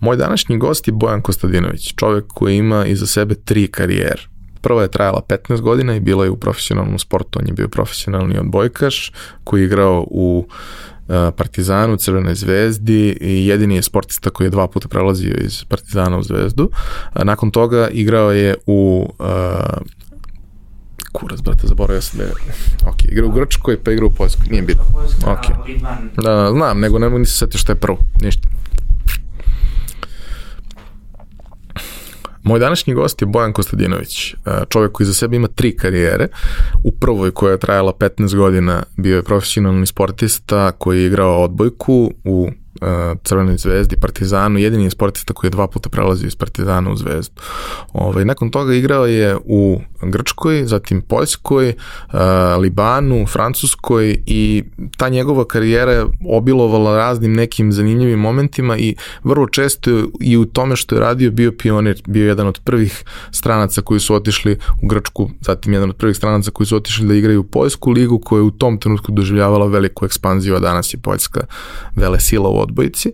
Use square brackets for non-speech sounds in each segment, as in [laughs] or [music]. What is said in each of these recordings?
Moj današnji gost je Bojan Kostadinović, čovek koji ima iza sebe tri karijere. Prva je trajala 15 godina i bila je u profesionalnom sportu. On je bio profesionalni odbojkaš koji je igrao u e, Partizanu, Crvenoj zvezdi i jedini je sportista koji je dva puta prelazio iz Partizana u zvezdu. Nakon toga igrao je u uh, kurac, brate, zaboravio sam da je... Ok, igra u Grčkoj, pa igra u Poljskoj, nije bitno. Ok. Da, znam, nego ne mogu ni se setiti šta je prvo, ništa. Moj današnji gost je Bojan Kostadinović, čovjek koji za sebe ima tri karijere. U prvoj koja je trajala 15 godina bio je profesionalni sportista koji je igrao odbojku u Crvenoj zvezdi, Partizanu, jedini je sportista koji je dva puta prelazio iz Partizana u zvezdu. Ovaj, nakon toga igrao je u Grčkoj, zatim Poljskoj, Libanu, Francuskoj i ta njegova karijera je obilovala raznim nekim zanimljivim momentima i vrlo često i u tome što je radio bio pionir, bio jedan od prvih stranaca koji su otišli u Grčku, zatim jedan od prvih stranaca koji su otišli da igraju u Poljsku ligu koja je u tom trenutku doživljavala veliku ekspanziju, a danas je Poljska vele sila u odbojici.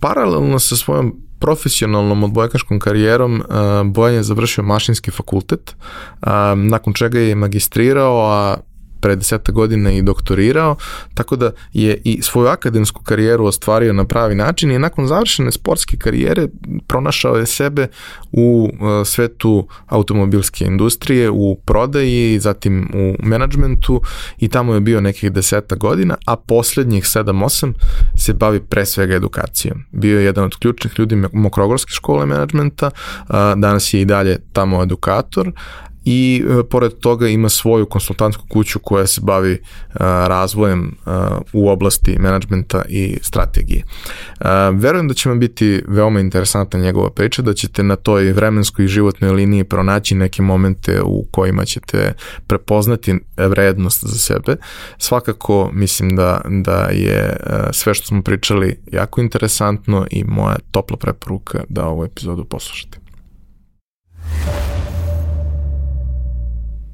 Paralelno sa svojom profesionalnom odbojkaškom karijerom Bojan je završio mašinski fakultet, nakon čega je magistrirao, a pre deseta godina i doktorirao, tako da je i svoju akademsku karijeru ostvario na pravi način i nakon završene sportske karijere pronašao je sebe u e, svetu automobilske industrije, u prodaji, zatim u menadžmentu i tamo je bio nekih deseta godina, a poslednjih 7-8 se bavi pre svega edukacijom. Bio je jedan od ključnih ljudi Mokrogorske škole menadžmenta, danas je i dalje tamo edukator, i e, pored toga ima svoju konsultantsku kuću koja se bavi e, razvojem e, u oblasti menadžmenta i strategije. E, verujem da će vam biti veoma interesantna njegova priča, da ćete na toj vremenskoj i životnoj liniji pronaći neke momente u kojima ćete prepoznati vrednost za sebe. Svakako mislim da, da je e, sve što smo pričali jako interesantno i moja topla preporuka da ovu epizodu poslušate.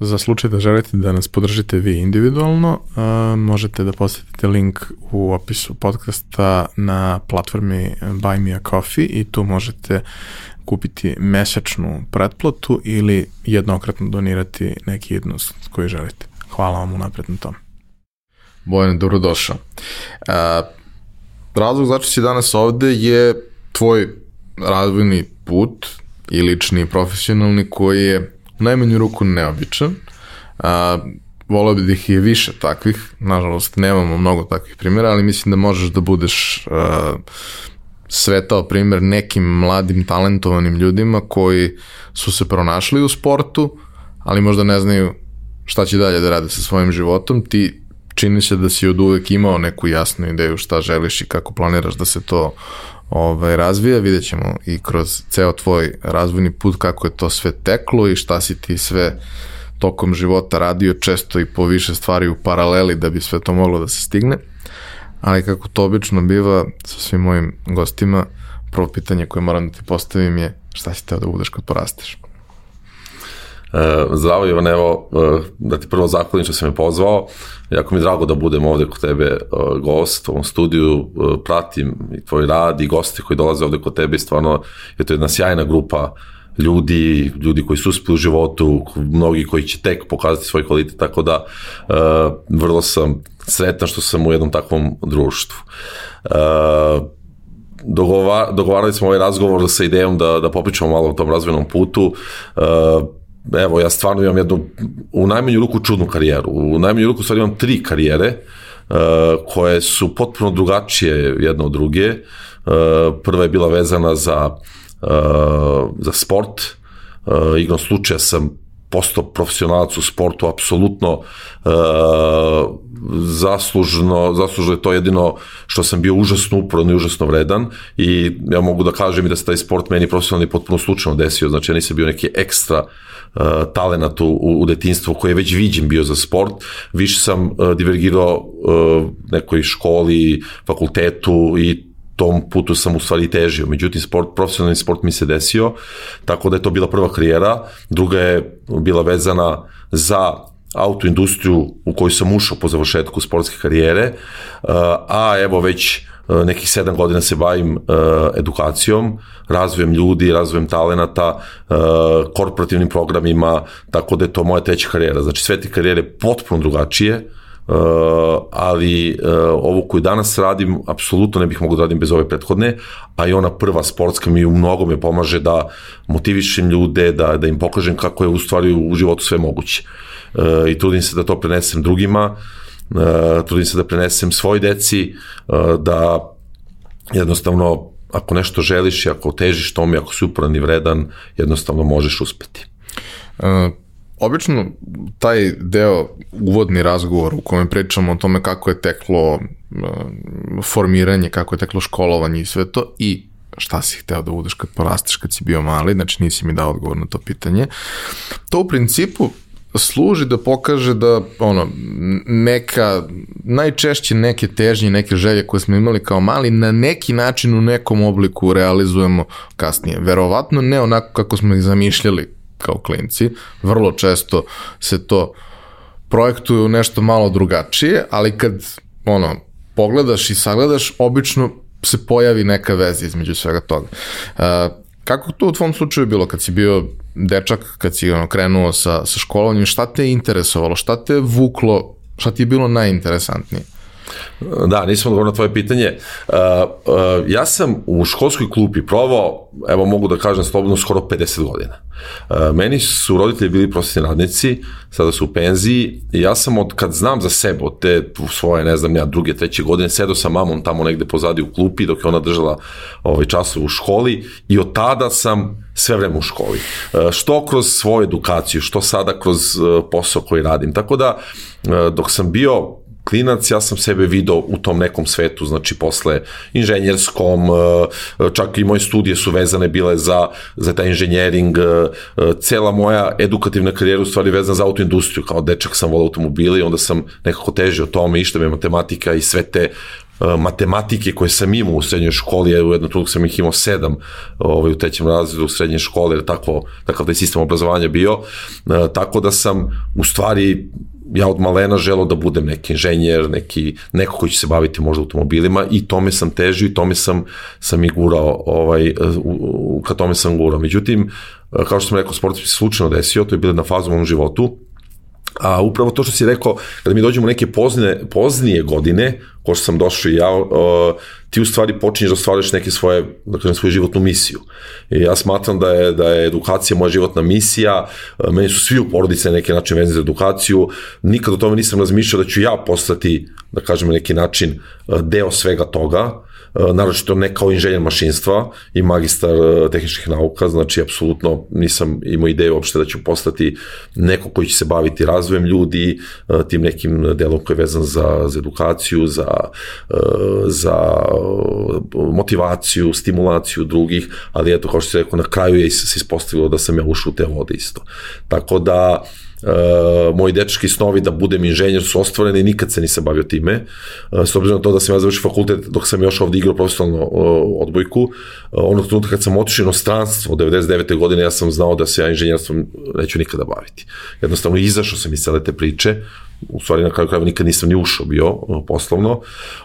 Za slučaj da želite da nas podržite vi individualno, uh, možete da posetite link u opisu podcasta na platformi Buy Me A Coffee i tu možete kupiti mesečnu pretplatu ili jednokratno donirati neki jednost koji želite. Hvala vam unapred na tom. Bojan, dobrodošao. Uh, razlog zašto si danas ovde je tvoj razvojni put i lični i profesionalni koji je najmanju ruku neobičan. A, volao bi da ih je više takvih, nažalost nemamo mnogo takvih primjera, ali mislim da možeš da budeš a, svetao primjer nekim mladim talentovanim ljudima koji su se pronašli u sportu, ali možda ne znaju šta će dalje da rade sa svojim životom. Ti čini se da si od uvek imao neku jasnu ideju šta želiš i kako planiraš da se to ovaj, razvija, vidjet ćemo i kroz ceo tvoj razvojni put kako je to sve teklo i šta si ti sve tokom života radio često i po više stvari u paraleli da bi sve to moglo da se stigne. Ali kako to obično biva sa svim mojim gostima, prvo pitanje koje moram da ti postavim je šta si teo da budeš kad porasteš? E, zdravo Ivan, evo, e, da ti prvo zahvalim što si me pozvao. Jako mi je drago da budem ovde kod tebe e, gost u ovom studiju, pratim i tvoj rad i gosti koji dolaze ovde kod tebe stvarno je to jedna sjajna grupa ljudi, ljudi koji su uspili u životu, mnogi koji će tek pokazati svoj kvalitet, tako da vrlo sam sretan što sam u jednom takvom društvu. dogovarali smo ovaj razgovor sa idejom da, da popričamo malo o tom razvojnom putu evo, ja stvarno imam jednu, u najmanju ruku čudnu karijeru. U najmanju ruku stvarno imam tri karijere. koje su potpuno drugačije jedna od druge. Prva je bila vezana za, za sport, igrom slučaja sam postao profesionalac u sportu, apsolutno uh, zaslužno, zaslužno je to jedino što sam bio užasno uporan i užasno vredan i ja mogu da kažem i da se taj sport meni profesionalni potpuno slučajno desio, znači ja nisam bio neki ekstra uh, talenat u, u detinstvu koji je već viđen bio za sport, više sam uh, divergirao uh, nekoj školi, fakultetu i tom putu sam u stvari težio. Međutim, sport, profesionalni sport mi se desio, tako da je to bila prva karijera. Druga je bila vezana za autoindustriju u koju sam ušao po završetku sportske karijere, a evo već nekih sedam godina se bavim e, edukacijom, razvojem ljudi, razvojem talenata, e, korporativnim programima, tako da je to moja treća karijera. Znači sve te karijere potpuno drugačije, ali ovo koju danas radim, apsolutno ne bih mogao da radim bez ove prethodne, a i ona prva sportska mi u mnogo me pomaže da motivišem ljude, da, da im pokažem kako je u stvari u životu sve moguće. I trudim se da to prenesem drugima, trudim se da prenesem svoj deci, uh, da jednostavno ako nešto želiš i ako težiš tome, ako si uporan i vredan, jednostavno možeš uspeti. Uh Obično taj deo, uvodni razgovor u kojem pričamo o tome kako je teklo formiranje, kako je teklo školovanje i sve to i šta si hteo da budeš kad porasteš kad si bio mali, znači nisi mi dao odgovor na to pitanje. To u principu služi da pokaže da ono neka najčešće neke težnje, neke želje koje smo imali kao mali na neki način u nekom obliku realizujemo kasnije. Verovatno ne onako kako smo ih zamišljali kao klinci. Vrlo često se to projektuje u nešto malo drugačije, ali kad ono, pogledaš i sagledaš, obično se pojavi neka veza između svega toga. Uh, kako to u tvom slučaju bilo kad si bio dečak, kad si ono, krenuo sa, sa školovanjem, šta te je interesovalo, šta te je vuklo, šta ti je bilo najinteresantnije? Da, nisam odgovorio na tvoje pitanje. Uh, uh, ja sam u školskoj klupi provao, evo mogu da kažem slobodno, skoro 50 godina. Uh, meni su roditelji bili prosvetni radnici, sada su u penziji i ja sam od kad znam za sebe, od te svoje, ne znam ja, druge, treće godine, sedao sa mamom tamo negde pozadi u klupi dok je ona držala ovaj, časove u školi i od tada sam sve vreme u školi. Što kroz svoju edukaciju, što sada kroz posao koji radim. Tako da, dok sam bio klinac, ja sam sebe video u tom nekom svetu, znači posle inženjerskom, e, čak i moje studije su vezane bile za, za taj inženjering, e, e, cela moja edukativna karijera u stvari vezana za autoindustriju, kao dečak sam volao automobile onda sam nekako težio tome, išta me matematika i sve te matematike koje sam imao u srednjoj školi, u jednom trudu sam ih imao sedam ovaj, u trećem razredu u srednjoj školi, jer tako, takav taj sistem obrazovanja bio, tako da sam u stvari ja od malena želeo da budem neki inženjer, neki, neko koji će se baviti možda automobilima i tome sam težio i tome sam, sam i gurao, ovaj, ka tome sam gurao. Međutim, kao što sam rekao, sport se slučajno desio, to je bilo na fazu u mom životu, A upravo to što si rekao, kada mi dođemo neke pozne, poznije godine, ko što sam došao i ja, uh, ti u stvari počinješ da stvaraš neke svoje, da kažem, svoju životnu misiju. I ja smatram da je, da je edukacija moja životna misija, meni su svi u porodice na neki način vezani za edukaciju, nikad o tome nisam razmišljao da ću ja postati, da kažem, neki način uh, deo svega toga, E, naročito ne kao inženjer mašinstva i magistar e, tehničkih nauka, znači apsolutno nisam imao ideju uopšte da ću postati neko koji će se baviti razvojem ljudi, e, tim nekim delom koji je vezan za, za edukaciju, za, za motivaciju, stimulaciju drugih, ali eto, kao što se rekao, na kraju je se ispostavilo da sam ja ušao u te vode isto. Tako da, Uh, moji dečki snovi da budem inženjer su ostvareni, nikad se nisam bavio time. Uh, s obzirom na to da sam ja završio fakultet dok sam još ovde igrao profesionalno uh, odbojku, uh, onog trenutka kad sam otišao inostranstvo 99. godine, ja sam znao da se ja inženjerstvom neću nikada baviti. Jednostavno izašao sam iz cele te priče, u stvari na kraju krajeva nikad nisam ni ušao bio uh, poslovno,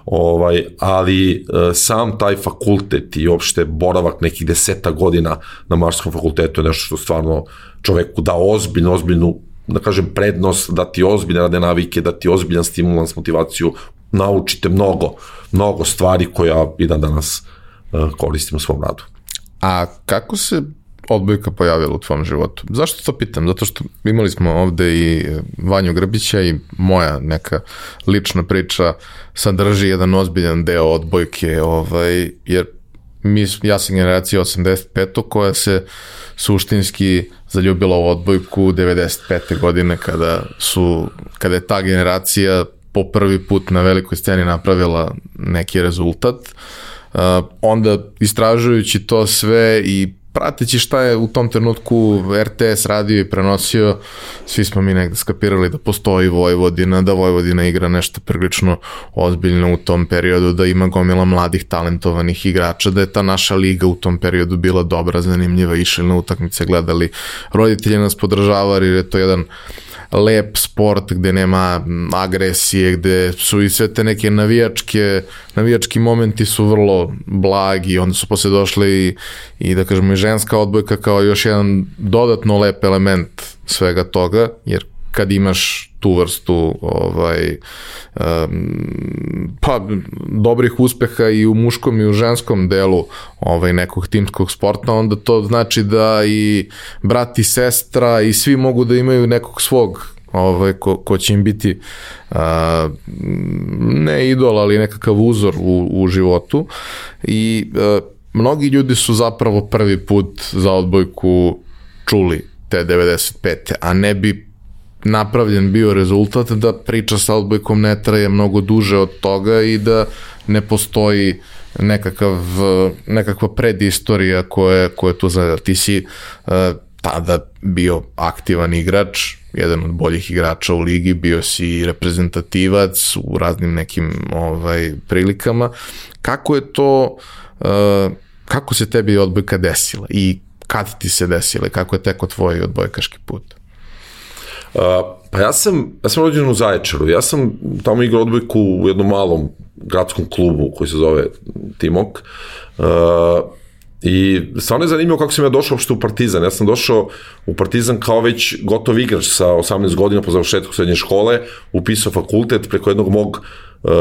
ovaj, ali uh, sam taj fakultet i uopšte boravak nekih deseta godina na Marskom fakultetu je nešto što stvarno čoveku da ozbiljnu, ozbiljnu da kažem, prednost, da ti ozbiljne rade navike, da ti ozbiljan stimulans, motivaciju, naučite mnogo, mnogo stvari koja i dan danas uh, koristim u svom radu. A kako se odbojka pojavila u tvom životu? Zašto to pitam? Zato što imali smo ovde i Vanju Grbića i moja neka lična priča sadrži jedan ozbiljan deo odbojke, ovaj, jer mi, ja sam generacija 85. koja se suštinski zaljubila u odbojku 95. godine kada su, kada je ta generacija po prvi put na velikoj sceni napravila neki rezultat. Uh, onda istražujući to sve i prateći šta je u tom trenutku RTS radio i prenosio, svi smo mi negde skapirali da postoji Vojvodina, da Vojvodina igra nešto prilično ozbiljno u tom periodu, da ima gomila mladih talentovanih igrača, da je ta naša liga u tom periodu bila dobra, zanimljiva, išli na utakmice, gledali, roditelji nas podržavali jer je to jedan lep sport gde nema agresije, gde su i sve te neke navijačke, navijački momenti su vrlo blagi, onda su posle došli i, i da kažemo i ženska odbojka kao još jedan dodatno lep element svega toga, jer kad imaš tu vrstu ovaj um, pa dobrih uspeha i u muškom i u ženskom delu ovaj nekog timskog sporta onda to znači da i brat i sestra i svi mogu da imaju nekog svog ovaj, ko, ko će im biti a, ne idol, ali nekakav uzor u, u životu i a, mnogi ljudi su zapravo prvi put za odbojku čuli te 95. a ne bi napravljen bio rezultat da priča sa odbojkom ne traje mnogo duže od toga i da ne postoji nekakav, nekakva predistorija koja, koja tu zna. Ti si uh, tada bio aktivan igrač, jedan od boljih igrača u ligi, bio si reprezentativac u raznim nekim ovaj prilikama. Kako je to, uh, kako se tebi odbojka desila i kad ti se desila i kako je teko tvoj odbojkaški put? Pa ja sam, ja sam rođen u Zaječaru, ja sam tamo igrao odbojku u jednom malom gradskom klubu koji se zove Timok. Uh, I stvarno je zanimljivo kako sam ja došao uopšte u Partizan. Ja sam došao u Partizan kao već gotov igrač sa 18 godina po završetku srednje škole, upisao fakultet preko jednog mog uh,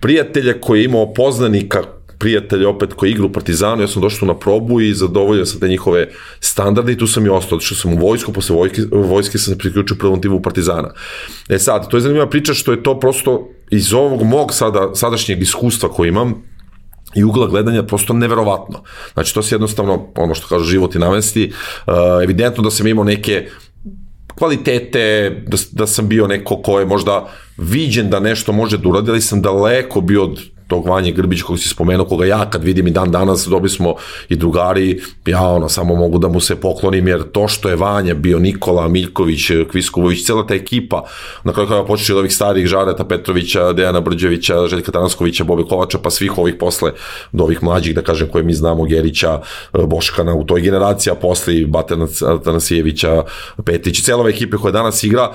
prijatelja koji je imao poznanika prijatelja opet koji igra u Partizanu, ja sam došao na probu i zadovoljio sam te njihove standarde i tu sam i ostao, odšao sam u vojsku, posle vojske, vojske sam se priključio prvom timu Partizana. E sad, to je zanimljiva priča što je to prosto iz ovog mog sada, sadašnjeg iskustva koji imam, i ugla gledanja prosto neverovatno. Znači, to se jednostavno, ono što kažu život i navesti, uh, evidentno da sam imao neke kvalitete, da, da sam bio neko ko je možda viđen da nešto može da uradi, ali sam daleko bio od tog Vanje Grbić kog si spomenuo, koga ja kad vidim i dan danas, dobili smo i drugari, ja ono, samo mogu da mu se poklonim, jer to što je Vanja bio Nikola, Miljković, Kviskovović, cela ta ekipa, na kraju kada počeši od ovih starih Žareta Petrovića, Dejana Brđevića, Željka Tanaskovića, Bobe Kovača, pa svih ovih posle, do ovih mlađih, da kažem, koje mi znamo, Gerića, Boškana, u toj generaciji, a posle i Batana Tanasijevića, Petrić, cela ova ekipa koja danas igra,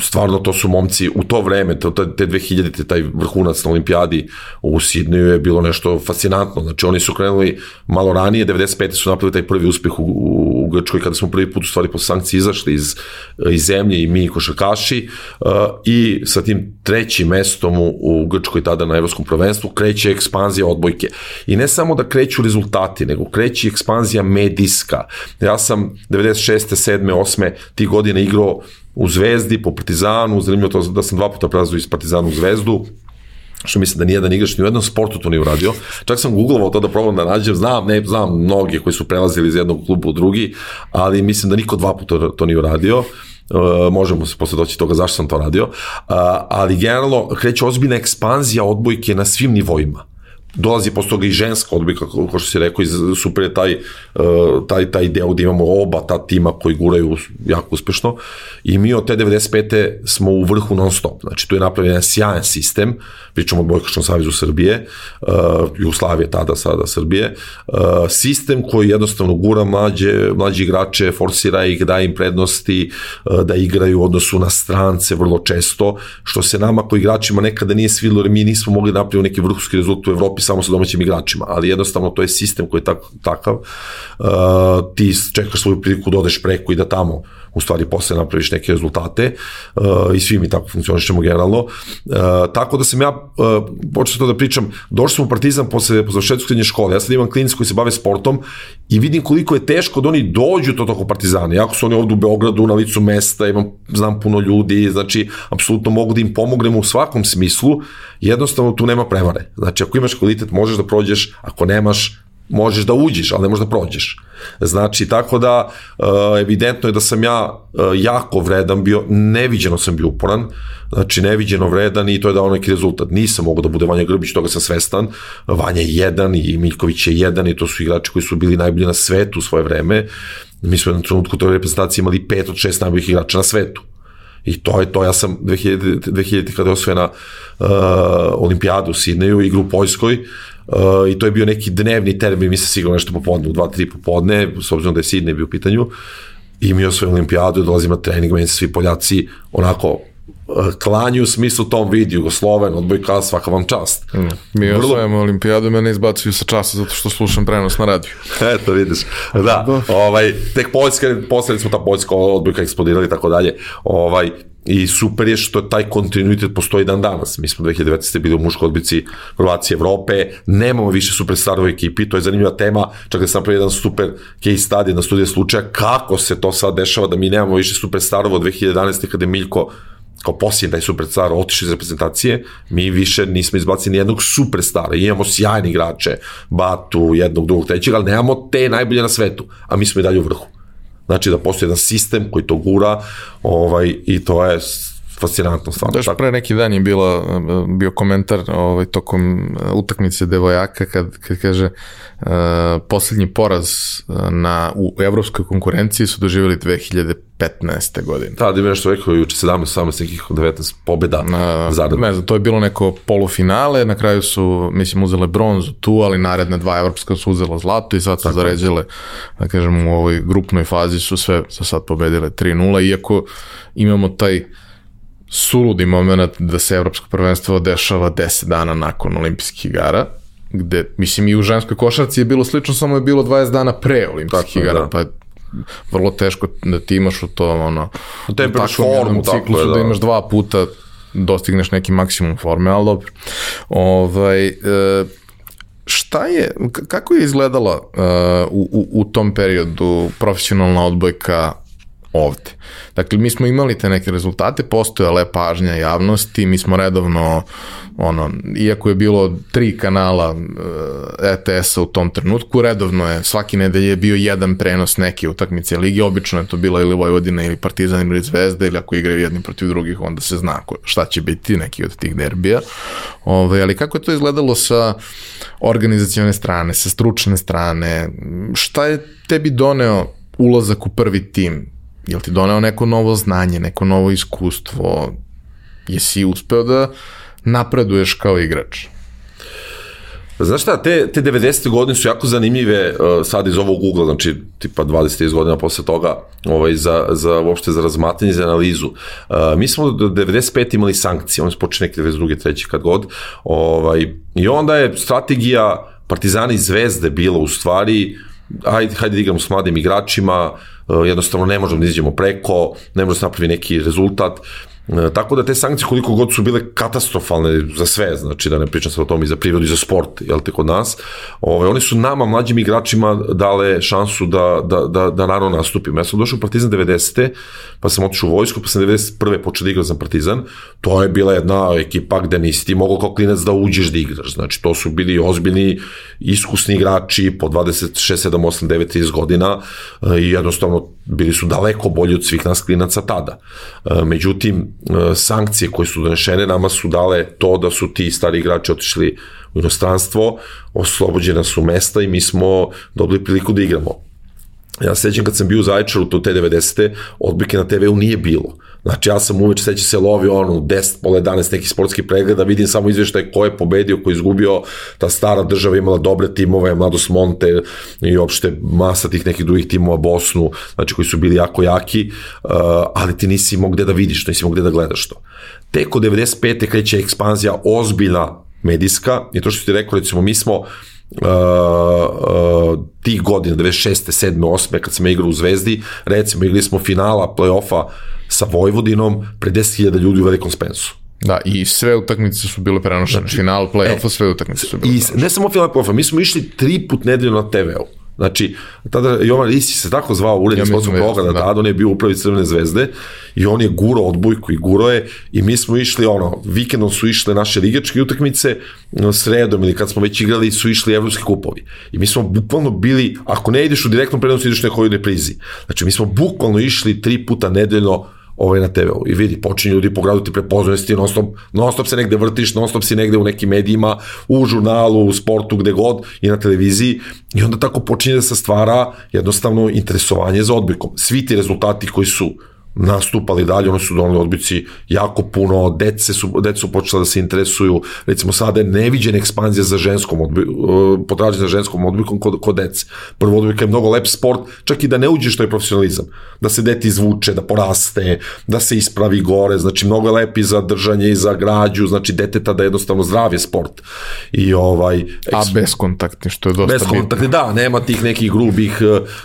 stvarno to su momci u to vreme, to, te 2000 taj vrhunac na olimpijadi u Sidneju je bilo nešto fascinantno. Znači oni su krenuli malo ranije, 95. su napravili taj prvi uspeh u, u, Grčkoj kada smo prvi put u stvari po sankciji izašli iz, iz zemlje i mi košarkaši uh, i sa tim trećim mestom u, u Grčkoj tada na evropskom prvenstvu kreće ekspanzija odbojke. I ne samo da kreću rezultati, nego kreće ekspanzija medijska. Ja sam 96. 7. 8. tih godine igrao u Zvezdi, po Partizanu, zanimljivo to da sam dva puta prelazio iz Partizana u Zvezdu, što mislim da nijedan igrač ni u jednom sportu to nije uradio. Čak sam googlovao to da probam da nađem, znam, ne, znam mnogi koji su prelazili iz jednog kluba u drugi, ali mislim da niko dva puta to nije uradio. Uh, možemo se posle doći toga zašto sam to radio, uh, ali generalno kreće ozbiljna ekspanzija odbojke na svim nivoima dolazi posle toga i ženska odbojka, kao što si rekao, iz, super je taj, e, taj, taj deo da imamo oba ta tima koji guraju jako uspešno i mi od te 95. smo u vrhu non stop, znači tu je napravljen jedan sjajan sistem, pričamo o Bojkašnom savezu Srbije, uh, Jugoslavije tada, sada Srbije, uh, sistem koji jednostavno gura mlađe, mlađe igrače, forsira ih, da im prednosti, uh, da igraju u odnosu na strance vrlo često, što se nama koji igračima nekada nije svidilo, jer mi nismo mogli da napraviti neki vrhunski rezultat u Evropi samo sa domaćim igračima, ali jednostavno to je sistem koji je tak, takav, uh, ti čekaš svoju priliku da odeš preko i da tamo u stvari posle napraviš neke rezultate uh, i svi mi tako funkcionišemo generalno. Uh, tako da sam ja uh, počeo to da pričam, došli smo u Partizan posle, posle završetku srednje škole, ja sad imam klinici koji se bave sportom i vidim koliko je teško da oni dođu do toko Partizana, jako su oni ovde u Beogradu na licu mesta, imam, znam puno ljudi, znači, apsolutno mogu da im pomognem u svakom smislu, jednostavno tu nema prevare. Znači, ako imaš kvalitet, možeš da prođeš, ako nemaš, možeš da uđeš, ali ne možeš da prođeš. Znači, tako da, uh, evidentno je da sam ja uh, jako vredan bio, neviđeno sam bio uporan, znači neviđeno vredan i to je dao neki rezultat. Nisam mogao da bude Vanja Grbić, toga sam svestan. Vanja je jedan i Miljković je jedan i to su igrači koji su bili najbolji na svetu u svoje vreme. Mi smo jednom trenutku toj reprezentaciji imali pet od šest najboljih igrača na svetu. I to je to, ja sam 2000, 2000 kada je osvojena uh, olimpijadu u Sidneju, igru u Poljskoj, Uh, i to je bio neki dnevni termin, mi se sigurno nešto popodne, u 2-3 popodne, s obzirom da je Sidney bio u pitanju, i mi osvojim olimpijadu, dolazim na trening, meni svi Poljaci onako klanju u smislu tom vidi Jugosloven, odbojka, svaka vam čast. Mm. Mi Vrlo... osvojamo olimpijadu, mene izbacuju sa časa zato što slušam prenos na radiju. [laughs] Eto, vidiš. Da, ovaj, tek Poljska, posledili smo ta Poljska odbojka eksplodirali i tako dalje. Ovaj, I super je što taj kontinuitet postoji dan danas. Mi smo 2019. bili u muškoj odbici Hrvatske Evrope, nemamo više superstarova ekipi, to je zanimljiva tema, čak da sam napravio jedan super case study na studije slučaja, kako se to sad dešava da mi nemamo više superstarova od 2011. kada je Miljko kao posljednji taj superstar otišao iz reprezentacije, mi više nismo izbacili ni jednog superstara, imamo sjajni igrače, Batu, jednog, drugog, trećeg, ali nemamo te najbolje na svetu, a mi smo i dalje u vrhu. Znači da postoji jedan sistem koji to gura ovaj, i to je fascinantno stvarno. Daš pre neki dan je bila, bio komentar ovaj, tokom uh, utakmice devojaka kad, kad kaže uh, poslednji poraz uh, na, u evropskoj konkurenciji su doživjeli 2015. godine. Da, da ima nešto rekao juče 17, 18, nekih 19 pobjeda na, zarad. Ne znam, to je bilo neko polufinale, na kraju su, mislim, uzele bronzu tu, ali naredne dva evropska su uzela zlato i sad su zaređile, da kažem, u ovoj grupnoj fazi su sve za sad pobedile 3-0, iako imamo taj suludi moment da se evropsko prvenstvo dešava 10 dana nakon olimpijskih igara, gde, mislim, i u ženskoj košarci je bilo slično, samo je bilo 20 dana pre olimpijskih igara, da. pa je vrlo teško da ti imaš u to, ono, u takvom formu, ciklusu, je, da. da imaš dva puta dostigneš neki maksimum forme, ali dobro. Ovaj, e, šta je, kako je izgledala uh, u, u, u tom periodu profesionalna odbojka ovde. Dakle, mi smo imali te neke rezultate, postojala pažnja javnosti, mi smo redovno, ono, iako je bilo tri kanala ETS-a u tom trenutku, redovno je, svaki nedelje je bio jedan prenos neke utakmice ligi, obično je to bila ili Vojvodina ili Partizan ili Zvezda, ili ako igraju jedni protiv drugih, onda se zna šta će biti neki od tih derbija. Ove, ovaj, ali kako je to izgledalo sa organizacione strane, sa stručne strane, šta je tebi doneo ulazak u prvi tim? Jel ti doneo neko novo znanje, neko novo iskustvo? Jesi uspeo da napreduješ kao igrač? Znaš šta, te, te 90. godine su jako zanimljive uh, sad iz ovog ugla, znači tipa 20. godina posle toga ovaj, za, za, uopšte za razmatanje, za analizu. Uh, mi smo do 95. imali sankcije, oni su počeli neki 92. treći kad god, ovaj, i onda je strategija Partizana i Zvezde bila u stvari, hajde, hajde da igramo s mladim igračima, uh, jednostavno ne možemo da izađemo preko, ne možemo da napravi neki rezultat. E, tako da te sankcije koliko god su bile katastrofalne za sve, znači da ne pričam sad o tom i za prirodu i za sport, jel te kod nas, ove, oni su nama, mlađim igračima, dale šansu da, da, da, da naravno nastupimo. Ja sam došao u Partizan 90. pa sam otišao u vojsku, pa sam 91. počeo da igram za Partizan. To je bila jedna ekipa gde nisi ti mogao kao klinac da uđeš da igraš. Znači to su bili ozbiljni, iskusni igrači po 26, 7, 8, 9, 30 godina e, i jednostavno bili su daleko bolji od svih nas klinaca tada. E, međutim, e, sankcije koje su donešene nama su dale to da su ti stari igrači otišli u inostranstvo, oslobođena su mesta i mi smo dobili priliku da igramo. Ja sećam kad sam bio u Zaječaru, to te 90. odbike na TV-u nije bilo. Znači ja sam uveč seća se lovio ono 10, pola 11 neki sportski pregled, da vidim samo izveštaj ko je pobedio, ko je izgubio, ta stara država imala dobre timove, Mladost Monte i opšte masa tih nekih drugih timova Bosnu, znači koji su bili jako jaki, uh, ali ti nisi imao gde da vidiš, nisi imao gde da gledaš to. Tek od 95. kreće ekspanzija ozbiljna medijska i to što ti rekao, recimo mi smo uh, uh, tih godina, 96. 7. 8. kad sam igrao u Zvezdi, recimo igrali smo finala play-offa sa Vojvodinom pre 10.000 ljudi u Velikom Spensu. Da, i sve utakmice su bile prenošene. Znači, Final play-offa, e, sve utakmice su bile I ne samo final play-offa, mi smo išli tri put nedeljno na TV-u. Znači, tada Jovan Risi se tako zvao urednik ja sportskog programa, da. tada on je bio upravi Crvene zvezde i on je guro odbojku i guro je i mi smo išli, ono, vikendom su išle naše ligačke utakmice, sredom ili kad smo već igrali su išli evropski kupovi. I mi smo bukvalno bili, ako ne ideš u direktnom prenosu, ideš u nekoj reprizi. Znači, mi smo bukvalno išli tri puta nedeljno ovaj na TV-u. I vidi, počinju ljudi po gradu ti prepoznaju ti non stop, non stop se negde vrtiš, non stop si negde u nekim medijima, u žurnalu, u sportu, gde god i na televiziji i onda tako počinje da se stvara jednostavno interesovanje za odbikom. Svi ti rezultati koji su nastupali dalje, oni su donali odbici jako puno, dece su, dece su počela da se interesuju, recimo sada je neviđena ekspanzija za ženskom odbikom, uh, potražnje za ženskom odbikom kod, kod dece. Prvo odbika je mnogo lep sport, čak i da ne uđe što je profesionalizam. Da se deti izvuče, da poraste, da se ispravi gore, znači mnogo je lepi za držanje i za građu, znači deteta da je jednostavno zdrav je sport. I ovaj, eks... A bezkontaktni, što je dosta bitno. Bezkontaktni, da, nema tih nekih grubih,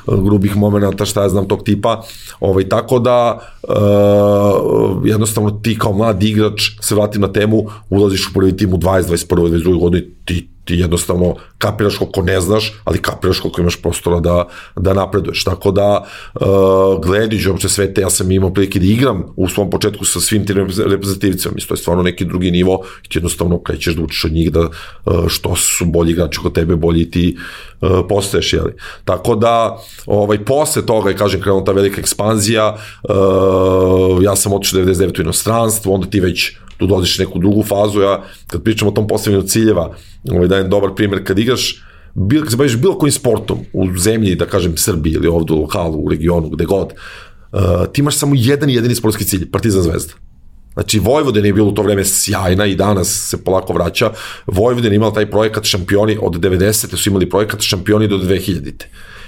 uh, grubih momenta, šta ja znam, tog tipa. Ovaj, tako da, uh, jednostavno ti kao mlad igrač se vratim na temu, ulaziš u prvi tim u 20, 21, 22 godini, ti ti jednostavno kapiraš koliko ne znaš, ali kapiraš koliko imaš prostora da, da napreduješ. Tako da, uh, gledajući uopće sve te, ja sam imao prilike da igram u svom početku sa svim tim reprezentativicama, mislim, to je stvarno neki drugi nivo ti jednostavno krećeš da učiš od njih da uh, što su bolji igrači kod tebe, bolji ti uh, postaješ, jeli. Tako da, ovaj, posle toga je, kažem, krenula ta velika ekspanzija, uh, ja sam otišao 99. u inostranstvo, onda ti već tu dolaziš neku drugu fazu, ja kad pričam o tom postavljanju ciljeva, ovaj, dajem dobar primjer, kad igraš bil, kad se baviš bilo kojim sportom u zemlji, da kažem Srbiji ili ovdje u lokalu, u regionu, gde god, uh, ti imaš samo jedan jedini sportski cilj, Partizan Zvezda. Znači, Vojvodina je bilo u to vreme sjajna i danas se polako vraća. Vojvodina je imala taj projekat šampioni od 90. su imali projekat šampioni do 2000.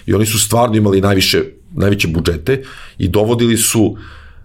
I oni su stvarno imali najviše, najveće budžete i dovodili su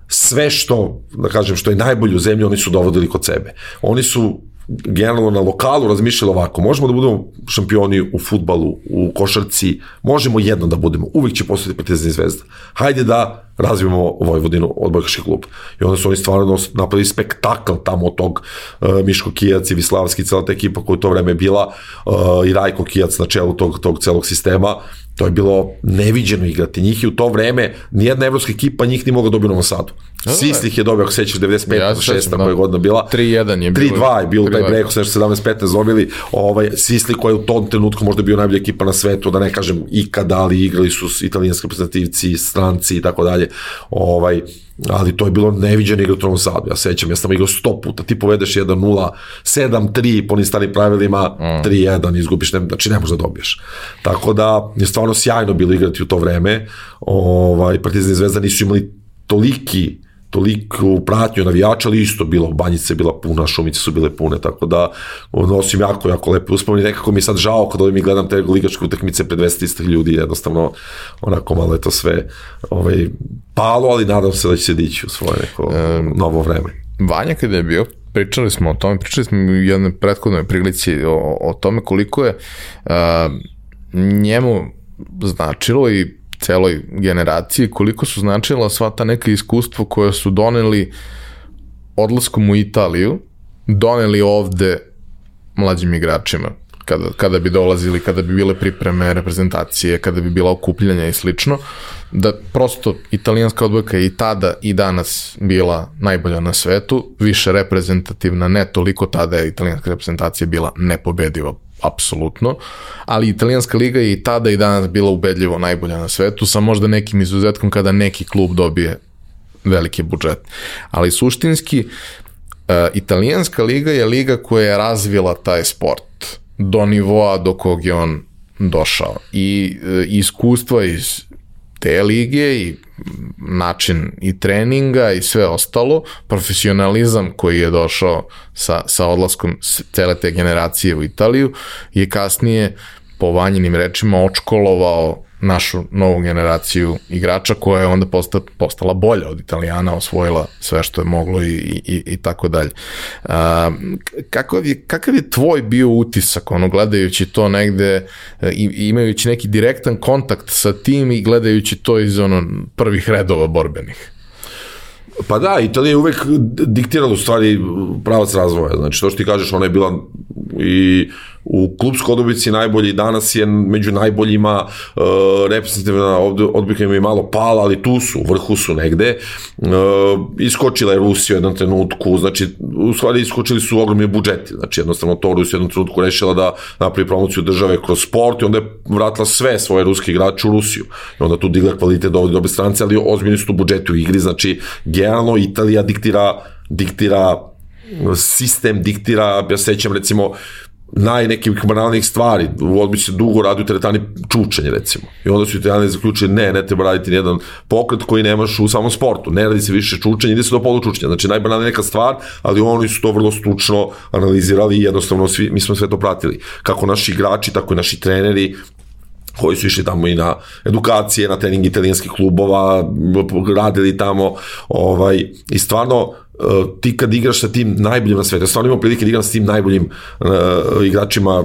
sve što, da kažem, što je najbolje u zemlji, oni su dovodili kod sebe. Oni su generalno na lokalu razmišljali ovako, možemo da budemo šampioni u futbalu, u košarci, možemo jedno da budemo, uvijek će postati Partizan i Zvezda. Hajde da razvijemo Vojvodinu odbojkaški klub. I onda su oni stvarno napravili spektakl tamo od tog uh, Miško Kijac i Vislavski, cela ta ekipa koja u to vreme bila uh, i Rajko Kijac na čelu tog, tog celog sistema To je bilo neviđeno igrati. Njih je u to vreme, nijedna evropska ekipa njih ni mogla dobiti u Novom Sadu. Sislih je dobio, ako sećaš, 95. Ja 6. koja je godina bila. 3-1 je bilo. 3-2 je bilo taj breko, sve 17-15 dobili. Ovaj, Sisli koja je u tom trenutku možda bio najbolja ekipa na svetu, da ne kažem ikada, ali igrali su italijanski reprezentativci, stranci i tako dalje. Ovaj, ali to je bilo neviđeno igra u Novom Sadu. Ja sećam, ja sam igrao 100 puta, ti povedeš 1-0, 7-3 po onim starim pravilima, mm. 3-1, izgubiš, ne, znači ne možeš da dobiješ. Tako da je stvarno sjajno bilo igrati u to vreme. Ovaj, Partizan i Zvezda nisu imali toliki toliku pratnju navijača, ali isto bilo, banjice je bila puna, šumice su bile pune, tako da nosim jako, jako lepe uspomeni. Nekako mi je sad žao kad ovim gledam te ligačke utakmice pred 200 ljudi, jednostavno onako malo je to sve ovaj, palo, ali nadam se da će se dići u svoje neko um, novo vreme. Vanja kada je bio, pričali smo o tome, pričali smo u jednoj prethodnoj prilici o, o tome koliko je uh, njemu značilo i celoj generaciji, koliko su značila sva ta neka iskustva koja su doneli odlaskom u Italiju, doneli ovde mlađim igračima, kada, kada bi dolazili, kada bi bile pripreme, reprezentacije, kada bi bila okupljanja i slično, da prosto italijanska odbojka je i tada i danas bila najbolja na svetu, više reprezentativna, ne toliko tada je italijanska reprezentacija bila nepobediva apsolutno, ali italijanska liga je i tada i danas bila ubedljivo najbolja na svetu, sa možda nekim izuzetkom kada neki klub dobije veliki budžet. Ali suštinski, uh, italijanska liga je liga koja je razvila taj sport do nivoa do kog je on došao. I uh, iskustva iz te lige i način i treninga i sve ostalo, profesionalizam koji je došao sa, sa odlaskom cele te generacije u Italiju je kasnije po vanjenim rečima očkolovao našu novu generaciju igrača koja je onda posta, postala bolja od Italijana, osvojila sve što je moglo i, i, i tako dalje. Kakav, je, kakav je tvoj bio utisak, ono, gledajući to negde, e, i, imajući neki direktan kontakt sa tim i gledajući to iz ono prvih redova borbenih? Pa da, Italija je uvek diktirala u stvari pravac razvoja. Znači, to što ti kažeš, ona je bila i u klubskoj odbici najbolji, danas je među najboljima, uh, reprezentativna odbika ima i malo pala, ali tu su, vrhu su negde. Uh, iskočila je Rusija u jednom trenutku, znači, u stvari iskočili su ogromni budžeti, znači, jednostavno to Rusija u jednom trenutku rešila da napravi promociju države kroz sport i onda je vratila sve svoje ruske igrače u Rusiju. I onda tu digla kvalitet do dobe strance, ali ozbiljni su tu budžeti u igri, znači, generalno Italija diktira, diktira sistem diktira, ja sećam recimo, naj nekih banalnih stvari. U odbi se dugo radi u teretani čučenje, recimo. I onda su italijani zaključili, ne, ne treba raditi nijedan pokret koji nemaš u samom sportu. Ne radi se više čučenje, ide se do polučučenja. Znači, najbanalnija neka stvar, ali oni su to vrlo stručno analizirali i jednostavno svi, mi smo sve to pratili. Kako naši igrači, tako i naši treneri, koji su išli tamo i na edukacije, na trening italijanskih klubova, radili tamo, ovaj, i stvarno, ti kad igraš sa tim najboljim na svetu, ja stvarno imam prilike da igram sa tim najboljim uh, igračima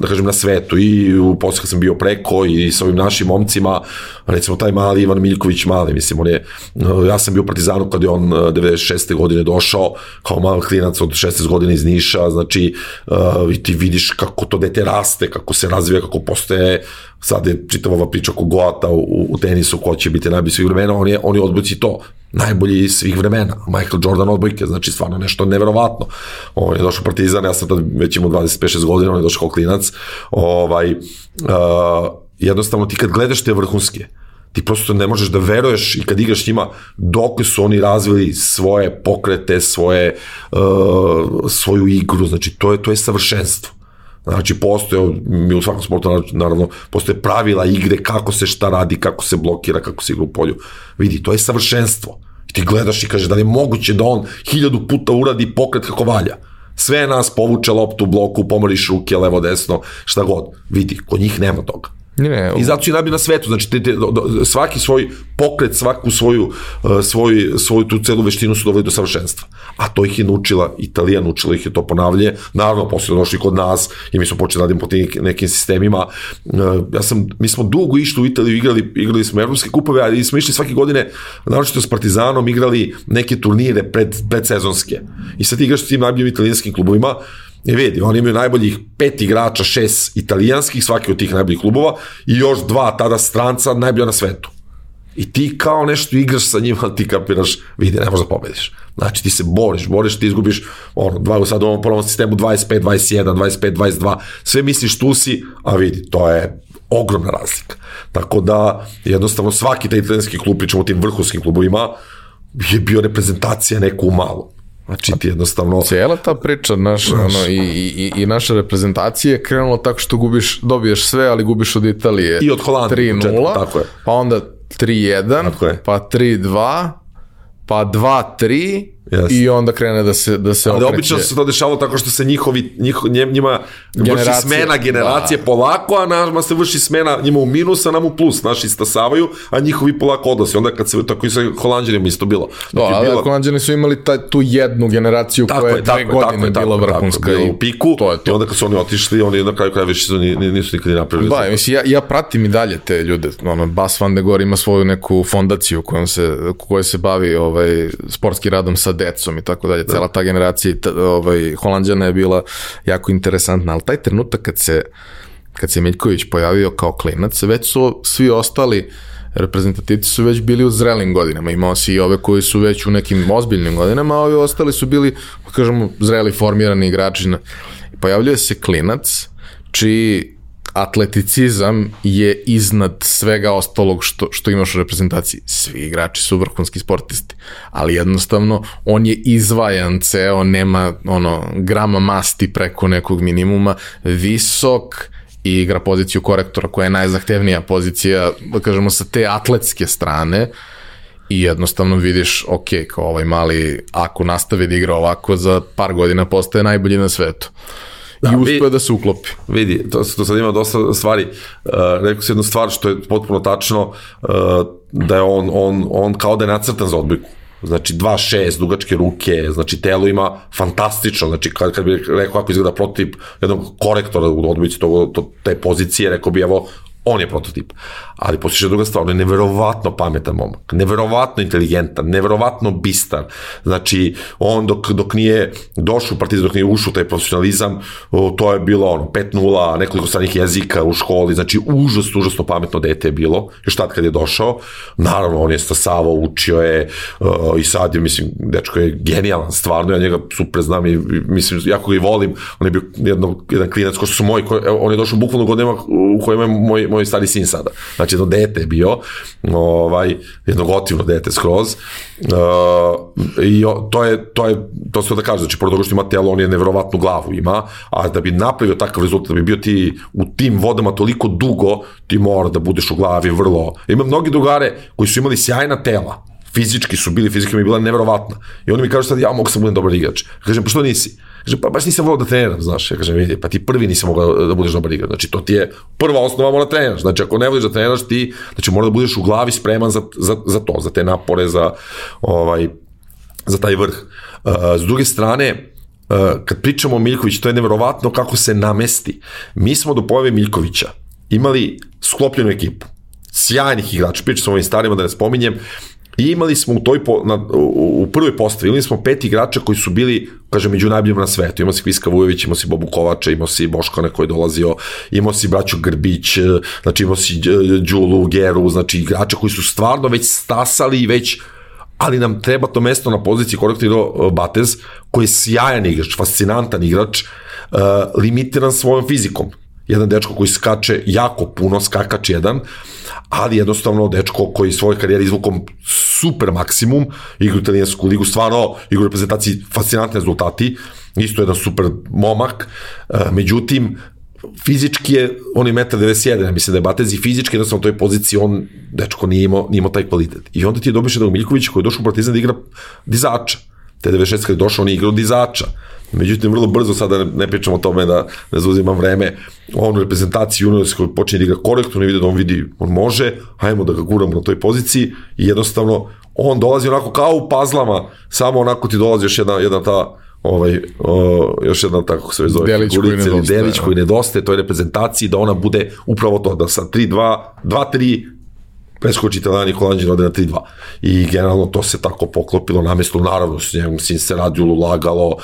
da kažem, na svetu i u posle sam bio preko i sa ovim našim momcima, recimo taj mali Ivan Miljković mali, mislim, on je, uh, ja sam bio partizanu kad je on 96. Uh, godine došao, kao mali klinac od 16 godina iz Niša, znači, uh, i ti vidiš kako to dete raste, kako se razvija, kako postaje sad je čitava ova priča oko Goata u, u tenisu, ko će biti najbolji svih vremena, on je, on je odbojci to, najbolji iz svih vremena, Michael Jordan odbojke, znači stvarno nešto neverovatno. On je došao Partizan, ja sam tad već imao 25-6 godina, on je došao kao klinac, ovaj, uh, jednostavno ti kad gledaš te vrhunske, ti prosto ne možeš da veruješ i kad igraš njima dok su oni razvili svoje pokrete, svoje, uh, svoju igru, znači to je, to je savršenstvo. Znači, postoje, mi u svakom sportu, naravno, postoje pravila igre, kako se šta radi, kako se blokira, kako se igra u polju. Vidi, to je savršenstvo. I ti gledaš i kažeš da li je moguće da on hiljadu puta uradi pokret kako valja. Sve nas povuče loptu bloku, pomoriš ruke, levo, desno, šta god. Vidi, kod njih nema toga. Ne, I zato su i najbolji na svetu, znači te, te, svaki svoj pokret, svaku svoju, uh, svoj, svoju tu celu veštinu su doveli do savršenstva. A to ih je naučila, Italija naučila ih je to ponavlje, naravno posle došli kod nas i mi smo počeli da raditi po tim nekim sistemima. Uh, ja sam, mi smo dugo išli u Italiju, igrali, igrali smo evropske kupove, ali smo išli svake godine, naročito s Partizanom, igrali neke turnire pred, predsezonske. I sad igraš s tim najboljim italijanskim klubovima, I vidi, oni imaju najboljih pet igrača, šest italijanskih, svaki od tih najboljih klubova, i još dva tada stranca najbolja na svetu. I ti kao nešto igraš sa njima, ti kapiraš, vidi, ne možeš da pobediš. Znači ti se boriš, boriš, ti izgubiš, ono, dva, sad u ovom prvom sistemu 25, 21, 25, 22, sve misliš tu si, a vidi, to je ogromna razlika. Tako da, jednostavno, svaki taj italijanski klub, pričamo o tim vrhunskim klubovima, je bio reprezentacija neku u malom. Znači ti jednostavno... Cijela ta priča naš, ono, i, i, i naša reprezentacija je krenula tako što gubiš, dobiješ sve, ali gubiš od Italije. I od Holandije. 3-0, tako je. pa onda 3-1, pa 3-2, pa 2-3, Yes. I onda krene da se da se Ali okreće. obično se to dešavalo tako što se njihovi njiho, njima generacije. vrši smena generacije da. polako, a nama se vrši smena njima u minus, a nam u plus. Naši stasavaju, a njihovi polako odlaze. Onda kad se tako i sa Holandjanima isto bilo. Da, ali bilo... Holandjani su imali taj, tu jednu generaciju tako koja je dve godine tako, bila vrhunska. i u piku, to je to. i onda kad su oni otišli, oni na kraju kraja više nisu nikad ni napravili. Da, mislim, ja, ja pratim i dalje te ljude. Ono, Bas Van de Gore ima svoju neku fondaciju kojom se, kojoj se bavi ovaj, sportski radom sa decom i tako dalje, cela ta generacija ovaj, Holandjana je bila jako interesantna, ali taj trenutak kad se, kad se Miljković pojavio kao klinac, već su svi ostali reprezentativci su već bili u zrelim godinama, imao si i ove koji su već u nekim ozbiljnim godinama, a ovi ostali su bili, kažemo, zreli formirani igrači. Pojavljuje se klinac, čiji atleticizam je iznad svega ostalog što, što imaš u reprezentaciji. Svi igrači su vrhunski sportisti, ali jednostavno on je izvajan ceo, nema ono, grama masti preko nekog minimuma, visok, i igra poziciju korektora koja je najzahtevnija pozicija, da kažemo sa te atletske strane. I jednostavno vidiš, ok, kao ovaj mali, ako nastavi da igra ovako, za par godina postaje najbolji na svetu i uspeo da se uklopi. Vidi, to, to sad ima dosta stvari. Uh, rekao si jednu stvar što je potpuno tačno, uh, da je on, on, on kao da je nacrtan za odbojku. Znači 2.6, dugačke ruke, znači telo ima fantastično, znači kad, kad bi rekao kako izgleda prototip jednog korektora u odbojici to, to, te pozicije, rekao bi evo on je prototip. Ali postiže druga stvar, on je neverovatno pametan momak, neverovatno inteligentan, neverovatno bistar. Znači, on dok, dok nije došao u partizan, dok nije ušao taj profesionalizam, to je bilo ono, 5-0, nekoliko stranih jezika u školi, znači užasno, užasno pametno dete je bilo, još tad kad je došao. Naravno, on je stasavao, učio je uh, i sad je, mislim, dečko je genijalan, stvarno, ja njega super znam i mislim, jako ga i volim, on je bio jedno, jedan klinac ko što su moji, ko, on je došao bukvalno godinama u kojima je moj, moj stari sin sada. Znači, jedno dete je bio, ovaj, jedno gotivno dete skroz. Uh, I to je, to je, to se da kaže, znači, pored toga što ima telo, on je nevrovatnu glavu ima, a da bi napravio takav rezultat, da bi bio ti u tim vodama toliko dugo, ti mora da budeš u glavi vrlo. Ima mnogi drugare koji su imali sjajna tela, fizički su bili, fizika mi je bila nevrovatna. I oni mi kažu sad, ja mogu sam budem dobar igrač. Kažem, pa što nisi? Kaže, pa baš nisam volao da treniram, znaš. Ja kažem, vidi, pa ti prvi nisam mogao da budeš dobar igrač. Znači, to ti je prva osnova, mora da treniraš. Znači, ako ne voliš da treniraš, ti, znači, mora da budeš u glavi spreman za, za, za to, za te napore, za, ovaj, za taj vrh. Uh, s druge strane, uh, kad pričamo o Miljkoviću, to je neverovatno kako se namesti. Mi smo do pojave Miljkovića imali sklopljenu ekipu sjajnih igrača, pričam sa ovim starima da ne spominjem, I imali smo u, toj po, na, u, u prvoj postavi, imali smo pet igrača koji su bili, kaže, među najboljima na svetu. Imao si Kviska Vujović, imao si Bobu Kovača, imao si Boškana koji je dolazio, imao si braću Grbić, znači imao si Đulu, Geru, znači igrača koji su stvarno već stasali i već ali nam treba to mesto na poziciji korektora Batez, koji je sjajan igrač, fascinantan igrač, uh, limitiran svojom fizikom jedan dečko koji skače jako puno, skakač jedan, ali jednostavno dečko koji svoje karijere izvukom super maksimum, igra u italijansku ligu, stvarno igra u reprezentaciji fascinantne rezultati, isto jedan super momak, e, međutim, fizički je, on je 1,91 ja mislim da je Batezi fizički, jednostavno u toj poziciji on, dečko, nije imao, nije imao taj kvalitet. I onda ti je dobiš jednog Miljkovića koji je došao u Partizan da igra dizača. Te 96 kad je došao, on je igrao dizača. Međutim, vrlo brzo sada ne, ne pričamo o tome da ne zauzimam vreme, on u reprezentaciji juniorskoj počinje da igra korektno, ne vidi da on vidi, on može, hajmo da ga guramo na toj poziciji i jednostavno on dolazi onako kao u pazlama, samo onako ti dolazi još jedna, jedna ta ovaj, o, još jedna tako se zove, delić koji nedostaje, delić koji nedostaje toj reprezentaciji, da ona bude upravo to, da sa 3-2, 2-3 preskoči Italijani Holandžin ode na 3-2. I generalno to se tako poklopilo na mestu, naravno s njegom sin se radilo, lagalo,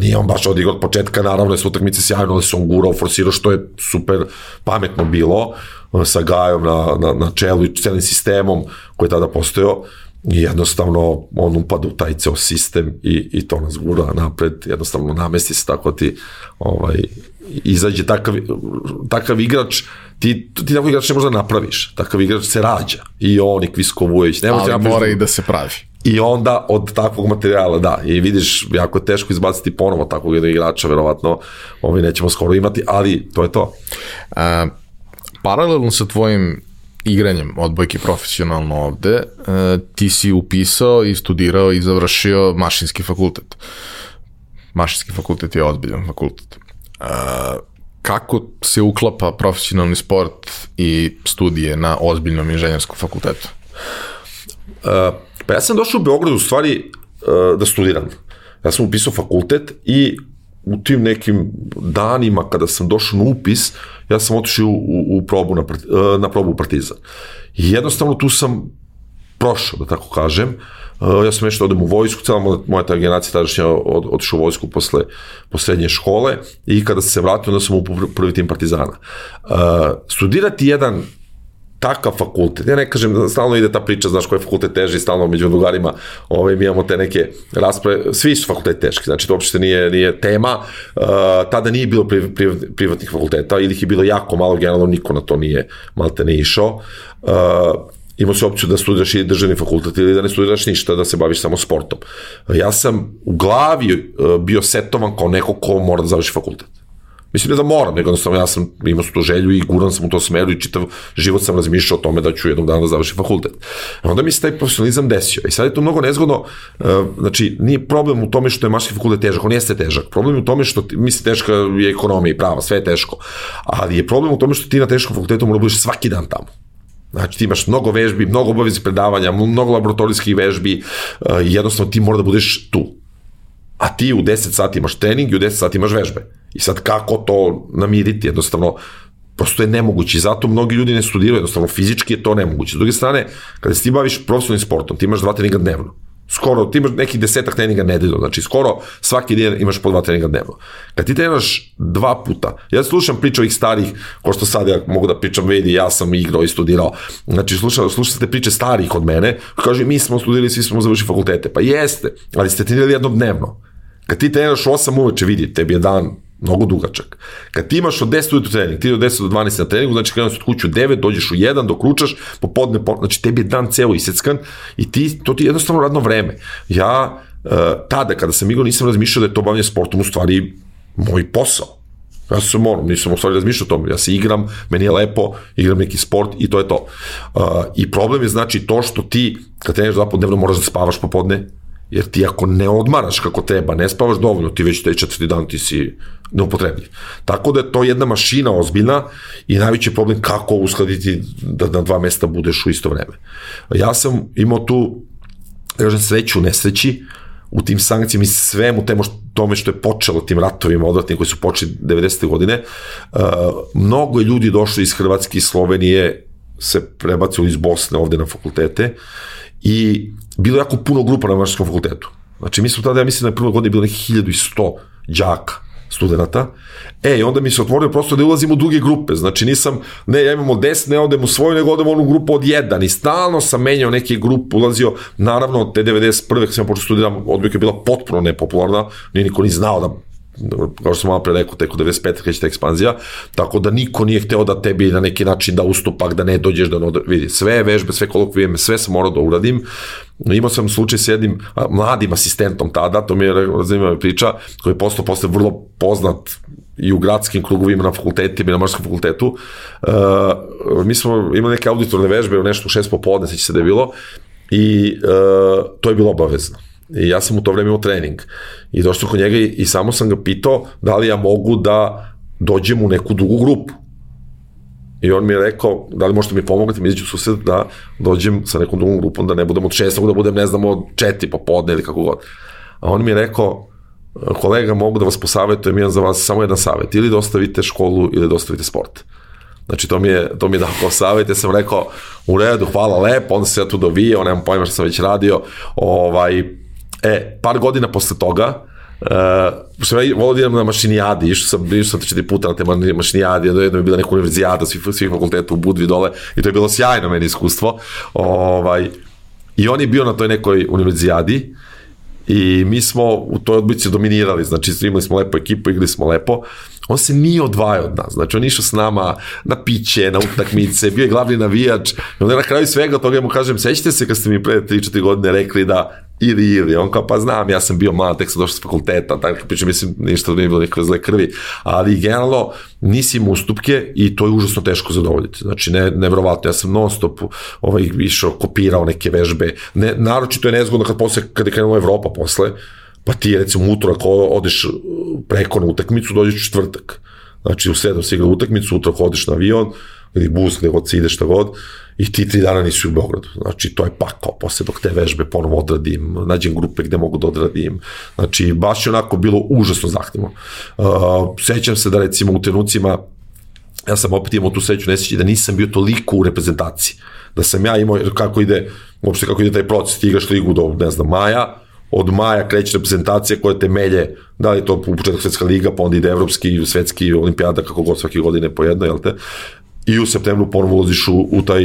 nije on baš odigrao od početka, naravno je su utakmice sjajno, ali se on gurao, forsirao, što je super pametno bilo, sa Gajom na, na, na čelu i celim sistemom koji je tada postojao. I jednostavno on upada u taj ceo sistem i, i to nas gura napred, jednostavno namesti se tako ti ovaj, izađe takav, takav igrač, ti, ti takav igrač ne možda napraviš, takav igrač se rađa, i on i Kvisko Vujović, ne Ali mora i da se pravi. I onda od takvog materijala, da, i vidiš, jako je teško izbaciti ponovo takvog jednog igrača, verovatno ovi nećemo skoro imati, ali to je to. A, paralelno sa tvojim igranjem odbojke profesionalno ovde, e, ti si upisao i studirao i završio mašinski fakultet. Mašinski fakultet je ozbiljan fakultet kako se uklapa profesionalni sport i studije na ozbiljnom inženjerskom fakultetu? Uh, pa ja sam došao u Beogradu u stvari uh, da studiram. Ja sam upisao fakultet i u tim nekim danima kada sam došao na upis, ja sam otišao u, u probu na, uh, na probu u Partizan. I jednostavno tu sam prošao, da tako kažem. Uh, ja sam nešto odem u vojsku, cela moja ta generacija tadašnja od, otišao u vojsku posle, po srednje škole i kada se vratio, onda sam u prvi tim Partizana. Uh, studirati jedan takav fakultet, ja ne kažem, stalno ide ta priča, znaš koji fakultet teži, stalno među drugarima, ovaj, mi imamo te neke rasprave, svi su fakulteti teški, znači to uopšte nije, nije tema, uh, tada nije bilo pri, pri, privatnih fakulteta, ili ih je bilo jako malo, generalno niko na to nije, malte ne išao, uh, imao si opciju da studiraš i državni fakultet ili da ne studiraš ništa, da se baviš samo sportom. Ja sam u glavi e, bio setovan kao neko ko mora da završi fakultet. Mislim ne da moram, nego jednostavno ja sam imao tu želju i guran sam u to smeru i čitav život sam razmišljao o tome da ću jednog dana da završim fakultet. Onda mi se taj profesionalizam desio. I sad je to mnogo nezgodno, uh, znači nije problem u tome što je mašinski fakultet težak, on jeste težak. Problem je u tome što, ti, mislim, teška je ekonomija i prava, sve je teško. Ali je problem u tome što ti na teškom fakultetu mora da budeš svaki dan tamo. Znači ti imaš mnogo vežbi, mnogo obavezi predavanja, mnogo laboratorijskih vežbi, uh, jednostavno ti mora da budeš tu. A ti u 10 sati imaš trening i u 10 sati imaš vežbe. I sad kako to namiriti, jednostavno, prosto je nemoguće i zato mnogi ljudi ne studiraju, jednostavno fizički je to nemoguće. S druge strane, kada se ti baviš profesionalnim sportom, ti imaš dva treninga dnevno. Skoro, ti imaš nekih desetak treninga nedeljno, znači skoro svaki dan imaš po dva treninga dnevno. Kad ti treniraš dva puta, ja slušam priče ovih starih, ko što sad ja mogu da pričam, vidi, ja sam igrao i studirao, znači slušam, slušate priče starih od mene, kaže mi smo studirali, svi smo završili fakultete, pa jeste, ali ste trenirali jednom dnevno. Kad ti treniraš 8 uveče, vidi, tebi je dan mnogo dugačak. Kad ti imaš od 10 ujutru trening, ti od 10 do 12 na treningu, znači krenuš od kuću 9, dođeš u 1, dok ručaš, popodne, po, znači tebi je dan ceo iseckan i ti, to ti je jednostavno radno vreme. Ja uh, tada, kada sam igrao, nisam razmišljao da je to bavljanje sportom u stvari moj posao. Ja sam moram, nisam u stvari razmišljao o tome. Ja se igram, meni je lepo, igram neki sport i to je to. Uh, I problem je znači to što ti, kad treniraš dva podnevno, moraš da spavaš popodne, Jer ti ako ne odmaraš kako treba, ne spavaš dovoljno, ti već taj četvrti dan ti si neupotrebljiv. Tako da je to jedna mašina ozbiljna i najveći problem kako uskladiti da na dva mesta budeš u isto vreme. Ja sam imao tu, da kažem, sreću nesreći, u tim sankcijama i svemu temo što, tome što je počelo tim ratovima odvratnim koji su počeli 90. godine, uh, mnogo je ljudi došlo iz Hrvatske i Slovenije se prebacili iz Bosne ovde na fakultete i bilo jako puno grupa na mašarskom fakultetu. Znači, mi smo tada, ja mislim da je prvo godine bilo nekih 1100 đaka studenta. E, i onda mi se otvorio prosto da ulazim u druge grupe. Znači, nisam, ne, ja imam od 10, ne odem u svoju, nego odem u onu grupu od jedan. I stalno sam menjao neke grupe, ulazio, naravno, od te 91. kad sam počeo da studiram, odbijka je bila potpuno nepopularna, nije niko ni znao da kao što sam malo pre rekao, teko 95. kreće ta ekspanzija, tako da niko nije hteo da tebi na neki način da ustupak, da ne dođeš, da ne vidi, sve vežbe, sve kolokvijeme, sve sam morao da uradim. Imao sam slučaj s jednim mladim asistentom tada, to mi je zanimljiva priča, koji je postao posle vrlo poznat i u gradskim krugovima na fakultetima i na morskom fakultetu. Uh, mi smo imali neke auditorne vežbe, nešto u šest popodne, seća se da je bilo, i uh, to je bilo obavezno. I ja sam u to vreme imao trening. I došao kod njega i, i samo sam ga pitao da li ja mogu da dođem u neku drugu grupu. I on mi je rekao, da li možete mi pomogati, mi izaći u sused da dođem sa nekom drugom grupom, da ne budem od šestog, da budem, ne znam, od četiri popodne ili kako god. A on mi je rekao, kolega, mogu da vas posavetujem, imam za vas samo jedan savet, ili da ostavite školu ili da ostavite sport. Znači, to mi je, to mi je dao kao savjet, ja sam rekao, u redu, hvala lepo, onda se ja tu dovijao, nemam pojma što sam već radio, ovaj, E, par godina posle toga, Uh, što ja volio da idem na mašinijadi, išao sam, išao sam četiri puta na te mašinijadi, jedno je bila neka univerzijada svih, svih fakulteta u Budvi dole i to je bilo sjajno meni iskustvo. Ovaj, I on je bio na toj nekoj univerzijadi i mi smo u toj odbici dominirali, znači imali smo lepo ekipu, igrali smo lepo. On se nije odvajao od nas, znači on išao s nama na piće, na utakmice, bio je glavni navijač i onda na kraju svega toga mu kažem, sećate se kad ste mi pre 3-4 godine rekli da ili ili, on kao pa znam, ja sam bio mlad, tek sam došao s fakulteta, tako pričam, mislim, ništa da nije bilo nikakve zle krvi, ali generalno nisi im ustupke i to je užasno teško zadovoljiti, znači ne, nevrovatno, ja sam non stop ovaj, išao, kopirao neke vežbe, ne, naročito je nezgodno kad posle, kad je krenula Evropa posle, pa ti recimo utorak odeš preko na utakmicu, dođeš u četvrtak, znači u sedam si igra utakmicu, utorak odeš na avion, ili bus, gde god si ideš, šta god, i ti tri dana nisi u Beogradu. Znači, to je pakao, posle dok te vežbe ponovo odradim, nađem grupe gde mogu da odradim. Znači, baš je onako bilo užasno zahtevno. Uh, sećam se da recimo u trenucima ja sam opet imao tu sreću nesreći da nisam bio toliko u reprezentaciji. Da sam ja imao, kako ide, uopšte kako ide taj proces, ti igraš ligu do, ne znam, maja, od maja kreće reprezentacija koja temelje, da li to u početak svetska liga, pa onda ide evropski, svetski, olimpijada, kako god svake godine po jedno, jel te? I u septembru ponovo ulaziš u, u taj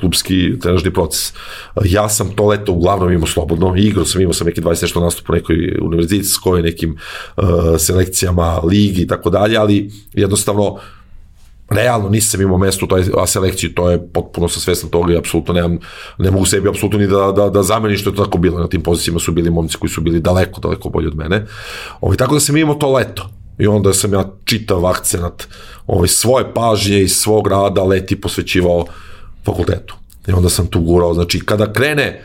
klubski trenažni proces. Ja sam to leto uglavnom imao slobodno, igrao sam, imao sam neki 20 nešto nastup u nekoj univerzitetskoj, nekim uh, selekcijama, ligi i tako dalje, ali jednostavno realno nisam imao mesto u toj selekciji, to je potpuno sa svestan toga i apsolutno nemam, ne mogu sebi apsolutno ni da, da, da zamenim što je to tako bilo. Na tim pozicijama su bili momci koji su bili daleko, daleko bolji od mene. Ovi, tako da sam imao to leto I onda sam ja čitav akcenat ovaj, svoje pažnje i svog rada leti posvećivao fakultetu. I onda sam tu gurao, znači kada krene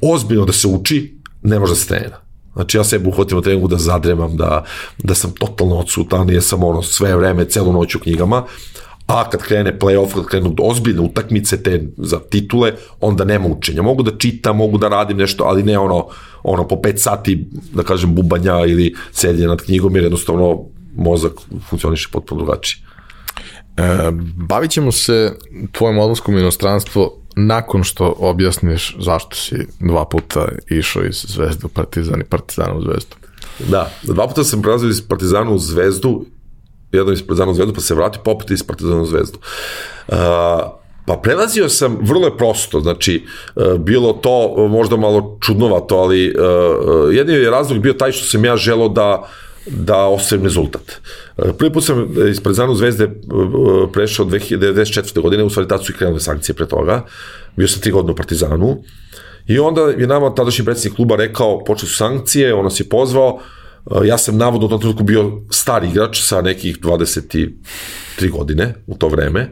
ozbiljno da se uči, ne može da se trenira. Znači ja sebe uhvatim u treningu da zadremam, da, da sam totalno odsutan, jer sam ono sve vreme, celu noć u knjigama, a kad krene playoff, kad krenu ozbiljne utakmice te za titule, onda nema učenja. Mogu da čitam, mogu da radim nešto, ali ne ono, ono po pet sati, da kažem, bubanja ili sedje nad knjigom, jer jednostavno mozak funkcioniše potpuno drugačije. E, bavit ćemo se tvojom odlaskom u inostranstvo nakon što objasniš zašto si dva puta išao iz Zvezdu u Partizan i Partizana u Zvezdu. Da, dva puta sam prelazio iz Partizana u Zvezdu, jedan iz Partizana u Zvezdu, pa se vratio, pa opet iz Partizana u Zvezdu. Uh, Pa prelazio sam, vrlo je prosto, znači, bilo to možda malo čudnovato, ali uh, jedini je razlog bio taj što sam ja želao da da ostavim rezultat. Prvi put sam iz Partizanu Zvezde prešao 2094. godine, u stvari tad su i krenule sankcije pre toga, bio sam tri godine u Partizanu, i onda je nama tadašnji predsjednik kluba rekao, počeli su sankcije, on nas je pozvao, ja sam navodno u tom trenutku bio stari igrač sa nekih 23 godine u to vreme,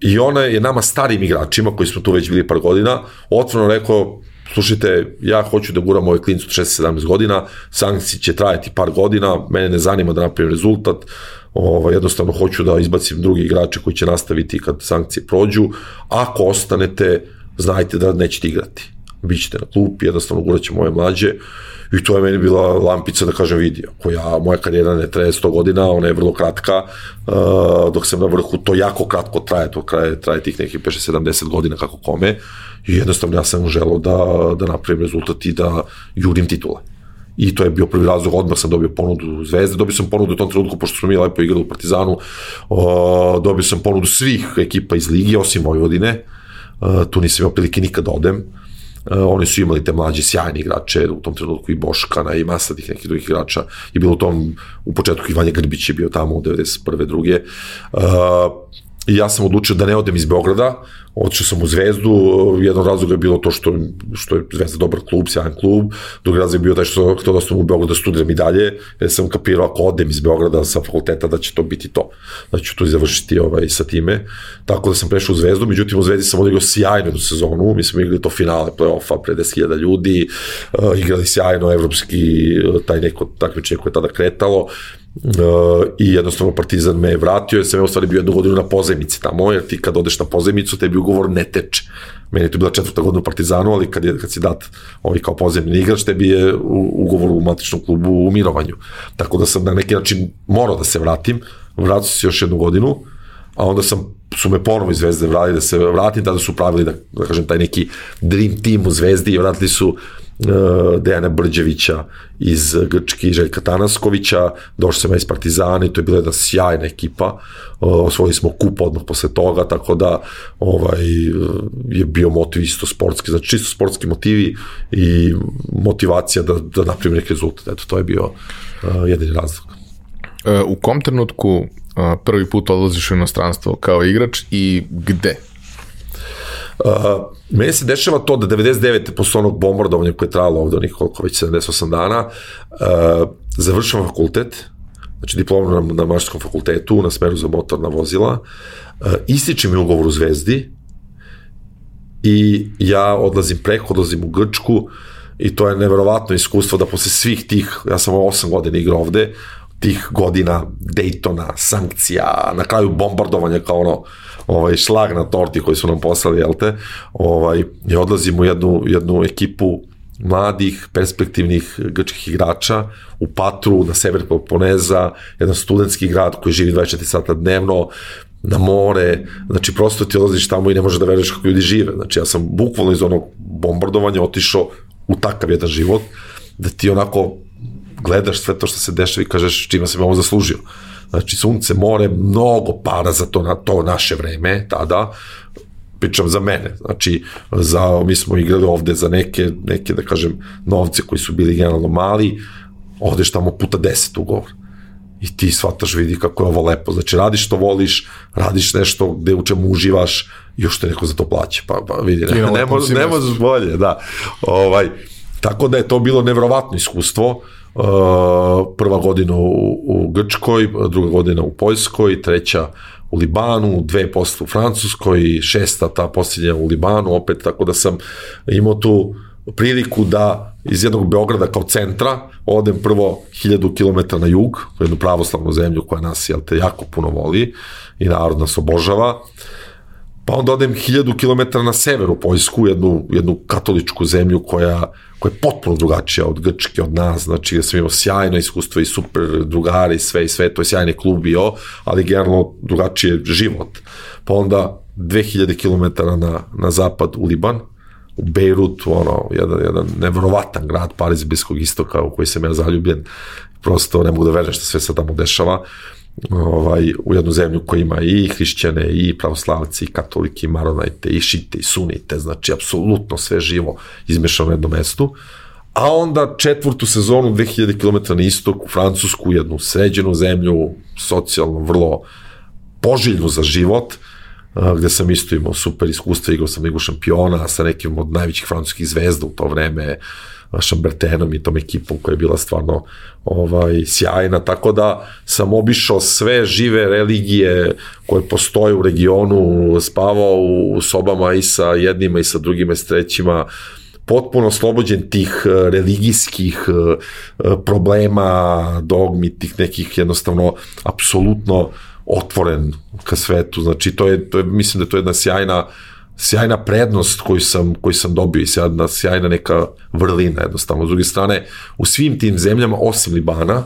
i ona je nama starim igračima, koji smo tu već bili par godina, otvoreno rekao, slušajte, ja hoću da guram ovaj klinic od 16-17 godina, sankcije će trajati par godina, mene ne zanima da napravim rezultat, ovaj, jednostavno hoću da izbacim drugi igrače koji će nastaviti kad sankcije prođu, ako ostanete, znajte da nećete igrati. Bićete na klupi, jednostavno gurat ćemo ove mlađe, I to je meni bila lampica da kažem vidi, ako ja, moja karijera ne traje 100 godina, ona je vrlo kratka, uh, dok sam na vrhu, to jako kratko traje, to traje, traje tih nekih 5-70 godina kako kome, i jednostavno ja sam želeo da, da napravim rezultat i da jurim titule. I to je bio prvi razlog, odmah sam dobio ponudu Zvezde, dobio sam ponudu u tom trenutku, pošto smo mi lepo igrali u Partizanu, uh, dobio sam ponudu svih ekipa iz Ligi, osim Vojvodine, uh, tu nisam imao prilike nikad da odem, Uh, oni su imali te mlađe sjajne igrače, u tom trenutku i Boškana i masa tih nekih drugih igrača. Je bilo u tom, u početku i Vanja Grbić je bio tamo u 91. druge. Uh, I ja sam odlučio da ne odem iz Beograda, otišao sam u Zvezdu, jedan razlog je bilo to što, što je Zvezda dobar klub, sjajan klub, drugi razlog je bio taj što htio da sam u Beogradu da studiram i dalje, jer sam kapirao ako odem iz Beograda sa fakulteta da će to biti to, da ću to završiti ovaj, sa time, tako da sam prešao u Zvezdu, međutim u Zvezdi sam odigrao sjajnu sezonu, mi smo igrali to finale play-offa pre 10.000 ljudi, uh, igrali sjajno evropski, taj neko takmičenje koje je tada kretalo, Uh, i jednostavno Partizan me vratio, jer sam ja u stvari bio jednu godinu na pozemici tamo, jer ti kad odeš na pozemicu, tebi ugovor ne teče. Meni je to bila četvrta godina u Partizanu, ali kad, je, kad si dat ovaj kao pozemni igrač, tebi je u, ugovor u matičnom klubu u mirovanju. Tako da sam na neki način morao da se vratim, vratio se još jednu godinu, a onda sam su me ponovo iz Zvezde vratili da se vratim, tada su pravili, da, da kažem, taj neki dream team u Zvezdi i vratili su uh, Dejana Brđevića iz Grčke i Željka Tanaskovića, došli sam ja iz Partizana i to je bila jedna sjajna ekipa, e, osvojili smo kup odmah posle toga, tako da ovaj, je bio motiv isto sportski, znači čisto sportski motivi i motivacija da, da napravim neki rezultat, eto to je bio uh, jedini razlog. U kom trenutku prvi put odlaziš u inostranstvo kao igrač i gde? Uh, meni se dešava to da 99. posle onog bombardovanja koje je trajalo ovde onih koliko već 78 dana, uh, završavam fakultet, znači diplomu na, na maštarskom fakultetu na smeru za motorna vozila, uh, ističe mi ugovor u Zvezdi i ja odlazim preko, odlazim u Grčku i to je neverovatno iskustvo da posle svih tih, ja sam 8 godina igrao ovde, tih godina Daytona, sankcija, na kraju bombardovanja kao ono ovaj, šlag na torti koji su nam poslali, jel te, ovaj, i odlazimo u jednu, jednu ekipu mladih, perspektivnih grčkih igrača u Patru, na sever Peloponeza, jedan studentski grad koji živi 24 sata dnevno, na more, znači prosto ti odlaziš tamo i ne možeš da veruješ kako ljudi žive. Znači ja sam bukvalno iz onog bombardovanja otišao u takav jedan život, da ti onako gledaš sve to što se dešava i kažeš čima sam ovo zaslužio. Znači, sunce, more, mnogo para za to, na to naše vreme, tada, pričam za mene, znači za, mi smo igrali ovde za neke, neke da kažem, novce koji su bili generalno mali, odeš tamo puta 10 ugovor. I ti shvataš vidi kako je ovo lepo, znači radiš što voliš, radiš nešto gde u čemu uživaš još te neko za to plaća, pa, pa vidi, ne, ne, može, ne možeš bolje, da. Ovaj, tako da je to bilo nevrovatno iskustvo, prva godina u, u Grčkoj, druga godina u Poljskoj, treća u Libanu, dve posle u Francuskoj, šesta ta posljednja u Libanu, opet tako da sam imao tu priliku da iz jednog Beograda kao centra odem prvo 1000 km na jug, u jednu pravoslavnu zemlju koja nas jel te, jako puno voli i narod nas obožava. Pa onda odem 1000 km na sever u Poljsku, jednu, jednu katoličku zemlju koja, koja je potpuno drugačija od Grčke, od nas, znači ja sam imao sjajno iskustvo i super drugari, sve i sve, to je sjajni klub bio, ali generalno drugačije život. Pa onda 2000 km na, na zapad u Liban, u Bejrutu, ono, jedan, jedan nevrovatan grad Pariz Bliskog istoka u koji sam ja zaljubljen, prosto ne mogu da verujem što sve se tamo dešava, ovaj, u jednu zemlju koja ima i hrišćane, i pravoslavci, i katolike, i maronajte, i šite, i sunite, znači apsolutno sve živo izmešano na jednom mestu. A onda četvrtu sezonu 2000 km na istok u Francusku, jednu sređenu zemlju, socijalno vrlo poželjnu za život, gde sam isto imao super iskustva, igrao sam ligu šampiona sa nekim od najvećih francuskih zvezda u to vreme, Šambertenom i tom ekipom koja je bila stvarno ovaj, sjajna, tako da sam obišao sve žive religije koje postoje u regionu, spavao u sobama i sa jednima i sa drugima i s trećima, potpuno oslobođen tih religijskih problema, dogmi, tih nekih jednostavno apsolutno otvoren ka svetu, znači to je, to je mislim da to je jedna sjajna sjajna prednost koju sam, koju sam dobio i sjajna, sjajna neka vrlina jednostavno. S druge strane, u svim tim zemljama, osim Libana,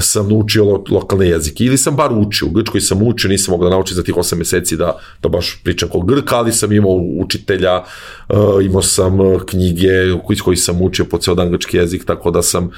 sam naučio lo, lokalne jezike. Ili sam bar učio. U Grčkoj sam učio, nisam mogao da naučim za tih 8 meseci da, da baš pričam kao Grka, ali sam imao učitelja, uh, imao sam knjige koji, koji sam učio po ceo dan grčki jezik, tako da sam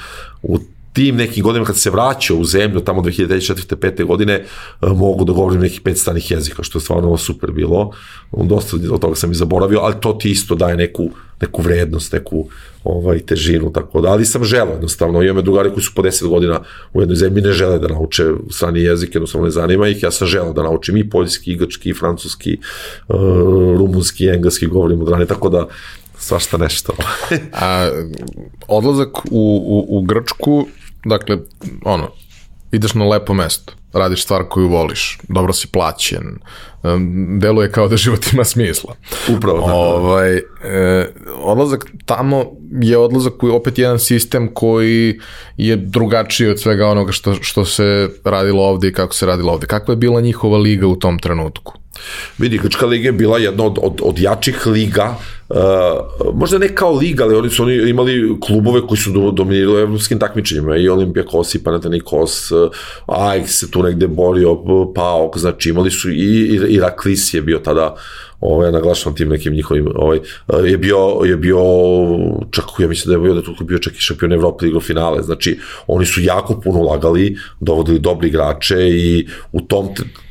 u tim nekim godinama kad se vraćao u zemlju, tamo 2004. 5. godine, e, mogu da govorim nekih pet stranih jezika, što je stvarno super bilo. Dosta od toga sam i zaboravio, ali to ti isto daje neku, neku vrednost, neku ovaj, težinu, tako da. Ali sam želeo jednostavno, imam drugari koji su po 10 godina u jednoj zemlji ne žele da nauče strani jezik, jednostavno ne zanima ih. Ja sam želeo da naučim i poljski, i grčki, i francuski, uh, rumunski, i engleski, govorim od rane, tako da svašta nešto. [laughs] A odlazak u, u, u Grčku Dakle, ono, ideš na lepo mesto, radiš stvar koju voliš, dobro si plaćen, deluje kao da život ima smisla. Upravo tako. Ovaj, e, odlazak tamo je odlazak koji opet jedan sistem koji je drugačiji od svega onoga što, što se radilo ovde i kako se radilo ovde. Kakva je bila njihova liga u tom trenutku? Vidi, Grčka liga je bila jedna od, od, od jačih liga, uh, možda ne kao liga, ali oni su oni imali klubove koji su dominirali u evropskim takmičenjima, i Olimpijakos, i Panathinaikos, uh, Ajax se tu negde borio, PAOK, znači imali su i, i Iraklis je bio tada ovaj, naglašavam tim nekim njihovim, ovaj, je bio, je bio, čak ja mislim da je bio, da tu bio čak i šampion Evrope igrao finale, znači oni su jako puno ulagali, dovodili dobri igrače i u tom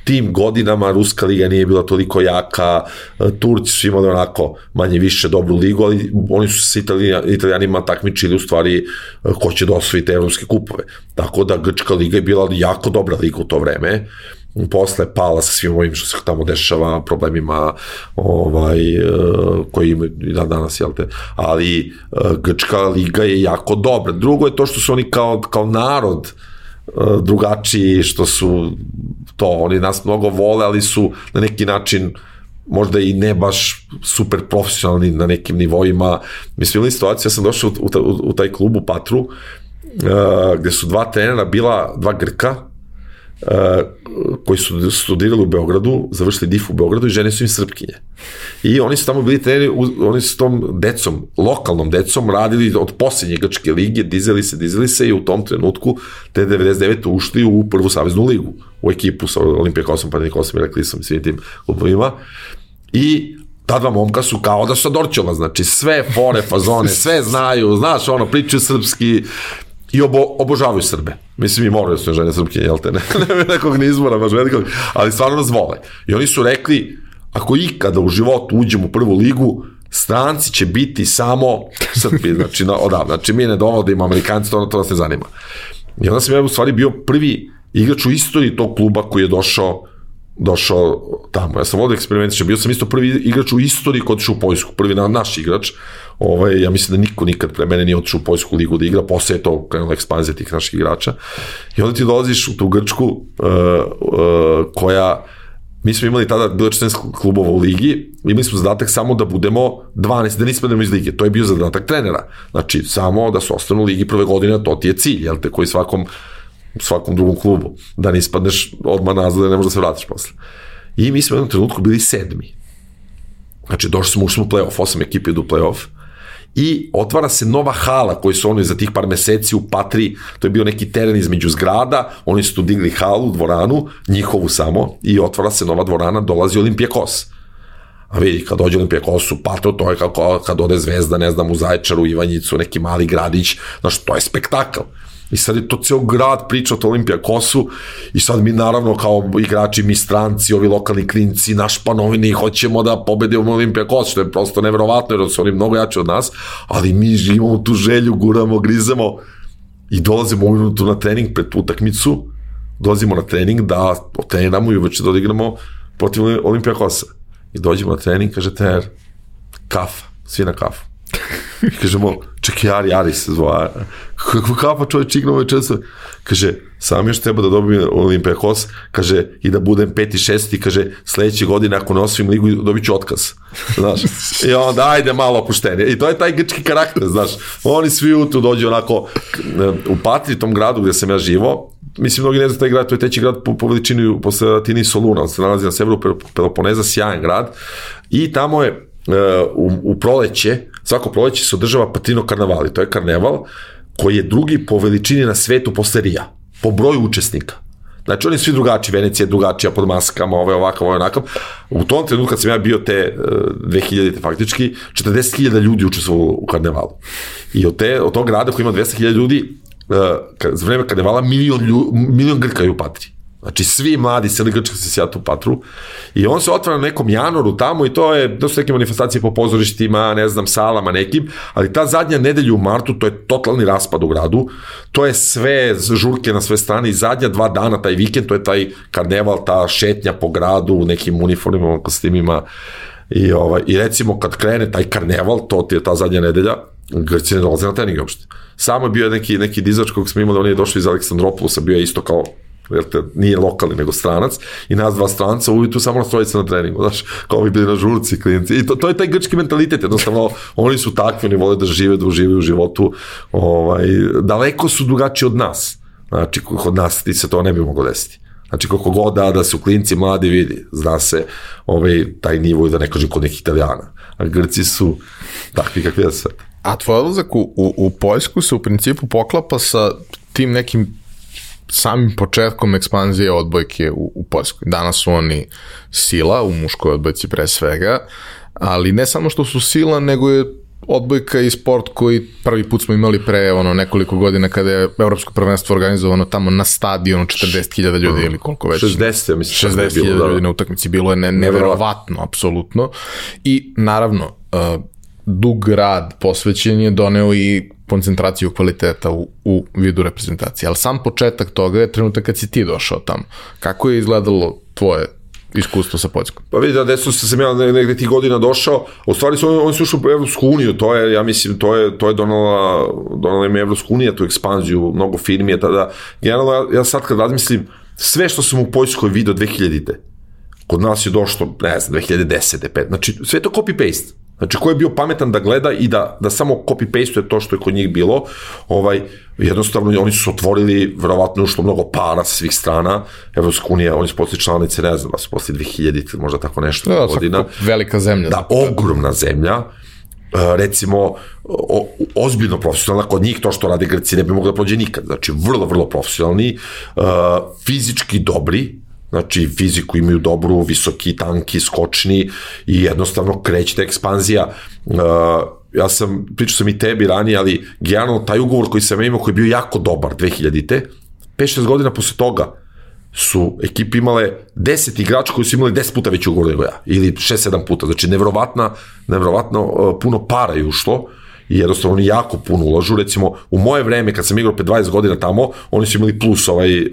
tim godinama Ruska liga nije bila toliko jaka, Turci su imali onako manje više dobru ligu, ali oni su se italijanima takmičili u stvari ko će da te evropske kupove. Tako da Grčka liga je bila jako dobra liga u to vreme posle pala sa svim ovim što se tamo dešava, problemima ovaj, e, koji imaju i dan danas, jel te, ali e, Grčka liga je jako dobra. Drugo je to što su oni kao, kao narod e, drugačiji, što su to, oni nas mnogo vole, ali su na neki način možda i ne baš super profesionalni na nekim nivoima. Mislim, ili situacija, ja sam došao u, u, u taj klub u Patru, uh, gde su dva trenera, bila dva Grka, koji su studirali u Beogradu, završili DIF u Beogradu i žene su im srpkinje. I oni su tamo bili treneri, oni su tom decom, lokalnom decom, radili od posljednje grčke lige, dizeli se, dizeli se i u tom trenutku te 99. ušli u prvu saveznu ligu, u ekipu sa Olimpijakosom, Panikosom i Reklisom i svim tim klubovima. I ta dva momka su kao da su Dorčova, znači sve fore, fazone, [laughs] sve znaju, znaš, ono, pričaju srpski, i obo, obožavaju Srbe. Mislim, i moraju da su žene srpke, jel te, [laughs] ne, ne nekog ni izbora, baš velikog, ali stvarno nas vole. I oni su rekli, ako ikada u životu uđemo u prvu ligu, stranci će biti samo Srpi, znači na, odavno. Znači mi ne dovodimo Amerikanci, to, to nas ne zanima. I onda sam ja u stvari bio prvi igrač u istoriji tog kluba koji je došao došao tamo. Ja sam vodio eksperimentiče, bio sam isto prvi igrač u istoriji koji otišao u Poljsku, prvi na, naš igrač. Ovaj, ja mislim da niko nikad pre mene nije otišao u Poljsku ligu da igra, posle je to krenula ekspanzija tih naših igrača. I onda ti dolaziš u tu Grčku uh, uh, koja mi smo imali tada bilo 14 klubova u ligi, imali smo zadatak samo da budemo 12, da nismo iz lige, to je bio zadatak trenera. Znači, samo da se ostanu u ligi prve godine, to ti je cilj, jel te, koji svakom u svakom drugom klubu, da ne ispadneš odmah nazad da ne možeš da se vratiš posle. I mi smo u jednom trenutku bili sedmi. Znači, došli smo, ušli smo u play-off, osam ekipe idu u play-off, i otvara se nova hala koji su oni za tih par meseci u Patri, to je bio neki teren između zgrada, oni su tu digli halu, dvoranu, njihovu samo, i otvara se nova dvorana, dolazi Olimpijakos. A vidi, kad dođe Olimpijakos u Patru, to je kako kad ode Zvezda, ne znam, u Zaječaru, Ivanjicu, neki mali gradić, znaš, to je spektakl. I sad je to ceo grad priča o Olimpija Kosu i sad mi naravno kao igrači, mi stranci, ovi lokalni klinci, naš panovini, hoćemo da pobedimo Olimpija Kos, što je prosto neverovatno jer su oni mnogo jači od nas, ali mi imamo tu želju, guramo, grizemo i dolazimo u minutu na trening pred utakmicu, dolazimo na trening da otreniramo i uveče da odigramo protiv Olimpija Kosa. I dođemo na trening, kaže trener, kafa, svi na kafu. I kažemo, čekaj, Ari, Ari se zva. Kako kapa čovječ igrao često? Kaže, sam još treba da dobijem Olimpijakos, kaže, i da budem peti, šesti, kaže, sledeće godine ako ne osvim ligu, dobit ću otkaz. Znaš, i onda, ajde malo opuštenje. I to je taj grčki karakter, znaš. Oni svi u tu dođu onako, u Patri, tom gradu gde sam ja živo, mislim, mnogi ne znaju taj grad, to je teći grad po, po veličini posle Latini Soluna, on se nalazi na severu Peloponeza, sjajan grad, i tamo je u, u proleće, svako proleće se održava Patino karnavali, to je karneval koji je drugi po veličini na svetu posle Rija, po broju učesnika. Znači, oni svi drugačiji, Venecija je drugačija pod maskama, ovo je ovakav, ovo je onakav. U tom trenutku kad sam ja bio te uh, 2000 faktički, 40.000 ljudi učestvovalo u karnevalu. I od, te, od tog grada koji ima 200.000 ljudi, uh, za vreme karnevala milion, milion Grka je u Patri. Znači, svi mladi seli Grčka se sjatu patru. I on se otvara na nekom janoru tamo i to je, to su neke manifestacije po pozorištima, ne znam, salama nekim, ali ta zadnja nedelja u martu, to je totalni raspad u gradu, to je sve žurke na sve strane i zadnja dva dana, taj vikend, to je taj karneval, ta šetnja po gradu u nekim uniformima, kostimima. I, ovaj, i recimo kad krene taj karneval, to ti je ta zadnja nedelja, Grci ne dolaze na trening uopšte. Samo je bio neki, neki dizač kog smo imali, on je došao iz Aleksandropolusa, bio je isto kao jer te nije lokalni nego stranac i nas dva stranca ujutru samo nas trojica na treningu, znaš, kao bi bili na žurci klijenti. I to, to je taj grčki mentalitet, jednostavno oni su takvi, oni vole da žive, da uživaju u životu, ovaj, daleko su drugačiji od nas. Znači, kod nas ti se to ne bi moglo desiti. Znači, koliko god da, da su klinci mladi, vidi, zna se ovaj, taj nivo i da ne kažem kod nekih italijana. A Grci su takvi kakvi da sve. A tvoj odlazak u, u, u Poljsku se u principu poklapa sa tim nekim samim početkom ekspanzije odbojke u, u Poljskoj. Danas su oni sila u muškoj odbojci pre svega, ali ne samo što su sila, nego je odbojka i sport koji prvi put smo imali pre ono nekoliko godina kada je evropsko prvenstvo organizovano tamo na stadionu 40.000 ljudi ili koliko već 60 ja mislim 60.000 da. ljudi na utakmici bilo je ne, neverovatno apsolutno i naravno uh, dug rad posvećen je doneo i koncentraciju kvaliteta u, u vidu reprezentacije. Ali sam početak toga je trenutak kad si ti došao tamo. Kako je izgledalo tvoje iskustvo sa Poljskom? Pa vidi da desno se sam ja negde tih godina došao, u stvari su oni, oni su ušli u Evropsku uniju, to je, ja mislim, to je, to je donala, donala im Evropsku unija tu ekspanziju, mnogo firmi je tada, generalno ja, ja sad kad razmislim, sve što sam u Poljskoj video 2000-te, kod nas je došlo, ne znam, 2010. 5, znači sve to copy-paste. Znači, ko je bio pametan da gleda i da, da samo copy-paste to što je kod njih bilo, ovaj, jednostavno oni su otvorili, verovatno ušlo mnogo para sa svih strana, Evropska unija, oni su posle članice, ne znam, da su posle 2000, možda tako nešto da, godina. Velika zemlja. Da, ogromna zemlja, Uh, recimo, o, ozbiljno profesionalna, kod njih to što rade Grci ne bi moglo da prođe nikad, znači vrlo, vrlo profesionalni, uh, fizički dobri, Znači, fiziku imaju dobru, visoki, tanki, skočni i jednostavno kreće ekspanzija. Uh, ja sam, pričao sam i tebi ranije, ali generalno taj ugovor koji sam imao, koji je bio jako dobar 2000-te, 5-6 godina posle toga su ekipe imale 10 igrača koji su imali 10 puta veći ugovor nego ja, ili 6-7 puta, znači nevrovatna, nevrovatno uh, puno para je ušlo i jednostavno oni jako puno ulažu, recimo u moje vreme kad sam igrao pre 20 godina tamo, oni su imali plus ovaj uh,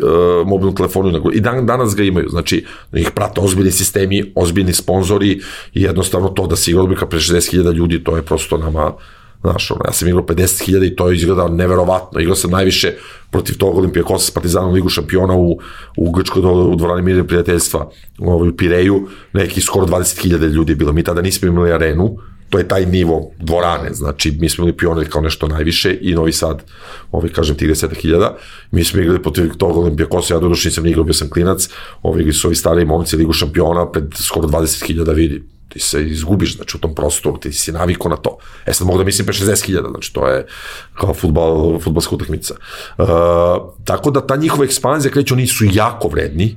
mobilnu telefonu i dan, danas ga imaju, znači ih prate ozbiljni sistemi, ozbiljni sponzori i jednostavno to da se igra odbika pre 60.000 ljudi, to je prosto nama Znaš, ono, ja sam igrao 50.000 i to je izgledao neverovatno. Igrao sam najviše protiv tog Kosa s Partizanom Ligu šampiona u, u Grčkoj u dvorani Mirje prijateljstva ovaj, u Pireju. Neki skoro 20.000 ljudi je bilo. Mi tada nismo imali arenu, to je taj nivo dvorane, znači mi smo imali pionir kao nešto najviše i Novi Sad, ovaj, kažem, 30.000, mi smo igrali protiv tog Kosa, ja doduše nisam igrao, bio sam klinac, ovaj, su ovi stari momci Ligu šampiona pred skoro 20.000 vidi, ti se izgubiš, znači u tom prostoru, ti si naviko na to. E sad mogu da mislim 60.000, znači to je kao futbal, futbalska utakmica. Uh, tako da ta njihova ekspanzija kreće, oni su jako vredni,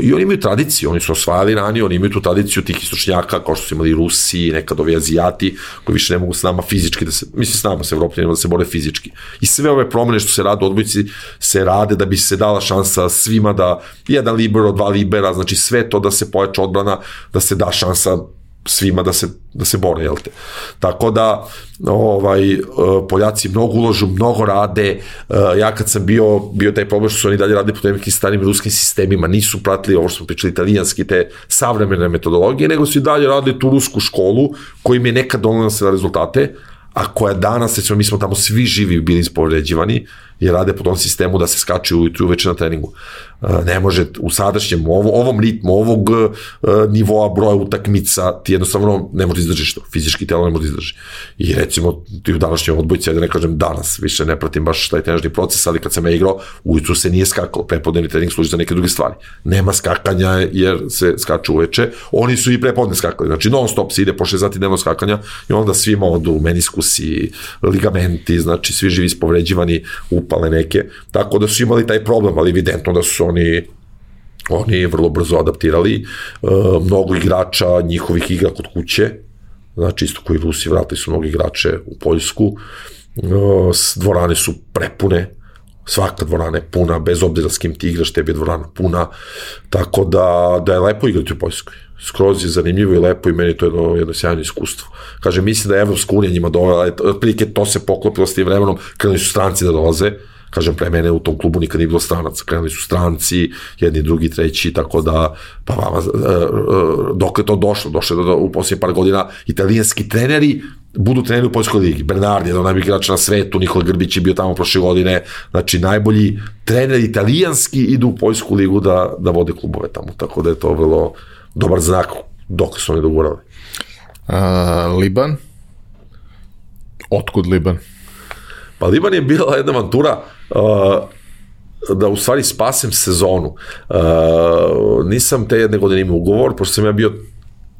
I oni imaju tradiciju, oni su osvajali ranije, oni imaju tu tradiciju tih istočnjaka, kao što su imali Rusi, nekad ovi Azijati, koji više ne mogu s nama fizički, da se, mislim s nama, s Evropljanima, da se bore fizički. I sve ove promene što se rade u odbojci, se rade da bi se dala šansa svima da, jedan libero, dva libera, znači sve to da se pojača odbrana, da se da šansa svima da se, da se bore, jel te. Tako da, ovaj, e, Poljaci mnogo uložu, mnogo rade, e, ja kad sam bio, bio taj problem što su oni dalje radili po nekim starim ruskim sistemima, nisu pratili ovo što smo pričali italijanski, te savremene metodologije, nego su i dalje radili tu rusku školu, koji im je nekad donala se na rezultate, a koja danas, recimo, mi smo tamo svi živi bili ispovređivani, i rade po tom sistemu da se skače ujutru uveče na treningu. E, ne može u sadašnjem, ovo, ovom ritmu, ovog uh, nivoa broja utakmica, ti jednostavno ne može da izdržiš to, fizički telo ne može da izdrži. I recimo, ti u današnjoj odbojci, da ne kažem danas, više ne pratim baš taj trenažni proces, ali kad sam ja igrao, ujutru se nije skakalo, prepodnevni trening služi za neke druge stvari. Nema skakanja jer se skače uveče, oni su i prepodne skakali, znači non stop se ide po 6 sati dnevno skakanja i onda svima odu meniskusi, ligamenti, znači svi živi ispovređivani, upale neke, tako da su imali taj problem, ali evidentno da su oni oni vrlo brzo adaptirali, e, mnogo igrača njihovih igra kod kuće, znači isto koji Rusi vratili su mnogo igrače u Poljsku, e, dvorane su prepune, svaka dvorana je puna, bez obzira s kim ti igraš, tebi je dvorana puna, tako da, da je lepo igrati u Poljskoj. Skroz je zanimljivo i lepo i meni to je jedno, jedno sjajno iskustvo. Kaže, mislim da je Evropska unija njima dovela, otprilike to se poklopilo s tim vremenom, krenuli su stranci da dolaze, kažem, pre mene u tom klubu nikad nije bilo stranaca, krenuli su stranci, jedni, drugi, treći, tako da, pa vama, e, e, dok je to došlo, došlo je do, u posljednje par godina, italijanski treneri budu treneri u Poljskoj ligi. Bernardi, jedan od najboljih igrača na svetu, Nikola Grbić je bio tamo prošle godine, znači najbolji treneri italijanski idu u Poljsku ligu da, da vode klubove tamo, tako da je to vrlo dobar znak dok su oni dogurali. Uh, Liban? Otkud Liban? Pa Liban je bila jedna avantura uh, da u stvari spasem sezonu. Uh, nisam te jedne godine imao ugovor, pošto sam ja bio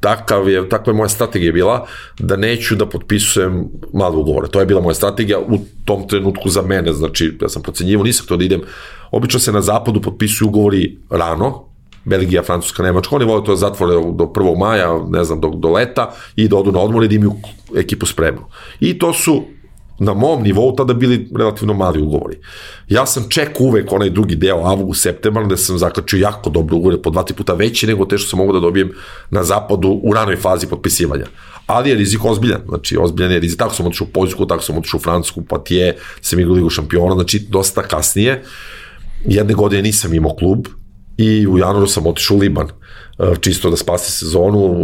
takav je, takva je moja strategija bila da neću da potpisujem mlade ugovore. To je bila moja strategija u tom trenutku za mene, znači ja sam procenjivo, nisam to da idem. Obično se na zapadu potpisuju ugovori rano, Belgija, Francuska, Nemačka, oni vole to da zatvore do 1. maja, ne znam, do, do leta i da odu na odmor i da imaju ekipu spremnu. I to su na mom nivou tada bili relativno mali ugovori. Ja sam ček uvek onaj drugi deo, avgust, septembar, gde sam zaključio jako dobro ugovore, po dva tri puta veći nego te što sam mogu da dobijem na zapadu u ranoj fazi potpisivanja. Ali je rizik ozbiljan, znači ozbiljan je rizik. Tako sam otišao u Poljsku, tako sam otišao u Francusku, pa ti je, sam igrao ligu šampiona, znači dosta kasnije. Jedne godine nisam imao klub, i u januaru sam otišao u Liban čisto da spasi sezonu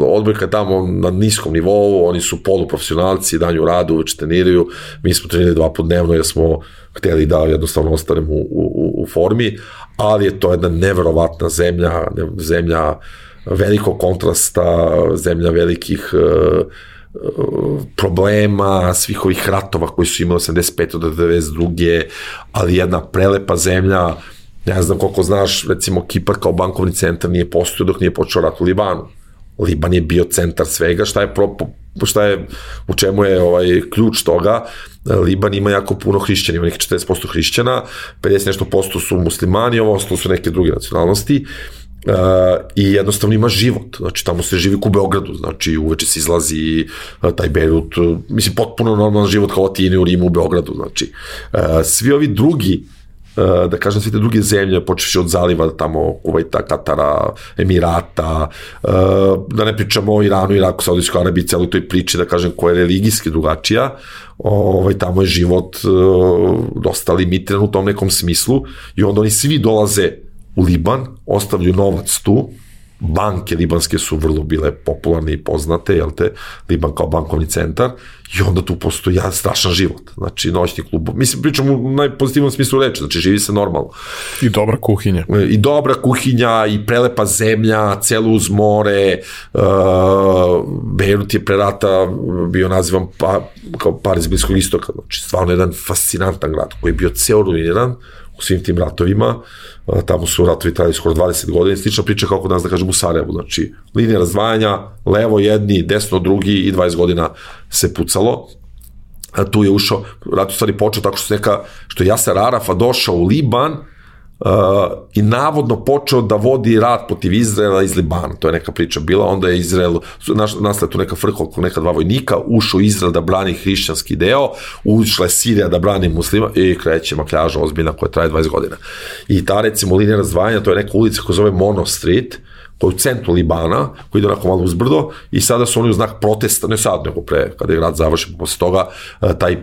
odbojka je tamo na niskom nivou oni su poluprofesionalci danju radu, već treniraju mi smo trenirali dva put dnevno jer smo hteli da jednostavno ostanemo u, u, u formi ali je to jedna neverovatna zemlja zemlja velikog kontrasta zemlja velikih uh, problema, svih ovih ratova koji su imali 85. do 92. ali jedna prelepa zemlja, Ne znam koliko znaš, recimo Kipar kao bankovni centar nije postojao dok nije počeo rat u Libanu. Liban je bio centar svega, šta je, pro, šta je u čemu je ovaj ključ toga, Liban ima jako puno hrišćana, ima nekih 40% hrišćana, 50 nešto posto su muslimani, ovo ostalo su neke druge nacionalnosti, Uh, i jednostavno ima život, znači tamo se živi u Beogradu, znači uveče se izlazi uh, taj Beirut, mislim potpuno normalan život kao Atini u Rimu u Beogradu, znači uh, svi ovi drugi uh, da kažem, sve te druge zemlje, počeš od zaliva tamo, Kuvajta, Katara, Emirata, uh, da ne pričamo o Iranu, Iraku, Saudijskoj Arabiji, celoj toj priči, da kažem, koja je religijski drugačija, ovaj, tamo je život uh, dosta limitiran u tom nekom smislu i onda oni svi dolaze u Liban, ostavljaju novac tu, banke libanske su vrlo bile popularne i poznate, jel te, Liban kao bankovni centar, i onda tu postoji jedan strašan život. Znači, noćni klub, mislim, pričam u najpozitivnom smislu reči, znači, živi se normalno. I dobra kuhinja. E, I dobra kuhinja, i prelepa zemlja, celo uz more, uh, Beirut je pre rata bio nazivan pa, kao Pariz Bliskog istoka, znači, stvarno jedan fascinantan grad koji je bio ceo ruiniran, u svim tim ratovima, tamo su ratovi trajali skoro 20 godina, slična priča kao kod nas da kažem u Sarajevu, znači linija razdvajanja, levo jedni, desno drugi i 20 godina se pucalo, a tu je ušao, rat u stvari počeo tako što, neka, što je Jasar Arafa došao u Liban, I navodno počeo da vodi rat protiv Izraela iz Libana, to je neka priča bila, onda je Izrael, nastala tu neka frka oko neka dva vojnika, ušao Izrael da brani hrišćanski deo, ušla je Sirija da brani muslima i kreće makljaža ozbiljna koja traje 20 godina. I ta recimo linija razdvajanja, to je neka ulica koja zove Mono Street, koja je u centru Libana, koji ide onako malo uzbrdo i sada su oni u znak protesta, ne sad, nego pre, kada je grad završen, posle toga, taj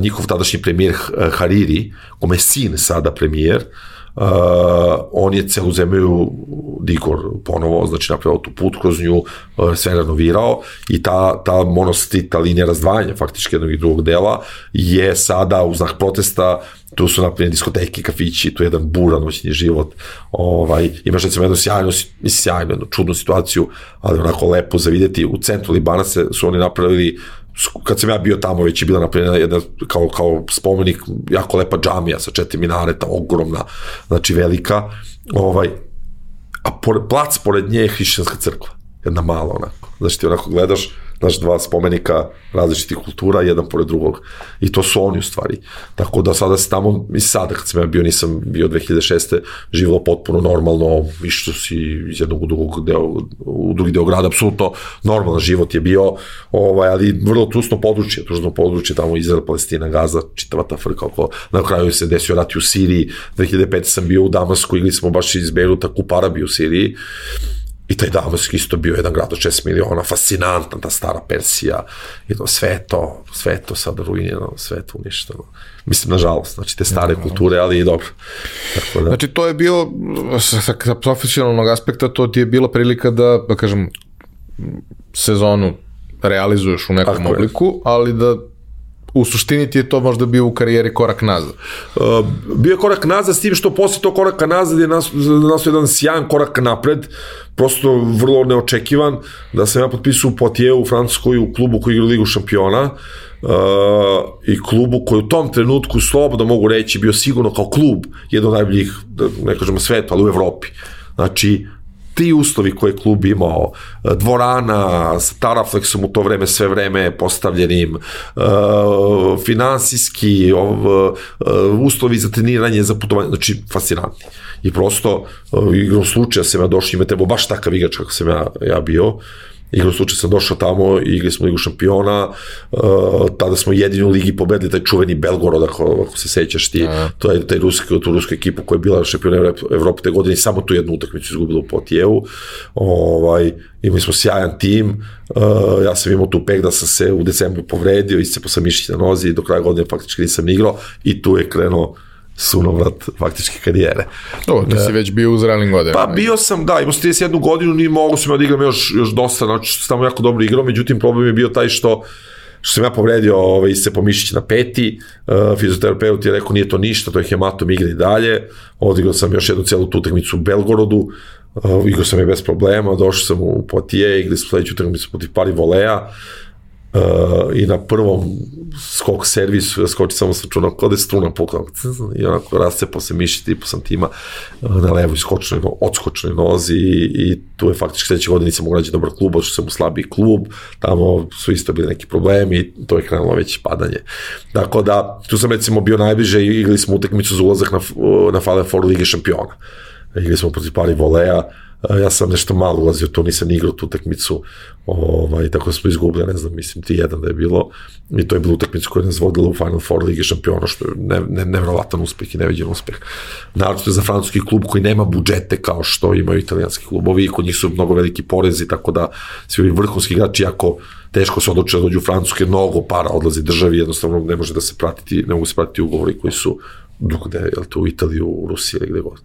njihov tadašnji premijer Hariri, kome je sin sada premijer, uh, on je celu zemlju Dikor ponovo, znači napravio tu put kroz nju, uh, sve renovirao i ta, ta monosti, ta linija razdvajanja faktički jednog i drugog dela je sada u znak protesta tu su napravljene diskoteke, kafići, tu je jedan buran noćni život. Ovaj, imaš recimo jednu sjajnu, sjajnu, jednu čudnu situaciju, ali onako lepo za vidjeti. U centru Libana se, su oni napravili kad sam ja bio tamo već je bila napravljena jedna kao, kao spomenik jako lepa džamija sa četiri minareta, ogromna, znači velika, ovaj, a pored, plac pored nje je hrišćanska crkva, jedna mala onako, znači ti onako gledaš, znaš, dva spomenika različitih kultura, jedan pored drugog. I to su oni u stvari. Tako da sada se tamo, i sada kad sam ja bio, nisam bio 2006. živalo potpuno normalno, išlo si iz jednog u drugog deo, u drugi deo grada, apsolutno normalan život je bio, ovaj, ali vrlo trusno područje, tužno područje, tamo Izrael, Palestina, Gaza, čitava ta frka oko, na kraju se desio rat u Siriji, 2005. sam bio u Damasku, igli smo baš iz Beiruta kup Arabiju u Siriji, I taj Damask isto bio jedan grad od 6 miliona, fascinantna ta stara Persija, i to sve to, sve to sad ruinjeno, sve to uništeno. Mislim, nažalost, znači te stare kulture, ali i dobro. Tako da. Znači, to je bilo, sa, sa profesionalnog aspekta, to ti je bila prilika da, da kažem, sezonu realizuješ u nekom Tako obliku, je. ali da u suštini ti je to možda bio u karijeri korak nazad. Uh, bio korak nazad s tim što posle tog koraka nazad je nas, nas jedan sjajan korak napred, prosto vrlo neočekivan, da sam ja potpisao u Poitiers u Francuskoj u klubu koji igra Ligu šampiona uh, i klubu koji u tom trenutku slobodno mogu reći bio sigurno kao klub jedan od najboljih, da ne kažemo sveta, ali u Evropi. Znači, ti uslovi koje klub imao, e, dvorana sa Taraflexom u to vreme sve vreme postavljenim, uh, finansijski, uh, uslovi za treniranje, za putovanje, znači fascinantni. I prosto, igrom slučaja sam ja došao, ima tebo baš takav igrač kako sam ja, ja bio, igro slučaj sam došao tamo igli smo ligu šampiona, uh, tada smo jedini u ligi pobedili taj čuveni Belgorod, ako, ako se sećaš ti, Aha. to je taj ruski, tu rusku ekipu koja je bila šampiona Evrope te godine i samo tu jednu utakmicu izgubila u Potijevu. Ovaj, imali smo sjajan tim, uh, ja sam imao tu pek da sam se u decembru povredio, iscepo sam mišić na nozi i do kraja godine faktički nisam igrao i tu je krenuo sunovrat faktički karijere. O, ti si već bio u zrelim godinama. Pa bio sam, da, imao sam 31 godinu, ni mogu sam ja da igram još, još dosta, znači sam jako dobro igrao, međutim problem je bio taj što što sam ja povredio ovaj, se pomišić na peti, uh, fizioterapeut je rekao nije to ništa, to je hematom igra i dalje, odigrao sam još jednu celu tu utakmicu u Belgorodu, uh, igrao sam je bez problema, došao sam u Potije, igrali smo sledeću utakmicu protiv Pari Volea, uh, i na prvom skok servisu skoči samo sa čunom kod je struna pukla i onako rascepao se miši tipu sam tima uh, na levoj skočnoj, odskočnoj nozi i, i tu je faktički sledeće godine nisam naći dobar klub, odšao sam u slabiji klub, tamo su isto bili neki problemi i to je krenulo već padanje. Dakle da, tu sam recimo bio najbliže i igrali smo utakmicu za ulazak na, na Final Four Lige šampiona. Igrali smo protiv Pari Volea, ja sam nešto malo ulazio, to nisam igrao tu utakmicu, ovaj, tako da smo izgubili, ne znam, mislim ti jedan da je bilo, i to je bilo utakmica koja nas vodila u Final Four Ligi šampiona, što je ne, ne, nevjerovatan uspeh i neviđen uspeh. Naravno za francuski klub koji nema budžete kao što imaju italijanski klubovi i kod njih su mnogo veliki porezi, tako da svi ovi vrhunski igrači, ako teško se odluče da dođu u Francusku, mnogo para odlazi državi, jednostavno ne može da se pratiti, ne mogu se pratiti ugovori koji su gde, je to u Italiju, u Rusiji ili gde god.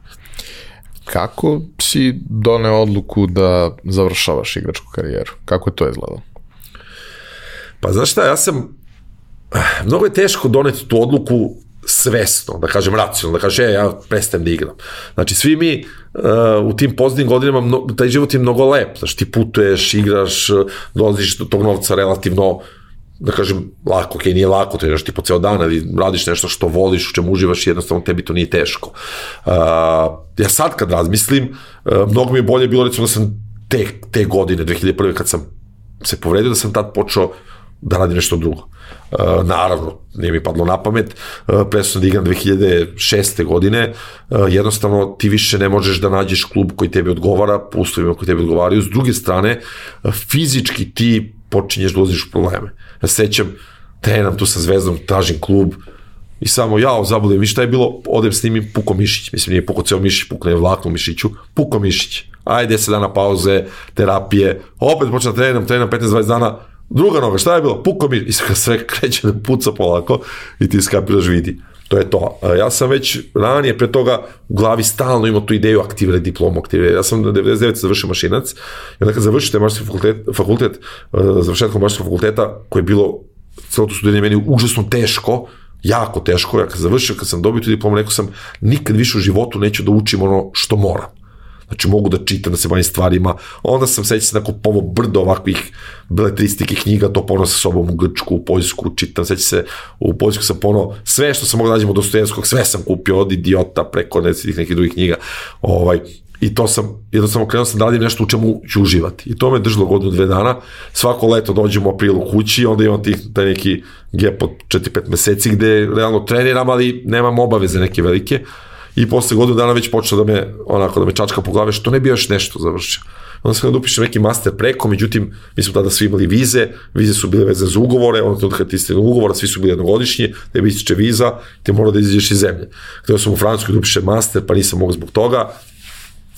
Kako si doneo odluku da završavaš igračku karijeru? Kako je to izgledalo? Pa znaš šta, ja sam, mnogo je teško doneti tu odluku svesno, da kažem racionalno, da kažem, e, ja prestajem da igram. Znači, svi mi uh, u tim poznim godinama, mno, taj život je mnogo lep, znači ti putuješ, igraš, dolaziš do tog novca relativno da kažem, lako, ok, nije lako, trenaš ti po ceo dan, ali radiš nešto što voliš, u čemu uživaš, jednostavno tebi to nije teško. Uh, ja sad kad razmislim, uh, mnogo mi je bolje bilo recimo da sam te, te godine, 2001. kad sam se povredio, da sam tad počeo da radim nešto drugo. Uh, naravno, nije mi padlo na pamet, uh, pre sam da igram 2006. godine, uh, jednostavno ti više ne možeš da nađeš klub koji tebi odgovara, po uslovima koji tebi odgovaraju. S druge strane, fizički ti počinješ da ulaziš probleme. Ja sećam, trenam tu sa zvezdom, tražim klub, i samo ja zabudim, i šta je bilo, odem s njim puko mišić, mislim nije puko ceo mišić, pukne vlaknu mišiću, puko mišić, ajde 10 dana pauze, terapije, opet počnem da trenam, trenam 15-20 dana, druga noga, šta je bilo, puko mišić, i sve kreće da puca polako i ti skapiraš vidi. To je to. Ja sam već ranije pre toga u glavi stalno imao tu ideju aktivirati diplomu, aktivirati. Ja sam na 99. završio mašinac i onda kad završite mašinski fakultet, fakultet e, završetkom mašinskog fakulteta, koje je bilo celo to studiranje meni užasno teško, jako teško, ja kad završio, kad sam dobio tu diplomu, rekao sam, nikad više u životu neću da učim ono što moram. Znači mogu da čitam, da se bavim stvarima. Onda sam seća se nakon povo brdo ovakvih beletristike knjiga, to pono sa sobom u Grčku, u Poljsku, čitam, seća se u Poljsku sam pono, sve što sam mogu da nađem od Dostojevskog, sve sam kupio od idiota preko nekih, nekih drugih knjiga. Ovaj, I to sam, jednostavno krenuo sam da radim nešto u čemu ću uživati. I to me držalo godinu, dve dana. Svako leto dođem u aprilu kući, onda imam tih, taj neki gep od 4-5 meseci gde realno treniram, ali nemam obaveze neke velike i posle godinu dana već počeo da me, onako, da me čačka po glave, što ne bi još nešto završio. Onda sam da upišem neki master preko, međutim, mi smo tada svi imali vize, vize su bile vezane za ugovore, onda kad ti ste ugovora, svi su bili jednogodišnji, da bi ističe viza, te mora da izađeš iz zemlje. Htio sam u Francuskoj da upišem master, pa nisam mogao zbog toga,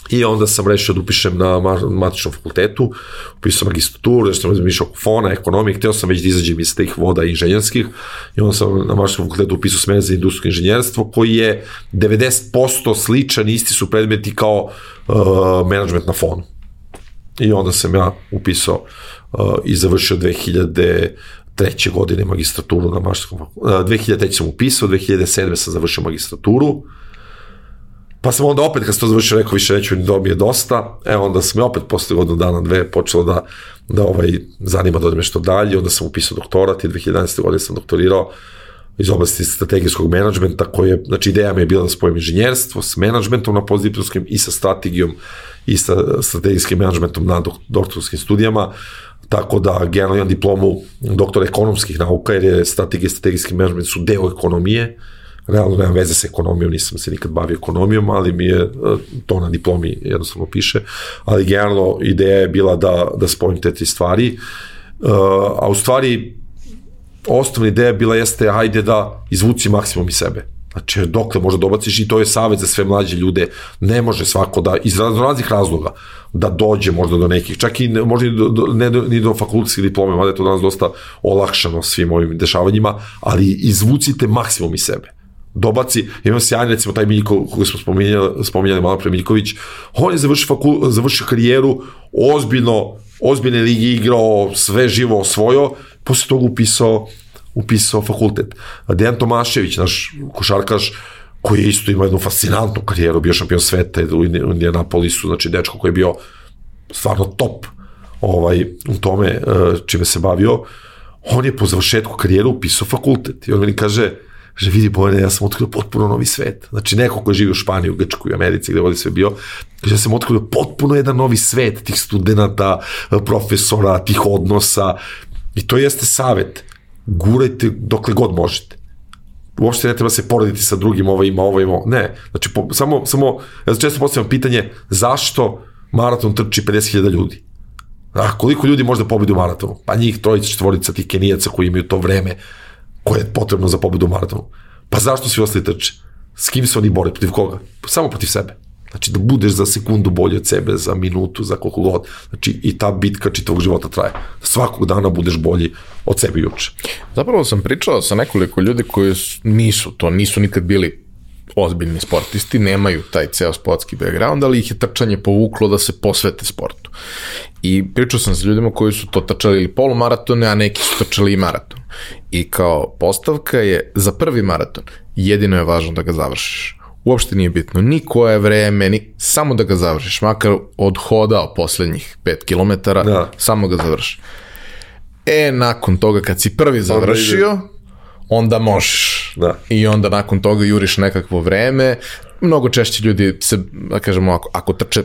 I onda sam rešio da upišem na matičnom fakultetu, upisao magistraturu, da sam razmišljao oko fona, ekonomije, hteo sam već da izađem iz tih voda inženjerskih i onda sam na matičnom fakultetu upisao smer za industrijsko inženjerstvo koji je 90% sličan, isti su predmeti kao uh, management na fonu. I onda sam ja upisao uh, i završio 2000 treće godine magistraturu na maštarskom fakultetu. Uh, 2003. sam upisao, 2007. sam završio magistraturu, Pa sam onda opet, kad se to završio, rekao više neću ni dobije dosta, e onda sam je opet posle godinu dana, dve, počelo da, da ovaj, zanima da odem nešto dalje, onda sam upisao doktorat i 2011. godine sam doktorirao iz oblasti strategijskog menadžmenta, koje, znači ideja mi je bila da spojim inženjerstvo s menadžmentom na postdiplomskim i sa strategijom i sa strategijskim menadžmentom na doktorskim studijama, tako da generalno imam diplomu doktora ekonomskih nauka, jer je strategija i strategijski menadžment su deo ekonomije, realno nema veze sa ekonomijom, nisam se nikad bavio ekonomijom, ali mi je e, to na diplomi jednostavno piše, ali generalno ideja je bila da, da spojim te tri stvari, e, a u stvari osnovna ideja bila jeste ajde da izvuci maksimum iz sebe. Znači, dokle možda dobaciš i to je savjet za sve mlađe ljude. Ne može svako da, iz raznih razloga, da dođe možda do nekih, čak i ne, možda i do, do, ne do, ni do fakultetske diplome, mada je to danas dosta olakšano svim ovim dešavanjima, ali izvucite maksimum iz sebe dobaci, imam sjajan, recimo taj Miljko, koga smo spominjali, spominjali malo pre Miljković, on je završio, fakul, završio karijeru, ozbiljno, ozbiljne ligi igrao, sve živo osvojio, posle toga upisao, upisao fakultet. Dejan Tomašević, naš košarkaš, koji je isto imao jednu fascinantnu karijeru, bio šampion sveta u Indianapolisu, znači dečko koji je bio stvarno top ovaj, u tome eh, čime se bavio, on je po završetku karijere upisao fakultet i on meni kaže, Kaže, vidi Bojane, ja sam otkrio potpuno novi svet. Znači, neko ko živi u Španiji, u Grčku i Americi, gde ovdje sve bio, kaže, ja sam otkrio potpuno jedan novi svet tih studenta, profesora, tih odnosa. I to jeste savet. Gurajte dokle god možete. Uopšte ne treba se porediti sa drugim, ovo ima, ovo ima. Ne. Znači, po, samo, samo, ja često postavljam pitanje, zašto maraton trči 50.000 ljudi. A koliko ljudi može da pobedi u maratonu? Pa njih trojica, četvorica tih kenijaca koji imaju to vreme koje je potrebno za pobedu u maratonu. Pa zašto svi ostali trče? S kim se oni bore? Protiv koga? Samo protiv sebe. Znači da budeš za sekundu bolji od sebe, za minutu, za koliko god. Znači i ta bitka čitavog života traje. Svakog dana budeš bolji od sebe juče. Zapravo sam pričao sa nekoliko ljudi koji nisu to, nisu nikad bili ozbiljni sportisti, nemaju taj ceo sportski background, ali ih je trčanje povuklo da se posvete sportu. I pričao sam sa ljudima koji su to trčali ili polumaratone, a neki su trčali i maraton. I kao postavka je za prvi maraton jedino je važno da ga završiš. Uopšte nije bitno ni koje vreme, ni, samo da ga završiš, makar odhodao poslednjih 5 km, da. samo ga završiš. E, nakon toga kad si prvi završio, onda možeš. Da. I onda nakon toga juriš nekakvo vreme. Mnogo češće ljudi se, da kažemo, ako, ako trče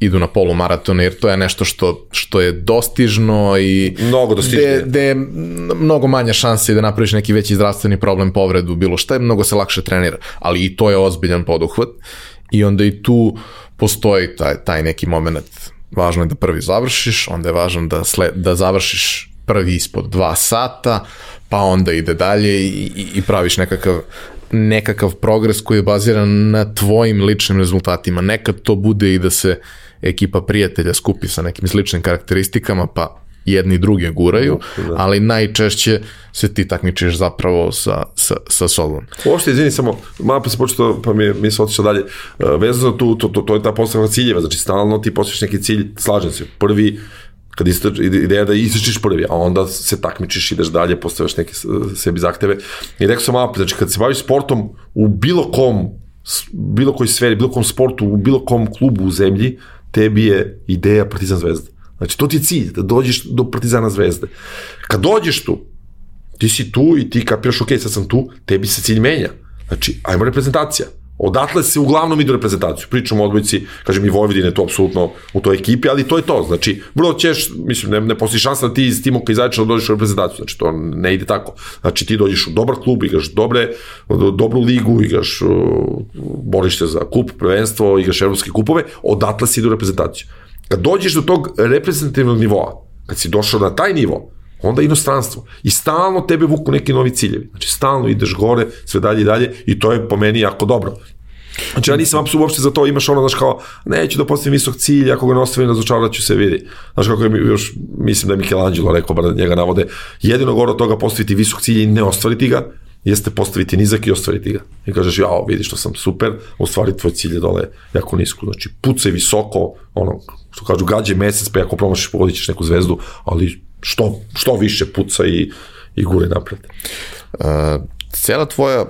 idu na polumaratone, jer to je nešto što, što je dostižno i mnogo dostižnije. Gde, je mnogo manja šansa da napraviš neki veći zdravstveni problem, povredu, bilo šta je, mnogo se lakše trenira, ali i to je ozbiljan poduhvat i onda i tu postoji taj, taj neki moment važno je da prvi završiš, onda je važno da, sled, da završiš prvi ispod dva sata, pa onda ide dalje i, i, i praviš nekakav nekakav progres koji je baziran na tvojim ličnim rezultatima. Nekad to bude i da se ekipa prijatelja skupi sa nekim sličnim karakteristikama, pa jedni druge guraju, da. ali najčešće se ti takmičiš zapravo sa, sa, sa sobom. Uopšte, izvini, samo, malo pa se počeo, pa mi, mi se otišao dalje, e, vezano tu, to, to, to je ta postavka ciljeva, znači stalno ti postaviš neki cilj, slažem se, prvi, kad istrač, ideja da istračiš prvi, a onda se takmičiš, ideš dalje, postavljaš neke sebi zahteve. I rekao sam malo, znači kad se baviš sportom u bilo kom, bilo koji sferi, bilo kom sportu, u bilo kom klubu u zemlji, tebi je ideja Partizan Zvezda. Znači, to ti je cilj, da dođeš do Partizana Zvezde. Kad dođeš tu, ti si tu i ti kapiraš, ok, sad sam tu, tebi se cilj menja. Znači, ajmo reprezentacija. Odatle se uglavnom idu reprezentaciju. Pričamo o odbojci, kažem i Vojvodine to apsolutno u toj ekipi, ali to je to. Znači, vrlo ćeš, mislim, ne, ne postoji šansa da ti iz Timoka izađeš da dođeš u reprezentaciju. Znači, to ne ide tako. Znači, ti dođeš u dobar klub, igraš dobre, dobru ligu, igraš, boriš se za kup, prvenstvo, igraš evropske kupove, odatle si idu u reprezentaciju. Kad dođeš do tog reprezentativnog nivoa, kad si došao na taj nivo, onda inostranstvo. I stalno tebe vuku neki novi ciljevi. Znači, stalno ideš gore, sve dalje i dalje i to je po meni jako dobro. Znači, ja nisam apsolutno uopšte za to, imaš ono, znaš, kao, neću da postavim visok cilj, ako ga ne ostavim, razočarat ću se, vidi. Znaš, kako je još, mislim da je Michelangelo rekao, bar njega navode, jedino gore od toga postaviti visok cilj i ne ostvariti ga, jeste postaviti nizak i ostvariti ga. I kažeš, jao, vidi što sam super, ostvari tvoj cilj je dole jako nisko. Znači, pucaj visoko, ono, što kažu, gađe mesec, pa ako promašiš, pogodit ćeš neku zvezdu, ali što, što više puca i, i gure napred. Uh, cela tvoja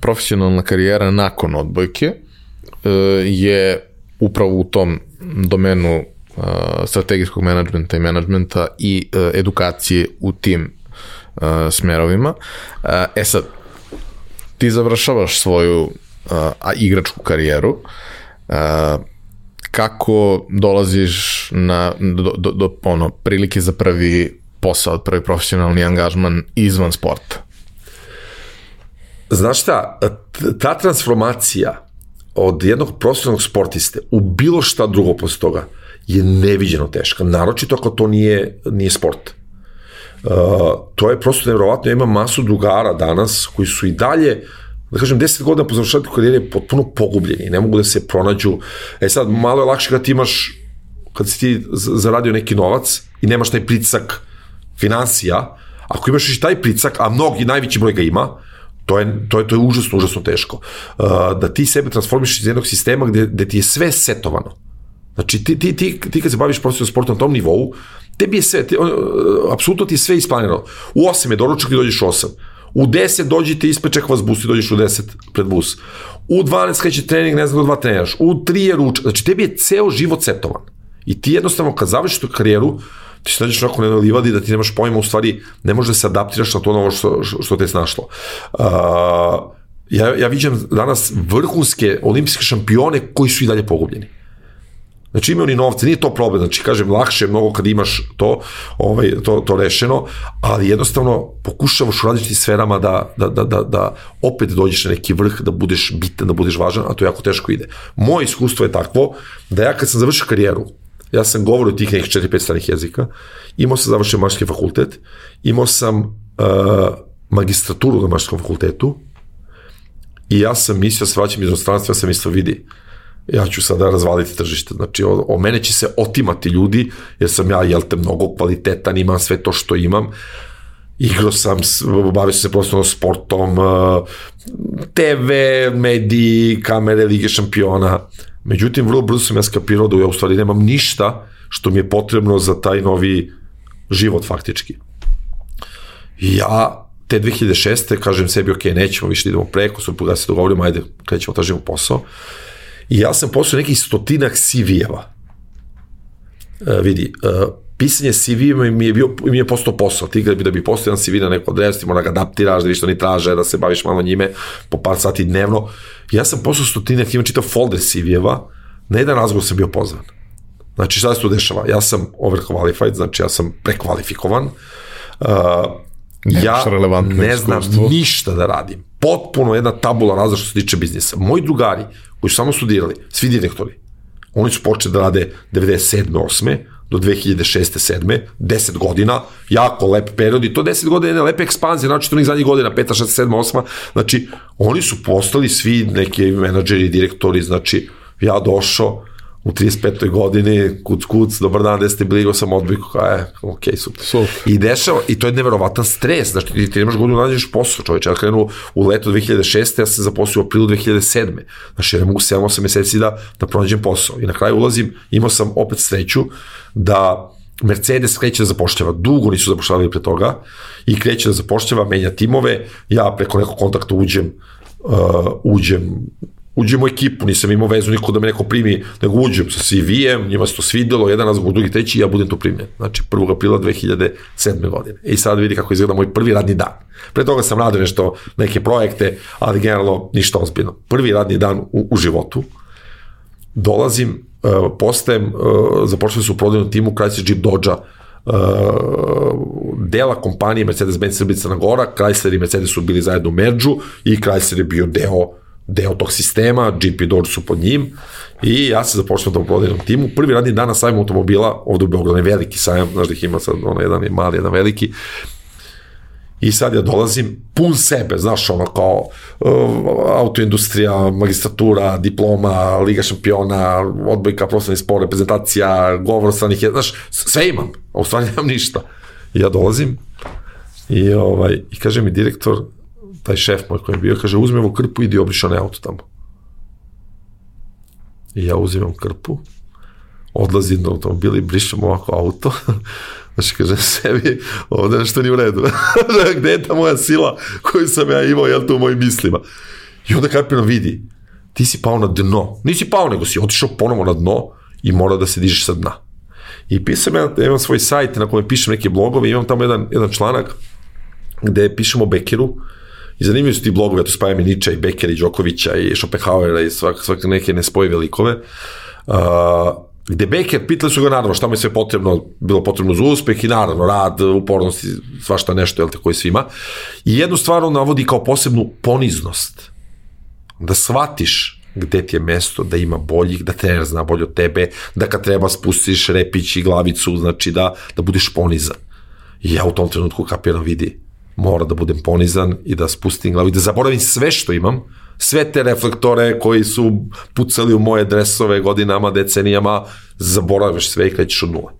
profesionalna karijera nakon odbojke uh, je upravo u tom domenu uh, strategijskog menadžmenta i menadžmenta i edukacije u tim uh, smerovima. E sad, ti završavaš svoju uh, igračku karijeru, uh, kako dolaziš na, do, do, do ono, prilike za prvi posao, prvi profesionalni angažman izvan sporta? Znaš šta, ta transformacija od jednog profesionalnog sportiste u bilo šta drugo posle toga je neviđeno teška, naročito ako to nije, nije sport. Uh, to je prosto nevjerovatno, ja imam masu drugara danas koji su i dalje da kažem, 10 godina po završetku karijere potpuno pogubljeni, ne mogu da se pronađu. E sad, malo je lakše kad ti imaš, kad si ti zaradio neki novac i nemaš taj pritisak finansija, ako imaš i taj pritisak, a mnogi, najveći broj ga ima, to je, to je, to je užasno, užasno teško. Uh, da ti sebe transformiš iz jednog sistema gde, gde ti je sve setovano. Znači, ti, ti, ti, ti kad se baviš profesionalnom sportom na tom nivou, tebi je sve, uh, apsolutno ti je sve isplanirano. U 8 je doručak i dođeš u 8. U 10 dođite ispeček vas bus i dođeš u 10 pred bus. U 12 kreće trening, ne znam do dva treniraš. U 3 je ručak. Znači, tebi je ceo život setovan. I ti jednostavno kad završiš tu karijeru, ti se nađeš onako na livadi da ti nemaš pojma, u stvari ne možeš da se adaptiraš na to novo što, što te je snašlo. Uh, ja, ja viđam danas vrhunske olimpijske šampione koji su i dalje pogubljeni. Znači imaju ni novce, nije to problem, znači kažem lakše je mnogo kad imaš to, ovaj, to, to rešeno, ali jednostavno pokušavaš u različitim sferama da, da, da, da, da opet dođeš na neki vrh, da budeš bitan, da budeš važan, a to jako teško ide. Moje iskustvo je takvo da ja kad sam završio karijeru, ja sam govorio tih nekih 4-5 stranih jezika, imao sam završen maški fakultet, imao sam uh, magistraturu na maškom fakultetu i ja sam mislio da se vraćam iz inostranstva, ja sam mislio vidi, ja ću sada razvaliti tržište. Znači, o, o mene će se otimati ljudi, jer sam ja, jel te, mnogo kvalitetan, imam sve to što imam. Igrao sam, bavio sam se prostorno sportom, TV, mediji, kamere, Lige šampiona. Međutim, vrlo brzo sam ja skapirao da ja u stvari nemam ništa što mi je potrebno za taj novi život faktički. Ja te 2006. kažem sebi, ok, nećemo više da idemo preko, supruga se dogovorimo, ajde, krećemo, tražimo posao. I ja sam poslao nekih stotinak CV-eva. E, vidi, e, pisanje CV mi je bio mi je postao posao. Ti da bi da bi postao jedan CV na neko adres, ti mora ga adaptiraš, da vidiš što oni traže, da se baviš malo njime po par sati dnevno. Ja sam poslao stotinak, imam čitav folder CV-eva, na jedan razgovor sam bio pozvan. Znači, šta se tu dešava? Ja sam overqualified, znači ja sam prekvalifikovan. Uh, ja ne znam iskustvo. ništa da radim. Potpuno jedna tabula različita što se tiče biznisa. Moji drugari koji su samo studirali, svi direktori, oni su počeli da rade 97. 8 do 2006. 7. 10 godina, jako lep period i to 10 godina je jedna lepa ekspanzija, znači to njih zadnjih godina, 5. 6. 7. 8. Znači, oni su postali svi neki menadžeri, direktori, znači, ja došao, u 35. godini, kuc, kuc, dobar dan, gde ste bili, go sam odbojku, kao je, ok, super. super. I dešava, i to je neverovatan stres, znači ti, ti nemaš godinu da nađeš posao, čoveč, ja krenu u leto 2006. ja sam zaposlio u aprilu 2007. Znači ja ne mogu 7-8 meseci da, da pronađem posao. I na kraju ulazim, imao sam opet sreću da Mercedes kreće da zapošljava, dugo nisu zapošljavali pre toga, i kreće da zapošljava, menja timove, ja preko nekog kontakta uđem, uh, uđem uđem u ekipu, nisam imao vezu niko da me neko primi, nego uđem sa CV-em, njima se to svidelo, jedan razgovor, drugi, treći ja budem to primljen. Znači, 1. aprila 2007. godine. I sad vidi kako izgleda moj prvi radni dan. Pre toga sam radio nešto, neke projekte, ali generalno ništa ozbiljno. Prvi radni dan u, u životu, dolazim, uh, postajem, uh, započeli su u prodajnom timu Chrysler Jeep Dodge-a, Uh, dela kompanije Mercedes-Benz Srbica Crna Gora, Chrysler i Mercedes su bili zajedno u Merđu i Chrysler je bio deo deo tog sistema, GP Dodge su pod njim i ja se započnem da prodajnom timu. Prvi radni dan na sajmu automobila, ovde u Beogradu veliki sajam, znaš da ih ima sad, ono, jedan je mali, jedan veliki, I sad ja dolazim pun sebe, znaš, ono kao uh, autoindustrija, magistratura, diploma, Liga šampiona, odbojka, profesionalni sport, reprezentacija, govor stranih, znaš, sve imam, a u stvari nemam ništa. I ja dolazim i, ovaj, i kaže mi direktor, taj šef moj koji je bio, kaže, uzmi ovu krpu, idi obriš onaj auto tamo. I ja uzimam krpu, odlazim do automobila i brišem ovako auto. [laughs] Znači, kaže sebi, ovde nešto nije u redu. [laughs] Gde je ta moja sila koju sam ja imao, jel to u mojim mislima? I onda kapirno vidi, ti si pao na dno. Nisi pao, nego si otišao ponovo na dno i mora da se dižeš sa dna. I pisam ja, imam svoj sajt na kojem pišem neke blogove, imam tamo jedan, jedan članak gde pišemo o Bekeru, I zanimljivi su ti blogovi, to spajam i Nietzsche, i Becker, i Đokovića, i Schopenhauera, i svak, svak neke nespojive likove. Uh, gde Becker, pitali su ga naravno šta mu je sve potrebno, bilo potrebno za uspeh i naravno rad, upornost i svašta nešto, jel te, koji svima. I jednu stvar on navodi kao posebnu poniznost. Da shvatiš gde ti je mesto, da ima boljih, da trener zna bolje od tebe, da kad treba spustiš repić i glavicu, znači da, da budeš ponizan. I ja u tom trenutku kapiram vidi, mora da budem ponizan i da spustim glavu i da zaboravim sve što imam, sve te reflektore koji su pucali u moje dresove godinama, decenijama, zaboraviš sve i krećeš od nule.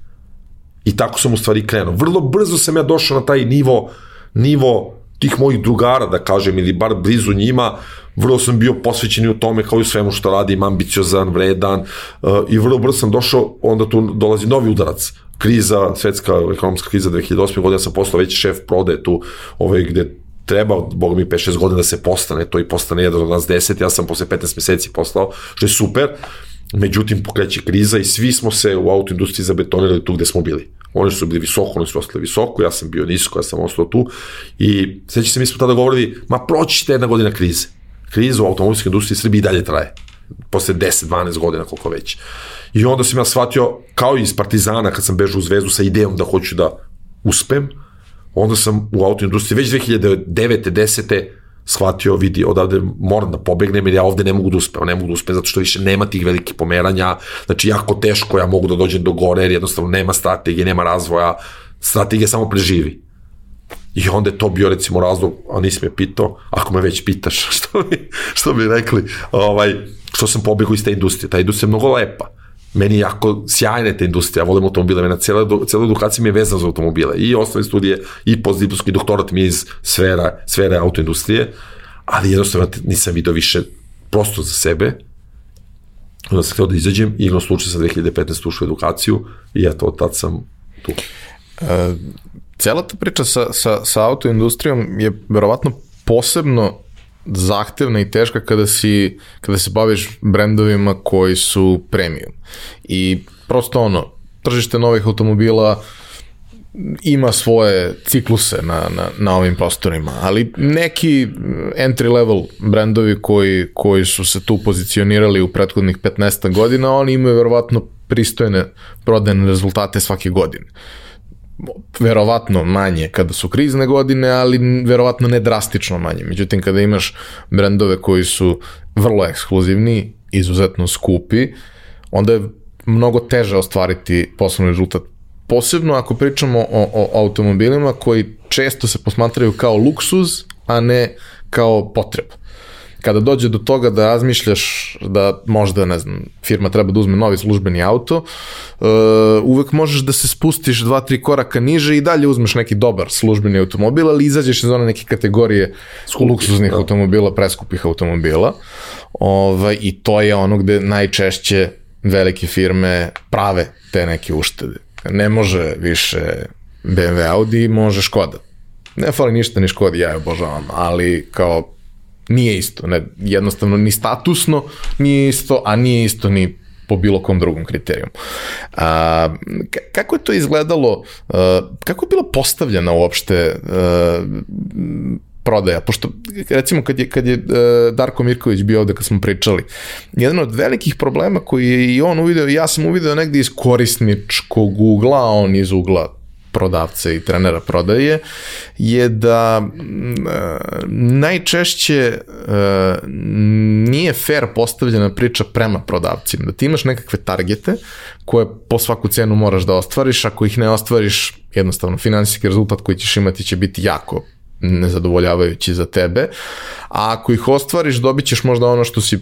I tako sam u stvari krenuo. Vrlo brzo sam ja došao na taj nivo, nivo tih mojih drugara, da kažem, ili bar blizu njima, vrlo sam bio posvećen i u tome kao i u svemu što radim, ambiciozan, vredan uh, i vrlo brzo sam došao, onda tu dolazi novi udarac kriza, svetska ekonomska kriza 2008. godina sam postao već šef prode tu, ovaj, gde treba, bog mi 5-6 godina da se postane, to i postane jedan od nas 10, ja sam posle 15 meseci postao, što je super, međutim pokreće kriza i svi smo se u autoindustriji zabetonirali tu gde smo bili. Oni su bili visoko, oni su ostali visoko, ja sam bio nisko, ja sam ostao tu i sveći se mi smo tada govorili, ma proći ćete jedna godina krize. Kriza u automobilskoj industriji Srbiji i dalje traje. Posle 10-12 godina, koliko već. I onda sam ja shvatio, kao i iz Partizana, kad sam bežao u Zvezdu sa idejom da hoću da uspem, onda sam u autoindustriji već 2009. 10. shvatio, vidi, odavde moram da pobegnem jer ja ovde ne mogu da uspem, ne mogu da uspem zato što više nema tih velikih pomeranja, znači jako teško ja mogu da dođem do gore jer jednostavno nema strategije, nema razvoja, strategija samo preživi. I onda je to bio recimo razlog, a nisi me pitao, ako me već pitaš, [laughs] što bi, što bi rekli, ovaj, što sam pobegao iz te industrije. Ta industrija je mnogo lepa. Meni je jako sjajna ta industrija, ja volim automobile, mena cijela, cijela edukacija mi je vezana za automobile. I osnovne studije, i postdiplomski doktorat mi je iz sfera, sfere autoindustrije, ali jednostavno nisam video više prosto za sebe, onda sam htio da izađem i igrom slučaj sa 2015 ušao edukaciju i eto, od tad sam tu. E, cela ta priča sa, sa, sa autoindustrijom je verovatno posebno zahtevna i teška kada si kada se baviš brendovima koji su premium. I prosto ono, tržište novih automobila ima svoje cikluse na, na, na ovim prostorima, ali neki entry level brendovi koji, koji su se tu pozicionirali u prethodnih 15 godina, oni imaju verovatno pristojne prodajne rezultate svake godine. Uh, verovatno manje kada su krizne godine, ali verovatno ne drastično manje. Međutim, kada imaš brendove koji su vrlo ekskluzivni, izuzetno skupi, onda je mnogo teže ostvariti poslovni rezultat. Posebno ako pričamo o, o automobilima koji često se posmatraju kao luksuz, a ne kao potreba kada dođe do toga da razmišljaš da možda, ne znam, firma treba da uzme novi službeni auto, uh, uvek možeš da se spustiš dva, tri koraka niže i dalje uzmeš neki dobar službeni automobil, ali izađeš iz one neke kategorije Skupi, luksuznih da. automobila, preskupih automobila. Ovaj, I to je ono gde najčešće velike firme prave te neke uštede. Ne može više BMW Audi, može Škoda. Ne fali ništa ni Škodi, ja je obožavam, ali kao nije isto, ne, jednostavno ni statusno nije isto, a nije isto ni po bilo kom drugom kriterijum. A, kako je to izgledalo, a, kako je bila postavljena uopšte a, prodaja, pošto recimo kad je, kad je Darko Mirković bio ovde kad smo pričali, jedan od velikih problema koji je i on uvideo, ja sam uvideo negde iz korisničkog ugla, a on iz ugla prodavca i trenera prodaje je da najčešće nije fair postavljena priča prema prodavcima. Da ti imaš nekakve targete koje po svaku cenu moraš da ostvariš, ako ih ne ostvariš, jednostavno finansijski rezultat koji ćeš imati će biti jako nezadovoljavajući za tebe, a ako ih ostvariš dobit ćeš možda ono što si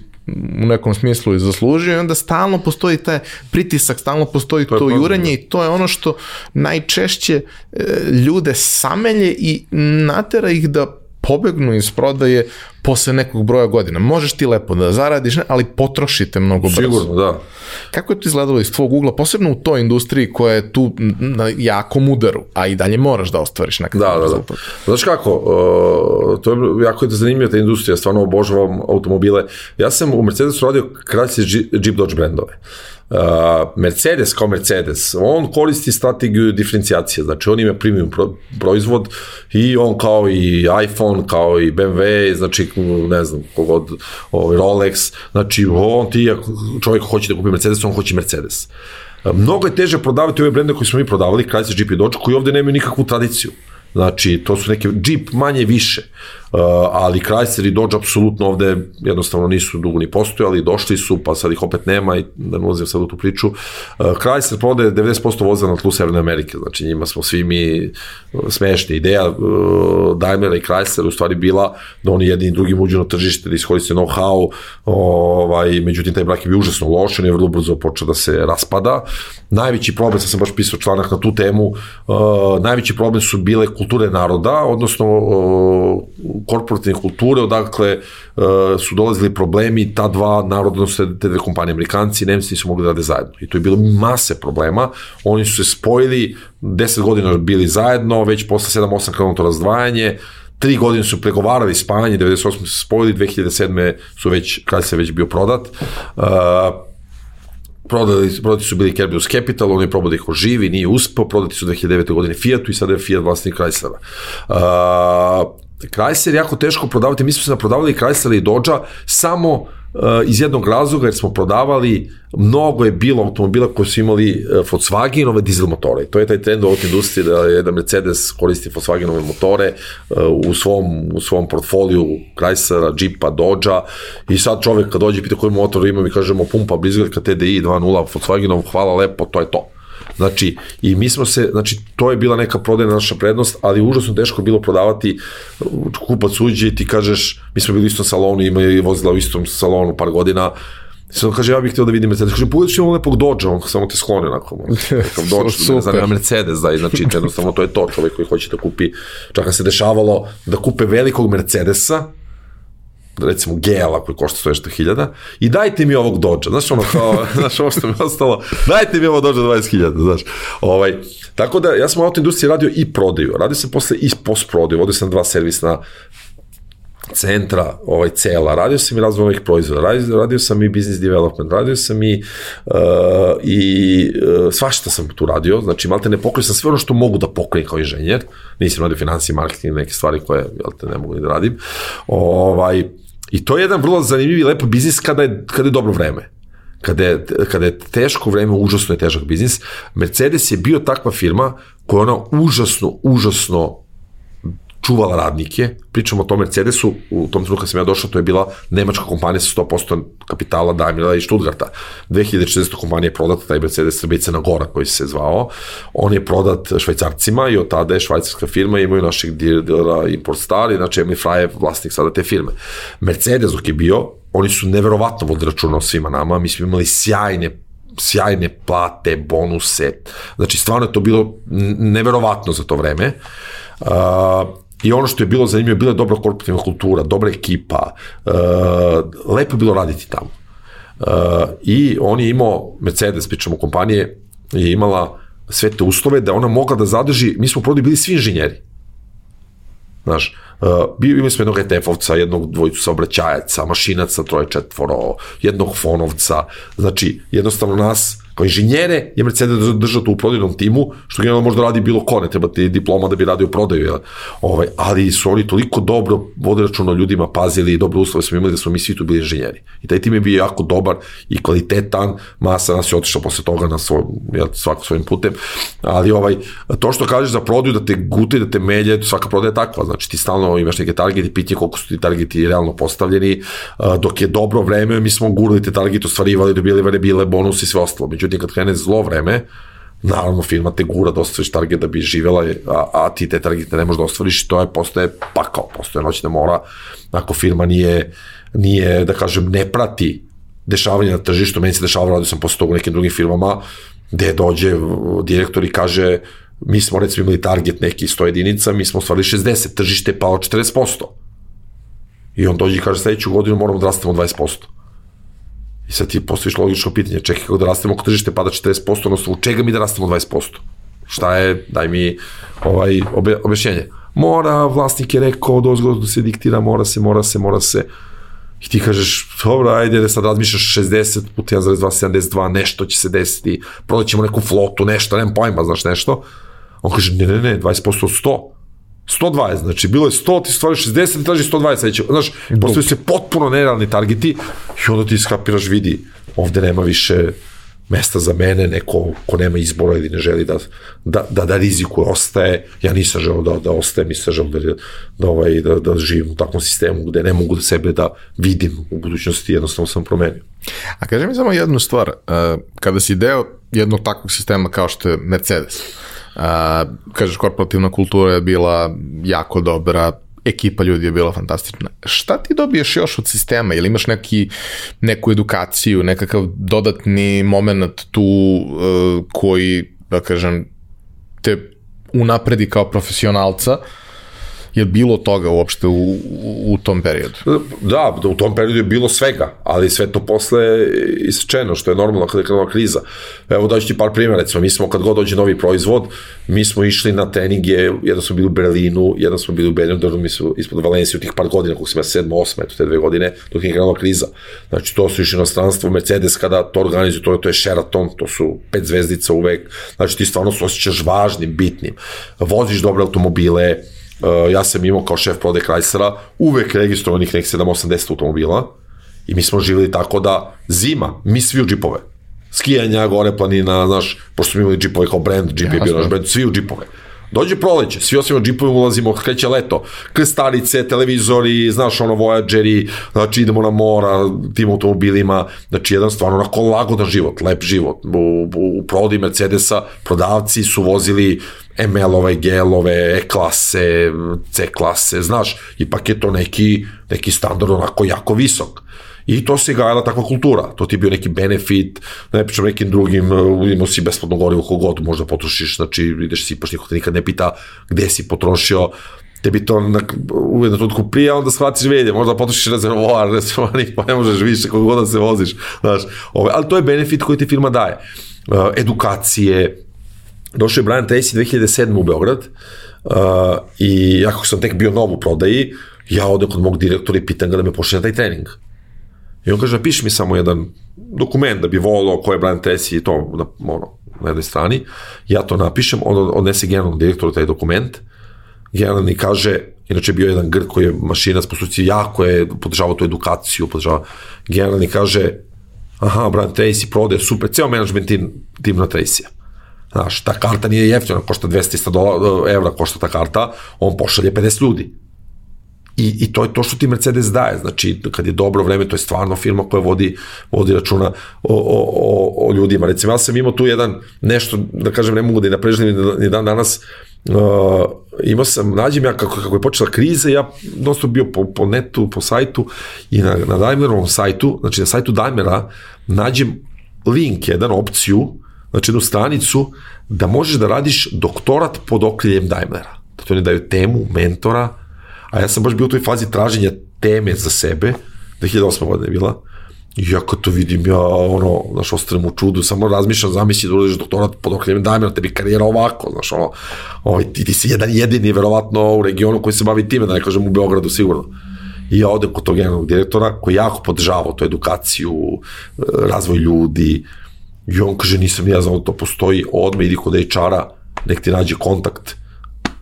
u nekom smislu i zaslužio i onda stalno postoji taj pritisak, stalno postoji to, to jurenje i to je ono što najčešće e, ljude samelje i natera ih da pobegnu iz prodaje posle nekog broja godina. Možeš ti lepo da zaradiš, ali potrošite mnogo brzo. Sigurno, da. Kako je to izgledalo iz tvog ugla, posebno u toj industriji koja je tu na jakom udaru, a i dalje moraš da ostvariš nekakav da, da, Da. Znaš kako, uh, to je jako je da zanimljiva ta industrija, stvarno obožavam automobile. Ja sam u Mercedesu radio kraljice Jeep Dodge brendove. Uh, Mercedes kao Mercedes, on koristi strategiju diferencijacije, znači on ima premium pro, proizvod i on kao i iPhone, kao i BMW, znači ne znam, kogod, ovaj, Rolex, znači on ti, čovjek hoće da kupi Mercedes, on hoće Mercedes. Uh, mnogo je teže prodavati ove brende koje smo mi prodavali, Chrysler, Jeep i Dodge, koji ovde nemaju nikakvu tradiciju. Znači, to su neke Jeep manje više. Uh, ali Chrysler i Dodge apsolutno ovde jednostavno nisu dugo ni postojali, došli su, pa sad ih opet nema i da ne ulazim sad u tu priču. Uh, Chrysler prodaje 90% voza na tlu Severne Amerike, znači njima smo svi mi uh, smešni. Ideja uh, Daimler i Chrysler u stvari bila da oni jedni drugi uđu na tržište, da iskoriste know-how, ovaj, međutim taj brak je bio užasno loš, on je vrlo brzo počeo da se raspada. Najveći problem, sad sam baš pisao članak na tu temu, najveći problem su bile kulture naroda, odnosno korporativne kulture, odakle e, su dolazili problemi, ta dva naroda, odnosno te dve kompanije, Amerikanci i Nemci nisu mogli da rade zajedno. I to je bilo mase problema. Oni su se spojili, 10 godina bili zajedno, već posle 7-8 krenuto razdvajanje, tri godine su pregovarali spajanje, 98. su spojili, 2007. su već, kada se već bio prodat. Uh, prodali, prodati su bili Kerberos Capital, on je probao da ih oživi, nije uspeo, prodati su 2009. godine Fiatu i sada je Fiat vlasnik Chryslera. Uh, Chrysler jako teško prodavati, mi smo se naprodavali Chrysler i Dodge samo iz jednog razloga jer smo prodavali, mnogo je bilo automobila koji su imali Volkswagenove dizel motore. To je taj trend u ovoj industriji da je da Mercedes koristi Volkswagenove motore u svom, u svom portfoliju Chryslera, Jeepa, Dodgea i sad čovek kad dođe pita koji motor ima mi kažemo pumpa Blizzardka TDI 2.0 Volkswagenov, hvala lepo, to je to. Znači, i mi smo se, znači, to je bila neka prodajna naša prednost, ali užasno teško bilo prodavati, kupac uđe i ti kažeš, mi smo bili u istom salonu, ima i vozila u istom salonu par godina, Sam kaže, ja bih htio da vidim Mercedes. Kaže, pogledaj imamo lepog Dodge, on samo te skloni onako. Nekam [laughs] Dodge, ne znam, ja Mercedes, da, znači, jednostavno to je to čovjek koji hoće da kupi. Čak se dešavalo da kupe velikog Mercedesa, recimo GL-a koji košta 100 hiljada i dajte mi ovog Dodge, znaš ono kao, [laughs] znaš ovo što mi je ostalo, dajte mi ovog Dodge 20 hiljada, znaš. Ovaj, tako da ja sam u autoindustriji radio i prodaju, radio sam posle i post prodaju, vodio sam dva servisna centra ovaj cela, radio sam i razvoj ovih proizvoda, radio, radio sam i business development, radio sam i, uh, i uh, svašta sam tu radio, znači malte ne pokrio sam sve ono što mogu da pokrijem kao inženjer, nisam radio financije, marketing, neke stvari koje jel te, ne mogu ni da radim, ovaj, I to je jedan vrlo zanimljiv i lep biznis kada je, kada je dobro vreme. Kada je, kada je teško vreme, užasno je težak biznis. Mercedes je bio takva firma koja ona užasno, užasno čuvala radnike, pričamo o tom Mercedesu, u tom trenutku kad sam ja došao, to je bila nemačka kompanija sa 100% kapitala Daimlera i Stuttgarta. 2040. kompanija je prodata, taj Mercedes Srbica Gora koji se zvao, on je prodat švajcarcima i od tada je švajcarska firma, imaju naših dilera Import Star i znači Emily Fry je vlasnik sada te firme. Mercedes dok je bio, oni su neverovatno vodili računa o svima nama, mi smo imali sjajne sjajne plate, bonuse, znači stvarno je to bilo neverovatno za to vreme. Uh, I ono što je bilo zanimljivo, bila je dobra korporativna kultura, dobra ekipa, uh, lepo je bilo raditi tamo. Uh, I on je imao, Mercedes, pričamo kompanije, je imala sve te uslove da ona mogla da zadrži, mi smo prodali bili svi inženjeri. Znaš, uh, imali smo jednog ETF-ovca, jednog dvojicu saobraćajaca, mašinaca, troje četvoro, jednog fonovca, znači jednostavno nas Kao inženjere je Mercedes držao tu u prodajnom timu, što generalno možda radi bilo ko, ne treba ti diploma da bi radio prodaju, jel? Ovaj, ali su oni toliko dobro računa ljudima, pazili i dobre uslove smo imali da smo mi svi tu bili inženjeri. I taj tim je bio jako dobar i kvalitetan, masa nas je otišao posle toga na svoj, jel, svako svojim putem, ali ovaj, to što kažeš za prodaju, da te gute, da te melje, svaka prodaja je takva, znači ti stalno imaš neke targeti, pitanje koliko su ti targeti realno postavljeni, dok je dobro vreme, mi smo gurali te targete, ostvarivali, dobili bile bonus i sve ostalo. Međutim, kad krene zlo vreme, naravno firma te gura da ostvariš target da bi živela, a, a ti te targete ne možeš da ostvariš, to je postoje pakao, postoje noćna mora, ako firma nije, nije, da kažem, ne prati dešavanje na tržištu, meni se dešavalo, radio sam posle toga u nekim drugim firmama, gde dođe direktor i kaže, mi smo recimo imali target neki 100 jedinica, mi smo ostvarili 60, tržište je pao 40%. I on dođe i kaže, sledeću godinu moramo da rastemo 20%. I sad ti postojiš logično pitanje, čekaj kako da rastemo ako tržište pada 40%, odnosno u čega mi da rastemo 20%? Šta je, daj mi ovaj, obe, objašnjenje. Mora, vlasnik je rekao, dozgo da se diktira, mora se, mora se, mora se. I ti kažeš, dobro, ajde, da sad razmišljaš 60 puta 1,2, 72, nešto će se desiti, prodat ćemo neku flotu, nešto, nemam pojma, znaš nešto. On kaže, ne, ne, ne, 20% od 100. 120, znači bilo je 100, ti stvari 60 i traži 120 sledeće. Znaš, postoji se potpuno nerealni targeti i onda ti skapiraš, vidi, ovde nema više mesta za mene, neko ko nema izbora ili ne želi da, da, da, da rizikuje, ostaje. Ja nisam želeo da, da ostajem, nisam želeo da, da, ovaj, da, da živim u takvom sistemu gde ne mogu da sebe da vidim u budućnosti, jednostavno sam promenio. A kaži mi samo jednu stvar, kada si deo jednog takvog sistema kao što je Mercedes, A, kažeš, korporativna kultura je bila jako dobra, ekipa ljudi je bila fantastična. Šta ti dobiješ još od sistema? Ili imaš neki, neku edukaciju, nekakav dodatni moment tu uh, koji, da kažem, te unapredi kao profesionalca je bilo toga uopšte u, u, tom periodu? Da, da, u tom periodu je bilo svega, ali sve to posle isčeno, što je normalno kada je krenula kriza. Evo daću ti par primjera, recimo, mi smo kad god dođe novi proizvod, mi smo išli na treninge, jedno smo bili u Berlinu, jedno smo bili u Berlinu, mi su ispod Valencije u tih par godina, kako sam ja sedmo, osme, eto te dve godine, dok je krenula kriza. Znači, to su išli na stranstvo, Mercedes kada to organizuju, to, to je Sheraton, to su pet zvezdica uvek, znači ti stvarno se osjećaš važnim, bitnim. Voziš dobre automobile, ja sam imao kao šef prode Chryslera uvek registrovanih nekih 780 automobila I mi smo živjeli tako da zima, mi svi u džipove. Skijanja, gore planina, znaš, pošto smo imali džipove kao brand, džip je bio naš brand, svi u džipove. Dođe proleće, svi osim džipovima ulazimo, kreće leto, krstarice, televizori, znaš, ono, Voyageri, znači idemo na mora, tim automobilima, znači jedan stvarno onako lagodan život, lep život. U, u, u Mercedesa prodavci su vozili ML-ove, GL-ove, E-klase, C-klase, znaš, ipak je to neki, neki standard onako jako visok. I to se gajala takva kultura. To ti je bio neki benefit, ne pričam nekim drugim, uh, imao si besplatno gorivo kogod možda potrošiš, znači ideš sipaš, niko te nikad ne pita gde si potrošio, tebi to na, u jednom trenutku prije, onda shvatiš velje, možda potrošiš rezervoar, [laughs] rezervoar, pa ne možeš više kako god da se voziš, znaš, ove, ali to je benefit koji ti firma daje. Uh, edukacije, došao je Brian Tracy 2007. u Beograd uh, i ja kako sam tek bio nov u prodaji, ja odem kod mog direktora i pitam ga da me pošle na taj trening. I on kaže, napiši mi samo jedan dokument da bi volao ko je Brian Tracy i to na, ono, na jednoj strani. Ja to napišem, on odnese generalnom direktoru taj dokument. Generalni kaže, inače bio jedan grk koji je mašina s postuci, jako je podržavao tu edukaciju, podržavao. Generalni kaže, aha, Brian Tracy prodaje super, ceo management tim, tim na Tracy-a. Znaš, ta karta nije jeftina, košta 200 dola, evra, košta ta karta, on pošalje 50 ljudi I, I to je to što ti Mercedes daje, znači kad je dobro vreme, to je stvarno firma koja vodi, vodi računa o, o, o, o ljudima. Recimo, ja sam imao tu jedan, nešto, da kažem, ne mogu da i naprežnim ni dan danas, uh, imao sam, nađem ja kako, kako je počela kriza, ja dosta bio po, po netu, po sajtu i na, na Daimlerovom sajtu, znači na sajtu Daimlera, nađem link, jedan opciju, znači jednu stranicu, da možeš da radiš doktorat pod okriljem Daimlera. Da to ne daju temu, mentora, a ja sam baš bio u toj fazi traženja teme za sebe, 2008. godina je bila, I ja kad to vidim, ja ono, znaš, ostanem u čudu, samo razmišljam, zamisli da uđeš doktorat pod okrenem dajme, tebi karijera ovako, znaš, ono, ovaj, ti, ti si jedan jedini, verovatno, u regionu koji se bavi time, da ne kažem u Beogradu sigurno. I ja odem kod tog generalnog direktora, koji jako podržavao tu edukaciju, razvoj ljudi, i on kaže, nisam ja znao da to postoji, odme idi kod HR-a, nek ti nađe kontakt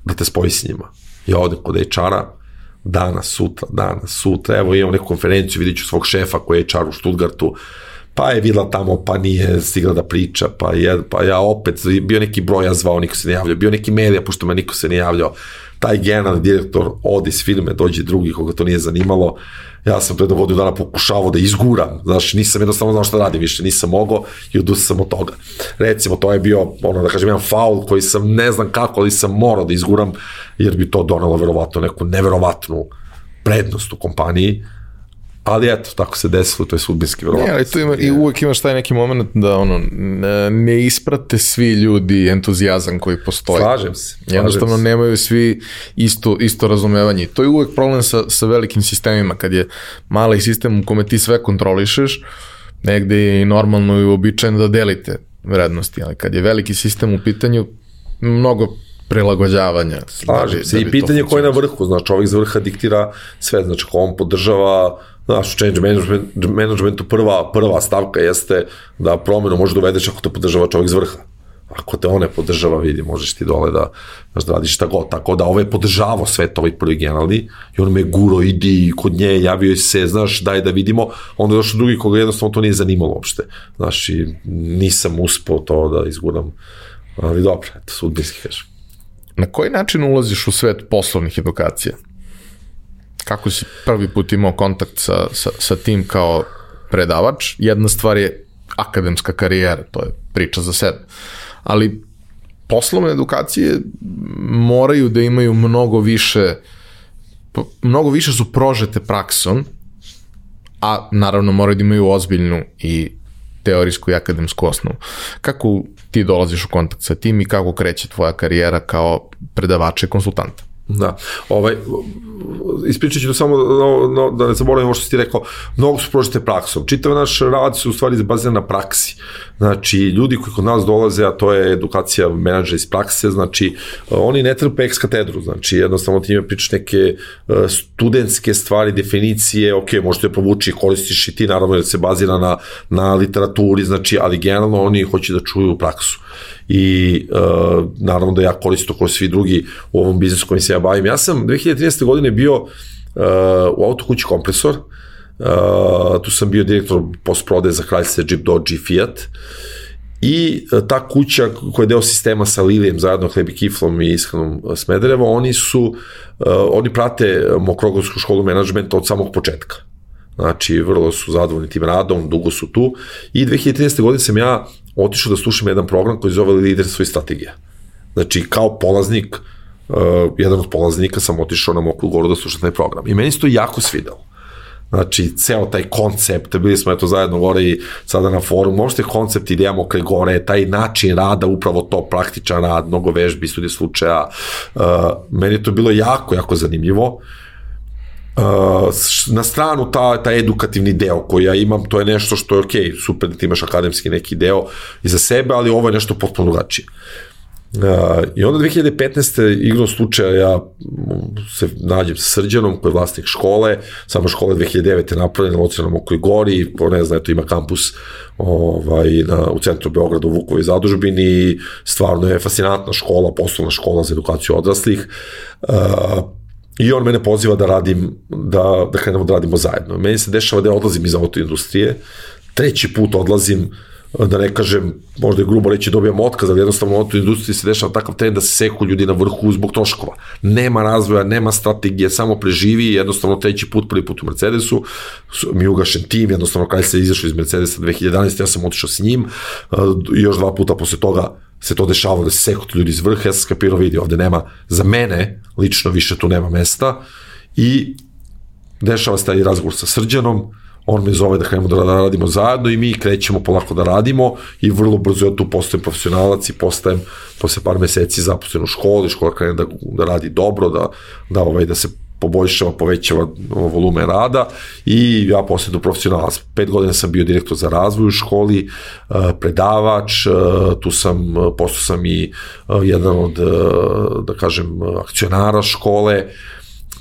da te spoji s njima. Ja odem kod HR-a, danas, sutra, danas, sutra, evo imam neku konferenciju, vidit ću svog šefa koji je čar u Stuttgartu, pa je videla tamo, pa nije stigla da priča, pa, je, pa ja opet, bio neki broj, ja zvao, niko se ne javljao, bio neki medija, pošto me niko se ne javljao, taj generalni direktor odi iz firme, dođe drugi koga to nije zanimalo, ja sam to jedno vodio dana pokušavao da izguram, znaš, nisam jednostavno znao šta radim više, nisam mogao i odustao sam od toga. Recimo, to je bio, ono, da kažem, jedan faul koji sam ne znam kako, ali sam morao da izguram, jer bi to donalo verovatno neku neverovatnu prednost u kompaniji, Ali eto, tako se desilo, to je sudbinski verovatno. Ne, ali tu ima, i uvek imaš taj neki moment da ono, ne isprate svi ljudi entuzijazam koji postoji. Slažem se. Slažem Jednostavno se. nemaju svi isto, isto razumevanje. To je uvek problem sa, sa velikim sistemima, kad je mali sistem u kome ti sve kontrolišeš, negde je i normalno i uobičajeno da delite vrednosti, ali kad je veliki sistem u pitanju, mnogo prilagođavanja. Slažem da se. Da I pitanje ko je na vrhu, znači čovjek za vrha diktira sve, znači ko on podržava znaš, change management, managementu prva, prva stavka jeste da promenu može da ako te podržava čovjek z vrha. Ako te one podržava, vidi, možeš ti dole da, znaš, da radiš šta god. Tako da ovaj podržavao sve to, ovaj prvi generalni, i on me guro, idi kod nje, javio se, znaš, daj da vidimo. Onda je došao drugi koga jednostavno to nije zanimalo uopšte. Znaš, i nisam uspao to da izguram. Ali dobro, eto, sudbinski kažem. Na koji način ulaziš u svet poslovnih edukacija? Kako si prvi put imao kontakt sa, sa, sa tim kao predavač, jedna stvar je akademska karijera, to je priča za sebe. Ali poslovne edukacije moraju da imaju mnogo više mnogo više su prožete praksom, a naravno moraju da imaju ozbiljnu i teorijsku i akademsku osnovu. Kako ti dolaziš u kontakt sa tim i kako kreće tvoja karijera kao predavača i konsultanta? Da, ovaj, ispričat ću samo no, no, da ne zaboravim ovo što ti rekao, mnogo su prožete praksom. Čitav naš rad se u stvari baziran na praksi. Znači, ljudi koji kod nas dolaze, a to je edukacija menadžera iz prakse, znači, oni ne trpe ex katedru, znači, jednostavno ti ime pričaš neke e, studentske stvari, definicije, ok, možete je provući, koristiš i ti, naravno, jer se bazira na, na literaturi, znači, ali generalno oni hoće da čuju praksu i uh, naravno da ja koristim kao svi drugi u ovom biznisu kojim se ja bavim. Ja sam 2013. godine bio uh, u autokući kompresor, uh, tu sam bio direktor postprode za kraljice Jeep Dodge i Fiat, I uh, ta kuća koja je deo sistema sa Lilijem, zajedno Hlebi Kiflom i Iskanom Smederevo, oni su, uh, oni prate Mokrogovsku školu menadžmenta od samog početka. Znači, vrlo su zadovoljni tim radom, dugo su tu. I 2013. godine sam ja otišao da slušam jedan program koji zove Liderstvo i strategija. Znači, kao polaznik, uh, jedan od polaznika sam otišao na Mokru goru da slušam taj program. I meni se to jako svidelo. Znači, ceo taj koncept, bili smo eto zajedno gore i sada na forumu, možete koncept ideja Mokre gore, taj način rada, upravo to, praktičan rad, mnogo vežbi, studije slučaja, uh, meni je to bilo jako, jako zanimljivo. Uh, na stranu ta, ta edukativni deo koji ja imam, to je nešto što je ok, super da ti imaš akademski neki deo iza sebe, ali ovo je nešto potpuno drugačije. Uh, I onda 2015. igrom slučaja ja se nađem sa Srđanom koji je vlasnik škole, sama škola 2009. je napravljena locirana na Mokroj gori, ko ne zna, eto ima kampus ovaj, na, u centru Beograda u Vukovi zadužbini stvarno je fascinantna škola, poslovna škola za edukaciju odraslih. Uh, I on mene poziva da radim, da, da krenemo da radimo zajedno. Meni se dešava da ja odlazim iz autoindustrije, treći put odlazim, da ne kažem, možda je grubo reći dobijam otkaz, ali jednostavno u autoindustriji se dešava takav trend da se seku ljudi na vrhu zbog troškova. Nema razvoja, nema strategije, samo preživi, jednostavno treći put, prvi put u Mercedesu, mi ugašen tim, jednostavno kada se izašao iz Mercedesa 2011. ja sam otišao s njim, i još dva puta posle toga se to dešavalo da se sekutu ljudi iz vrha, ja sam skapirao vidi, ovde nema, za mene, lično više tu nema mesta. I dešava se taj razgovor sa Srđanom, on me zove da krenemo da radimo zajedno i mi krećemo polako da radimo i vrlo brzo ja tu postajem profesionalac i postajem posle par meseci zaposlen u školi, škola krene da, da radi dobro, da, da, ovaj, da se poboljšava, povećava volume rada i ja posle profesionalac. Pet godina sam bio direktor za razvoj u školi, eh, predavač, eh, tu sam, postao sam i jedan od, da kažem, akcionara škole,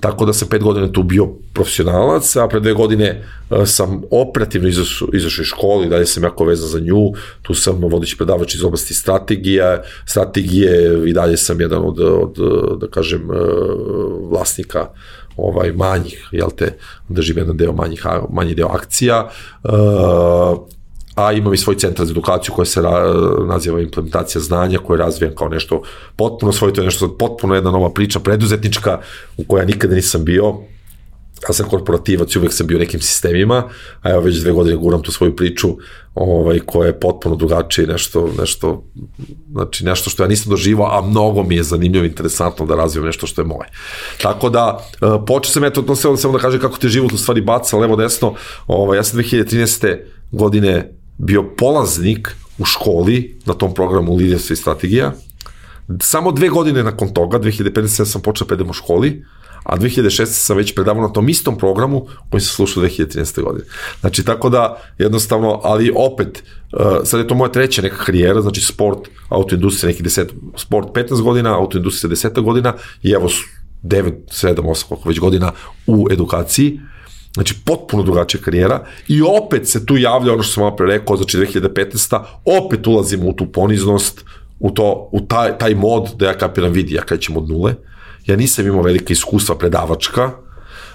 Tako da sam pet godina tu bio profesionalac, a pre dve godine sam operativno izašao, izašao iz škole, dalje sam jako vezan za nju, tu sam vodići predavač iz oblasti strategija, strategije i dalje sam jedan od, od da kažem, vlasnika ovaj manjih, jel te, držim jedan deo manjih, manji deo akcija, a imam i svoj centar za edukaciju koja se ra, naziva implementacija znanja, koja je kao nešto potpuno svoje, to je nešto potpuno jedna nova priča preduzetnička u kojoj ja nikada nisam bio, ja sam korporativac uvek sam bio nekim sistemima, a evo već dve godine guram tu svoju priču ovaj, koja je potpuno drugačije, nešto, nešto, znači nešto što ja nisam doživao, a mnogo mi je zanimljivo i interesantno da razvijem nešto što je moje. Tako da, e, počeo sam eto, to samo, samo da kažem kako te život u stvari baca levo desno, ovaj, ja sam 2013. godine bio polaznik u školi na tom programu liderstva i strategija. Samo dve godine nakon toga, 2015. sam počeo da predam u školi, a 2016. sam već predavao na tom istom programu koji sam slušao 2013. godine. Znači, tako da, jednostavno, ali opet, uh, sad je to moja treća neka karijera, znači sport, autoindustrija, neki 10, sport 15 godina, autoindustrija 10 godina i evo 9, 7, 8, koliko već godina u edukaciji. Znači, potpuno drugačija karijera i opet se tu javlja ono što sam malo pre rekao, znači 2015. opet ulazimo u tu poniznost, u, to, u taj, taj mod da ja kapiram, vidi, ja krećem od nule, ja nisam imao velike iskustva predavačka,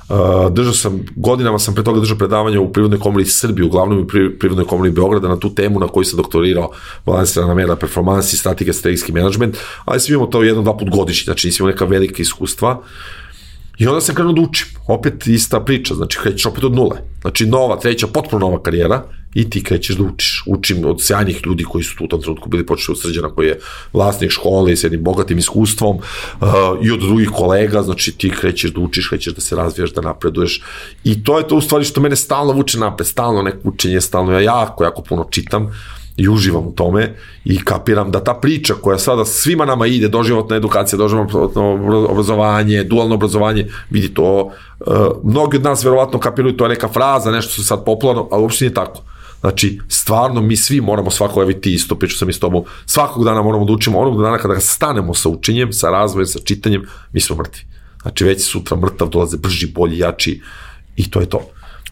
Uh, držao sam, godinama sam pre toga držao predavanja u Prirodnoj komori Srbije, uglavnom u Prirodnoj komori Beograda na tu temu na koju sam doktorirao balansirana mera performansi, strategija, strategijski menadžment, ali sam imao to jedno, dva put godišnje, znači nisam imao neka velika iskustva. I onda sam krenuo da učim. Opet ista priča, znači krećeš opet od nule. Znači nova, treća, potpuno nova karijera i ti krećeš da učiš. Učim od sjajnih ljudi koji su tu u tom trenutku bili počeli od srđana koji je vlasnik škole i s jednim bogatim iskustvom uh, i od drugih kolega, znači ti krećeš da učiš, krećeš da se razvijaš, da napreduješ i to je to u stvari što mene stalno vuče napred, stalno neko učenje, stalno ja jako, jako puno čitam i uživam u tome i kapiram da ta priča koja sada svima nama ide, doživotna edukacija, doživotno obrazovanje, dualno obrazovanje, vidi to, uh, mnogi od nas verovatno kapiraju, to je neka fraza, nešto su sad popularno, ali uopšte nije tako. Znači, stvarno mi svi moramo svako, evo ti isto, priču sam i s tobom, svakog dana moramo da učimo, onog dana kada stanemo sa učenjem, sa razvojem, sa čitanjem, mi smo mrtvi. Znači, već sutra mrtav dolaze brži, bolji, jači i to je to.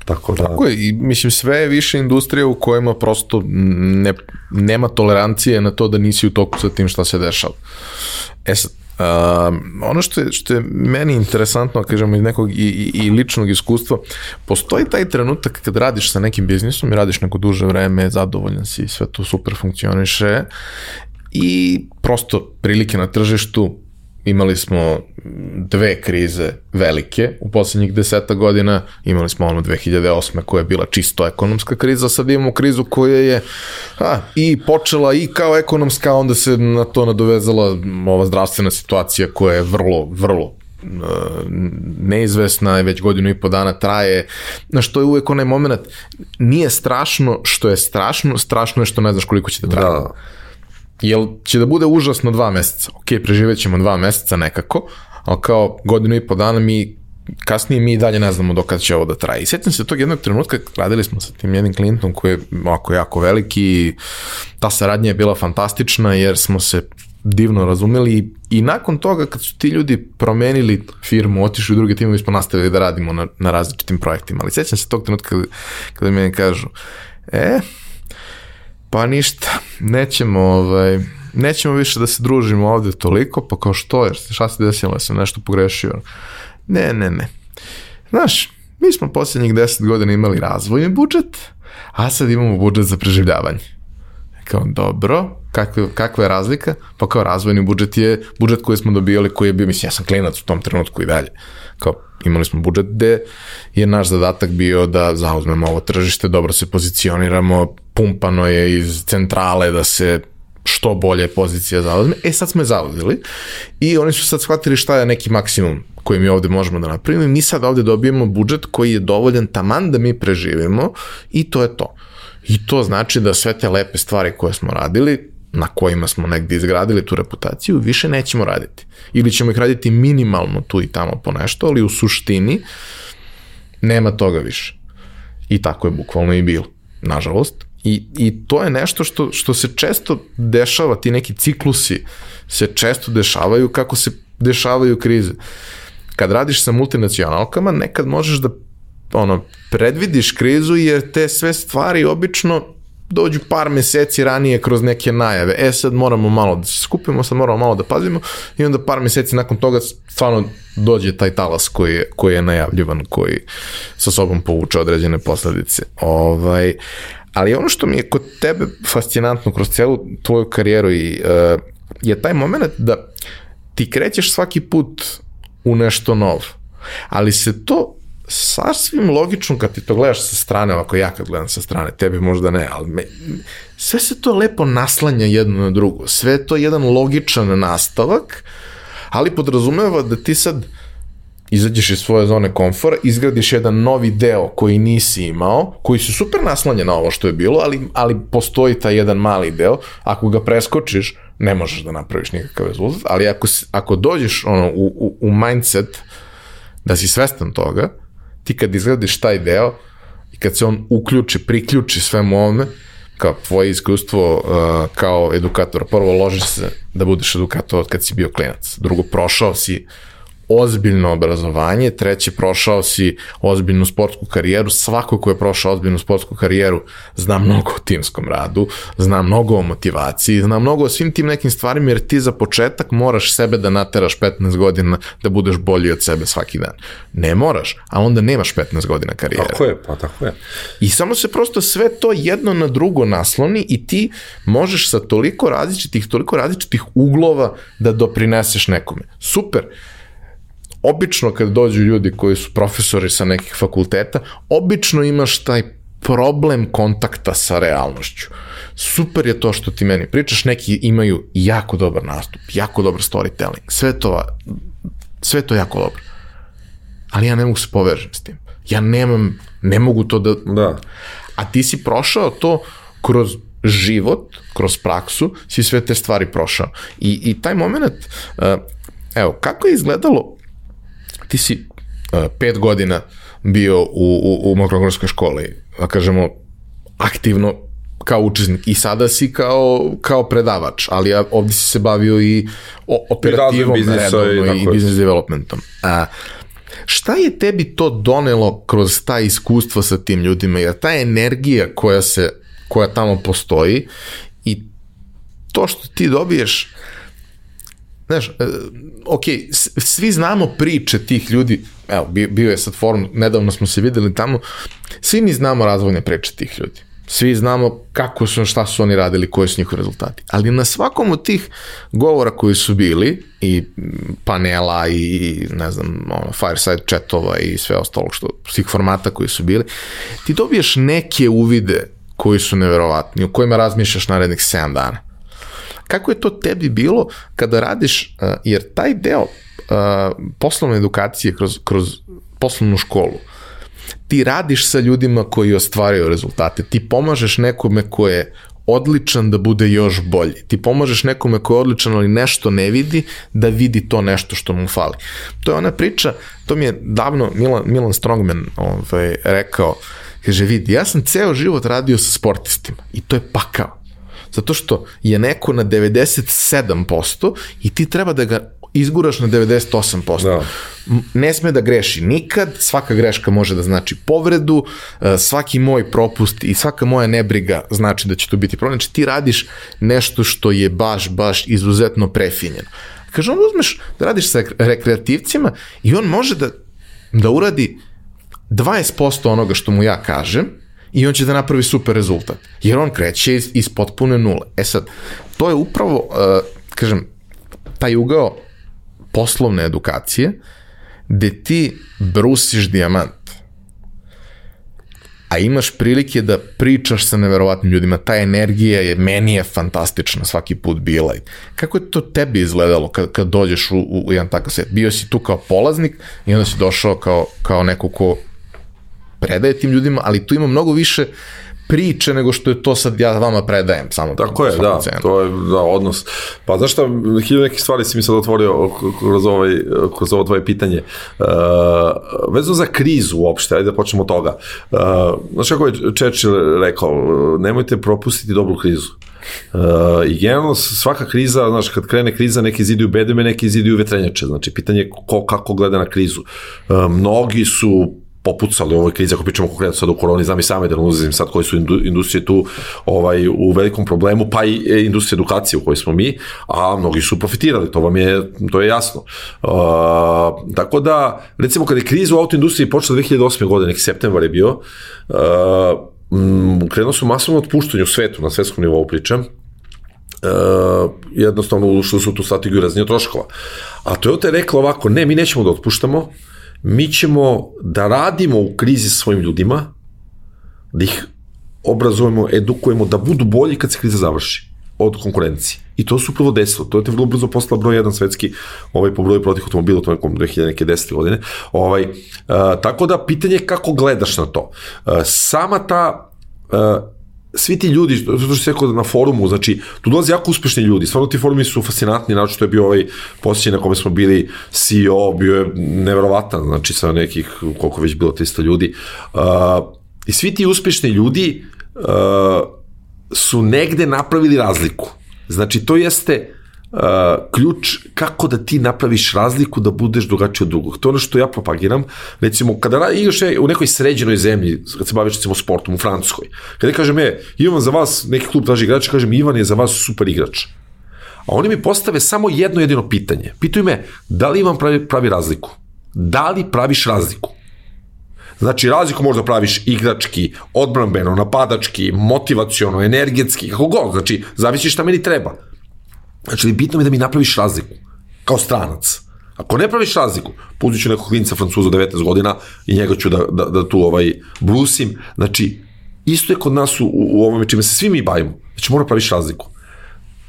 Tako da... Tako je, i mislim sve je više industrija u kojima prosto ne, nema tolerancije na to da nisi u toku sa tim šta se dešava. E sad, Um, ono što je, što je meni interesantno, kažemo, iz nekog i, i, i ličnog iskustva, postoji taj trenutak kad radiš sa nekim biznisom i radiš neko duže vreme, zadovoljan si, sve to super funkcioniše i prosto prilike na tržištu imali smo dve krize velike u poslednjih deseta godina, imali smo ono 2008. koja je bila čisto ekonomska kriza, sad imamo krizu koja je a, i počela i kao ekonomska, onda se na to nadovezala ova zdravstvena situacija koja je vrlo, vrlo e, neizvesna, već godinu i po dana traje, na što je uvek onaj moment, nije strašno što je strašno, strašno je što ne znaš koliko će da traje. Da jel će da bude užasno dva meseca. Ok, preživet ćemo dva meseca nekako, ali kao godinu i po dana mi kasnije mi dalje ne znamo dokad će ovo da traje. I sjećam se tog jednog trenutka, radili smo sa tim jednim klijentom koji je ovako jako veliki i ta saradnja je bila fantastična jer smo se divno razumeli i, i nakon toga kad su ti ljudi promenili firmu, otišli u druge timove, smo nastavili da radimo na, na različitim projektima. Ali sjećam se tog trenutka kada, kada mi kažu, e, Pa ništa, nećemo, ovaj, nećemo više da se družimo ovde toliko, pa kao što je, šta se desilo, ja sam nešto pogrešio. Ne, ne, ne. Znaš, mi smo poslednjih 10 godina imali razvojni budžet, a sad imamo budžet za preživljavanje. Kao, dobro, kakva, kakva je razlika? Pa kao razvojni budžet je budžet koji smo dobijali, koji je bio, mislim, ja sam klinac u tom trenutku i dalje. Kao, imali smo budžet gde je naš zadatak bio da zauzmemo ovo tržište, dobro se pozicioniramo, pumpano je iz centrale da se što bolje pozicija zauzme. E sad smo je zauzeli i oni su sad shvatili šta je neki maksimum koji mi ovde možemo da napravimo mi sad ovde dobijemo budžet koji je dovoljan taman da mi preživimo i to je to. I to znači da sve te lepe stvari koje smo radili, na kojima smo negde izgradili tu reputaciju, više nećemo raditi. Ili ćemo ih raditi minimalno tu i tamo po nešto, ali u suštini nema toga više. I tako je bukvalno i bilo, nažalost. I, i to je nešto što, što se često dešava, ti neki ciklusi se često dešavaju kako se dešavaju krize. Kad radiš sa multinacionalkama, nekad možeš da ono, predvidiš krizu jer te sve stvari obično dođu par meseci ranije kroz neke najave. E sad moramo malo da se skupimo, sad moramo malo da pazimo i onda par meseci nakon toga stvarno dođe taj talas koji je, koji je najavljivan, koji sa sobom povuče određene posledice. Ovaj, ali ono što mi je kod tebe fascinantno kroz celu tvoju karijeru i, uh, je taj moment da ti krećeš svaki put u nešto novo, ali se to sasvim logično kad ti to gledaš sa strane, ovako ja kad gledam sa strane, tebi možda ne, ali me, sve se to lepo naslanja jedno na drugo, sve je to jedan logičan nastavak, ali podrazumeva da ti sad izađeš iz svoje zone komfora, izgradiš jedan novi deo koji nisi imao, koji se super naslanja na ovo što je bilo, ali, ali postoji taj jedan mali deo, ako ga preskočiš, ne možeš da napraviš nikakav rezultat, ali ako, ako dođeš ono, u, u, u mindset da si svestan toga, ti kad izgradiš taj deo i kad se on uključi, priključi svemu ovome, kao tvoje iskustvo uh, kao edukator, prvo ložiš se da budeš edukator od kad si bio klinac, drugo prošao si ozbiljno obrazovanje, treće prošao si ozbiljnu sportsku karijeru, svako ko je prošao ozbiljnu sportsku karijeru zna mnogo o timskom radu, zna mnogo o motivaciji, zna mnogo o svim tim nekim stvarima jer ti za početak moraš sebe da nateraš 15 godina da budeš bolji od sebe svaki dan. Ne moraš, a onda nemaš 15 godina karijere. Tako je, pa tako je. I samo se prosto sve to jedno na drugo nasloni i ti možeš sa toliko različitih, toliko različitih uglova da doprineseš nekome. Super obično kad dođu ljudi koji su profesori sa nekih fakulteta, obično imaš taj problem kontakta sa realnošću. Super je to što ti meni pričaš, neki imaju jako dobar nastup, jako dobar storytelling, sve to, sve to jako dobro. Ali ja ne mogu se povežem s tim. Ja nemam, ne mogu to da... Da. A ti si prošao to kroz život, kroz praksu, si sve te stvari prošao. I, i taj moment, uh, evo, kako je izgledalo ti si uh, pet godina bio u, u, u Mokrogorskoj školi, da kažemo, aktivno kao učesnik. I sada si kao, kao predavač, ali ja, ovdje si se bavio i operativom, I redovno i, i business developmentom. A, šta je tebi to donelo kroz ta iskustva sa tim ljudima, jer ta energija koja se koja tamo postoji i to što ti dobiješ znaš, e, ok, svi znamo priče tih ljudi, evo, bio je sad forum, nedavno smo se videli tamo, svi mi znamo razvojne priče tih ljudi. Svi znamo kako su, šta su oni radili, koji su njihovi rezultati. Ali na svakom od tih govora koji su bili, i panela, i ne znam, ono, fireside chatova i sve ostalo što, svih formata koji su bili, ti dobiješ neke uvide koji su neverovatni, o kojima razmišljaš narednih 7 dana. Kako je to tebi bilo kada radiš, jer taj deo poslovne edukacije kroz, kroz poslovnu školu, ti radiš sa ljudima koji ostvaraju rezultate, ti pomažeš nekome ko je odličan da bude još bolji. Ti pomažeš nekome ko je odličan, ali nešto ne vidi, da vidi to nešto što mu fali. To je ona priča, to mi je davno Milan, Milan Strongman ovaj, rekao, kaže, vidi, ja sam ceo život radio sa sportistima i to je pakao. Zato što je neko na 97% i ti treba da ga izguraš na 98%. Da. Ne sme da greši nikad, svaka greška može da znači povredu, e, svaki moj propust i svaka moja nebriga znači da će to biti problem. Znači ti radiš nešto što je baš, baš izuzetno prefinjeno. Kaže, on uzmeš da radiš sa rekreativcima i on može da, da uradi 20% onoga što mu ja kažem, i on će da napravi super rezultat. Jer on kreće iz, iz potpune nule. E sad, to je upravo, uh, kažem, taj ugao poslovne edukacije, gde ti brusiš dijamant, a imaš prilike da pričaš sa neverovatnim ljudima, ta energija je, meni je fantastična svaki put bila. Kako je to tebi izgledalo kad, kad dođeš u, u, jedan takav set? Bio si tu kao polaznik i onda si došao kao, kao neko ko predaje tim ljudima, ali tu ima mnogo više priče nego što je to sad ja vama predajem samo tako je da cenu. to je da odnos pa znaš šta hiljadu nekih stvari si mi sad otvorio kroz ovaj kroz ovo tvoje pitanje uh, vezano za krizu uopšte ajde da počnemo od toga uh, znaš kako je Churchill rekao nemojte propustiti dobru krizu Uh, I generalno svaka kriza, znaš, kad krene kriza, neki ziduju bedeme, neki ziduju vetrenjače. Znači, pitanje je ko, kako gleda na krizu. Uh, mnogi su popucali u ovoj krizi, ako pričamo konkretno sad u koroni, znam i same da ulazim sad koje su industrije tu ovaj, u velikom problemu, pa i e, industrija edukacije u kojoj smo mi, a mnogi su profitirali, to vam je, to je jasno. Uh, tako da, recimo kada je kriza u autoindustriji počela 2008. godine, septembar je bio, uh, krenuo su masovno otpuštanje u svetu, na svetskom nivou pričam, uh, jednostavno ušli su tu strategiju raznije troškova. A Toyota je rekla ovako, ne, mi nećemo da otpuštamo, mi ćemo da radimo u krizi sa svojim ljudima, da ih obrazujemo, edukujemo, da budu bolji kad se kriza završi od konkurencije. I to se upravo desilo. To je te vrlo brzo postala broj jedan svetski ovaj, po broju protih automobila, to je nekom 2010. godine. Ovaj, uh, tako da, pitanje je kako gledaš na to. Uh, sama ta uh, svi ti ljudi, zato što se rekao na forumu, znači, tu dolaze jako uspešni ljudi, stvarno ti forumi su fascinantni, znači to je bio ovaj posjećaj na kome smo bili CEO, bio je neverovatan, znači sa nekih, koliko već bilo 300 ljudi. Uh, I svi ti uspešni ljudi uh, su negde napravili razliku. Znači, to jeste uh, ključ kako da ti napraviš razliku da budeš drugačiji od drugog. To je ono što ja propagiram. Recimo, kada igraš u nekoj sređenoj zemlji, kad se baviš recimo sportom u Francuskoj, kada kažem, je, Ivan za vas, neki klub traži igrača, kažem, Ivan je za vas super igrač. A oni mi postave samo jedno jedino pitanje. Pitaju me, da li Ivan pravi, pravi razliku? Da li praviš razliku? Znači, razliku možda praviš igrački, odbranbeno, napadački, motivaciono, energetski, kako god. Znači, zavisi šta meni treba. Znači, bitno je da mi napraviš razliku, kao stranac. Ako ne praviš razliku, pustit ću nekog klinca francuza 19 godina i njega ću da, da, da tu ovaj brusim. Znači, isto je kod nas u, u ovome čime se svi mi bavimo. Znači, mora praviš razliku.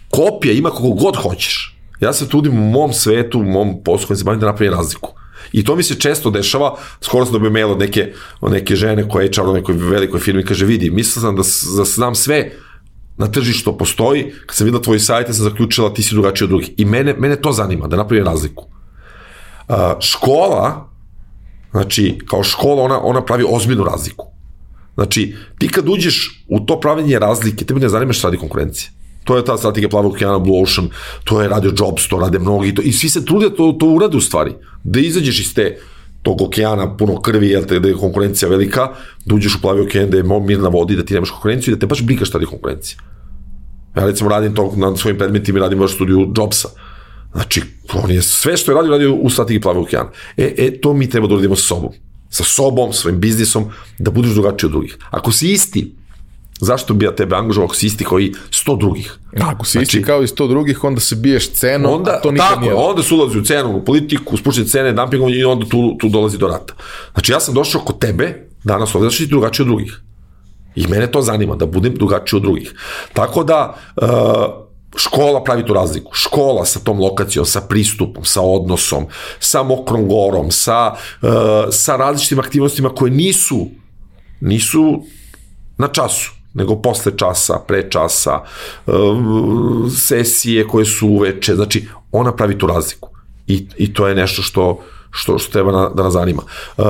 Kopija ima kako god hoćeš. Ja se trudim u mom svetu, u mom poslu koji se bavim da napravim razliku. I to mi se često dešava, skoro sam dobio mail od neke, od neke žene koja je čar u nekoj velikoj firmi, kaže, vidi, mislila sam da, da znam sve, na tržištu postoji, kad sam videla tvoj sajt, sam zaključila ti si drugačiji od drugih. I mene, mene to zanima, da napravim razliku. Uh, škola, znači, kao škola, ona, ona pravi ozbiljnu razliku. Znači, ti kad uđeš u to pravljenje razlike, tebi ne zanima šta radi konkurencija. To je ta strategija plavog okeana, Blue Ocean, to je radio Jobs, to rade mnogi, to, i svi se trude to, to urade u stvari. Da izađeš iz te tog okeana puno krvi, jel te, da je konkurencija velika, da uđeš u plavi okean, da je mirna vodi, da ti nemaš konkurenciju i da te baš briga šta je konkurencija. Ja recimo radim to na svojim predmetima, radim baš studiju Jobsa. Znači, on je sve što je radio, radio u strategiji Plave okeana. E, e, to mi treba da uradimo sa sobom. Sa sobom, svojim biznisom, da budeš drugačiji od drugih. Ako si isti, zašto bi ja tebe angažovao ako si isti kao i sto drugih? Ako si znači, isti kao i sto drugih, onda se biješ cenom, onda, a to nikad tako, nije. Onda se ulazi u cenu, u politiku, spuštene cene, dumpingom i onda tu, tu dolazi do rata. Znači, ja sam došao kod tebe, danas ovde, znači drugačiji od drugih. I mene to zanima, da budem drugačiji od drugih. Tako da, uh, škola pravi tu razliku. Škola sa tom lokacijom, sa pristupom, sa odnosom, sa mokrom gorom, sa, uh, sa različitim aktivnostima koje nisu, nisu na času nego posle časa, pre časa, uh, sesije koje su uveče, znači ona pravi tu razliku. I, i to je nešto što, što, što treba na, da nas zanima. Uh,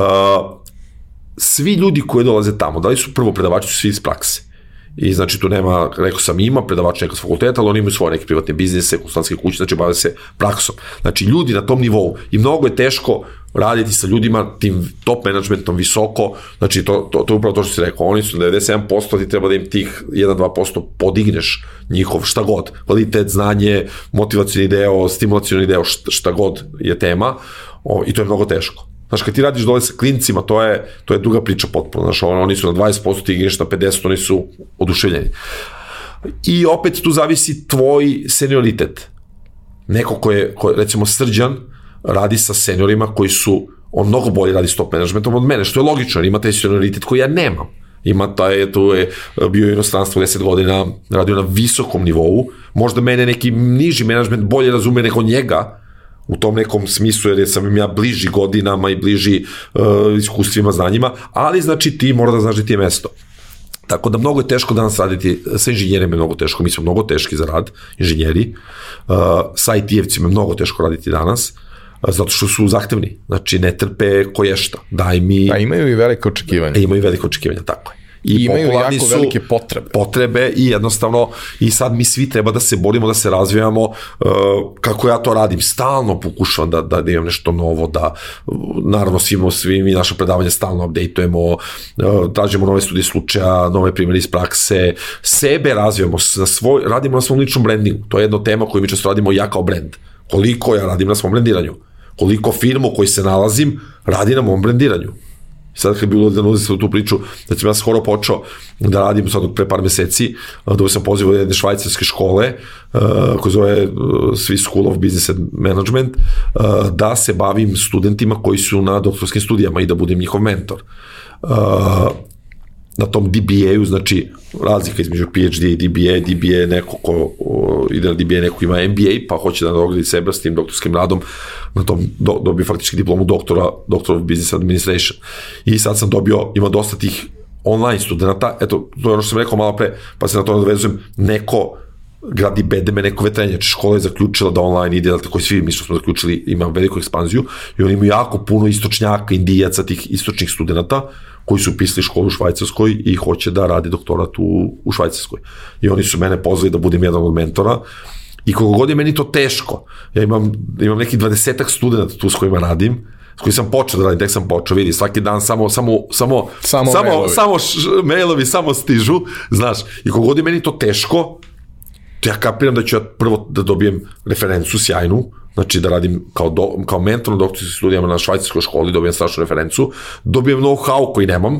svi ljudi koji dolaze tamo, da li su prvo predavači, su svi iz prakse. I znači tu nema, rekao sam, ima predavač neka s fakulteta, ali oni imaju svoje neke privatne biznise, konsultantske kuće, znači bave se praksom. Znači ljudi na tom nivou i mnogo je teško raditi sa ljudima, tim top managementom visoko, znači to, to, to je upravo to što si rekao, oni su 97%, ti treba da im tih 1-2% podigneš njihov šta god, kvalitet, znanje, motivacijni deo, stimulacijni deo, šta, šta god je tema, o, i to je mnogo teško. Znaš, kad ti radiš dole sa klincima, to je, to je druga priča potpuno. Znaš, oni su na 20%, ti igraš na 50%, oni su oduševljeni. I opet tu zavisi tvoj senioritet. Neko ko je, ko je recimo srđan, radi sa seniorima koji su, on mnogo bolje radi s top managementom od mene, što je logično, ima taj senioritet koji ja nemam. Ima taj, tu je bio inostranstvo 10 godina, radio na visokom nivou, možda mene neki niži menadžment bolje razume nego njega, u tom nekom smislu, jer sam im ja bliži godinama i bliži uh, iskustvima, znanjima, ali znači ti mora da znaš da ti je mesto. Tako da mnogo je teško danas raditi, sa inženjerima je mnogo teško, mi smo mnogo teški za rad, inženjeri, uh, sa IT-evcima je mnogo teško raditi danas, uh, zato što su zahtevni, znači ne trpe koješta, daj mi... A imaju i velike očekivanja. E, imaju velike očekivanja, tako je i, I imaju jako velike potrebe. Potrebe i jednostavno i sad mi svi treba da se borimo, da se razvijamo uh, kako ja to radim. Stalno pokušavam da, da, da imam nešto novo, da naravno svimo, svi mi naše predavanje stalno updateujemo, uh, tražimo nove studije slučaja, nove primjere iz prakse, sebe razvijamo, na svoj, radimo na svom ličnom brandingu. To je jedna tema koju mi često radimo ja kao brand. Koliko ja radim na svom brandiranju koliko firmu koji se nalazim radi na mom brandiranju sad kad bi bilo da nudi se tu priču, da sam ja skoro počeo da radim sad pre par meseci, da sam pozivao jedne švajcarske škole, koje zove Swiss School of Business and Management, da se bavim studentima koji su na doktorskim studijama i da budem njihov mentor na tom DBA-u, znači razlika između PhD i DBA, DBA neko ko o, ide na DBA, neko ima MBA, pa hoće da nadogradi sebe s tim doktorskim radom, na tom do, dobio faktički diplomu doktora, Doctor of Business Administration. I sad sam dobio, ima dosta tih online studenta, eto, to je ono što sam rekao malo pre, pa se na to nadvezujem, neko gradi bedeme neko vetrenje, znači škola je zaključila da online ide, tako i svi mi što smo zaključili, ima veliku ekspanziju i oni imaju jako puno istočnjaka, indijaca, tih istočnih studenta, koji su upisali školu u Švajcarskoj i hoće da radi doktorat u, u Švajcarskoj. I oni su mene pozvali da budem jedan od mentora i koliko god je meni to teško, ja imam, imam neki dvadesetak studenta tu s kojima radim, s kojim sam počeo da radim, tek sam počeo, vidi, svaki dan samo, samo, samo, samo, samo, mailovi. samo mailovi samo stižu, znaš, i koliko god je meni to teško, ja kapiram da ću ja prvo da dobijem referencu sjajnu, znači da radim kao, do, kao mentor na doktorskim studijama na švajcarskoj školi, dobijem strašnu referencu, dobijem know-how koji nemam,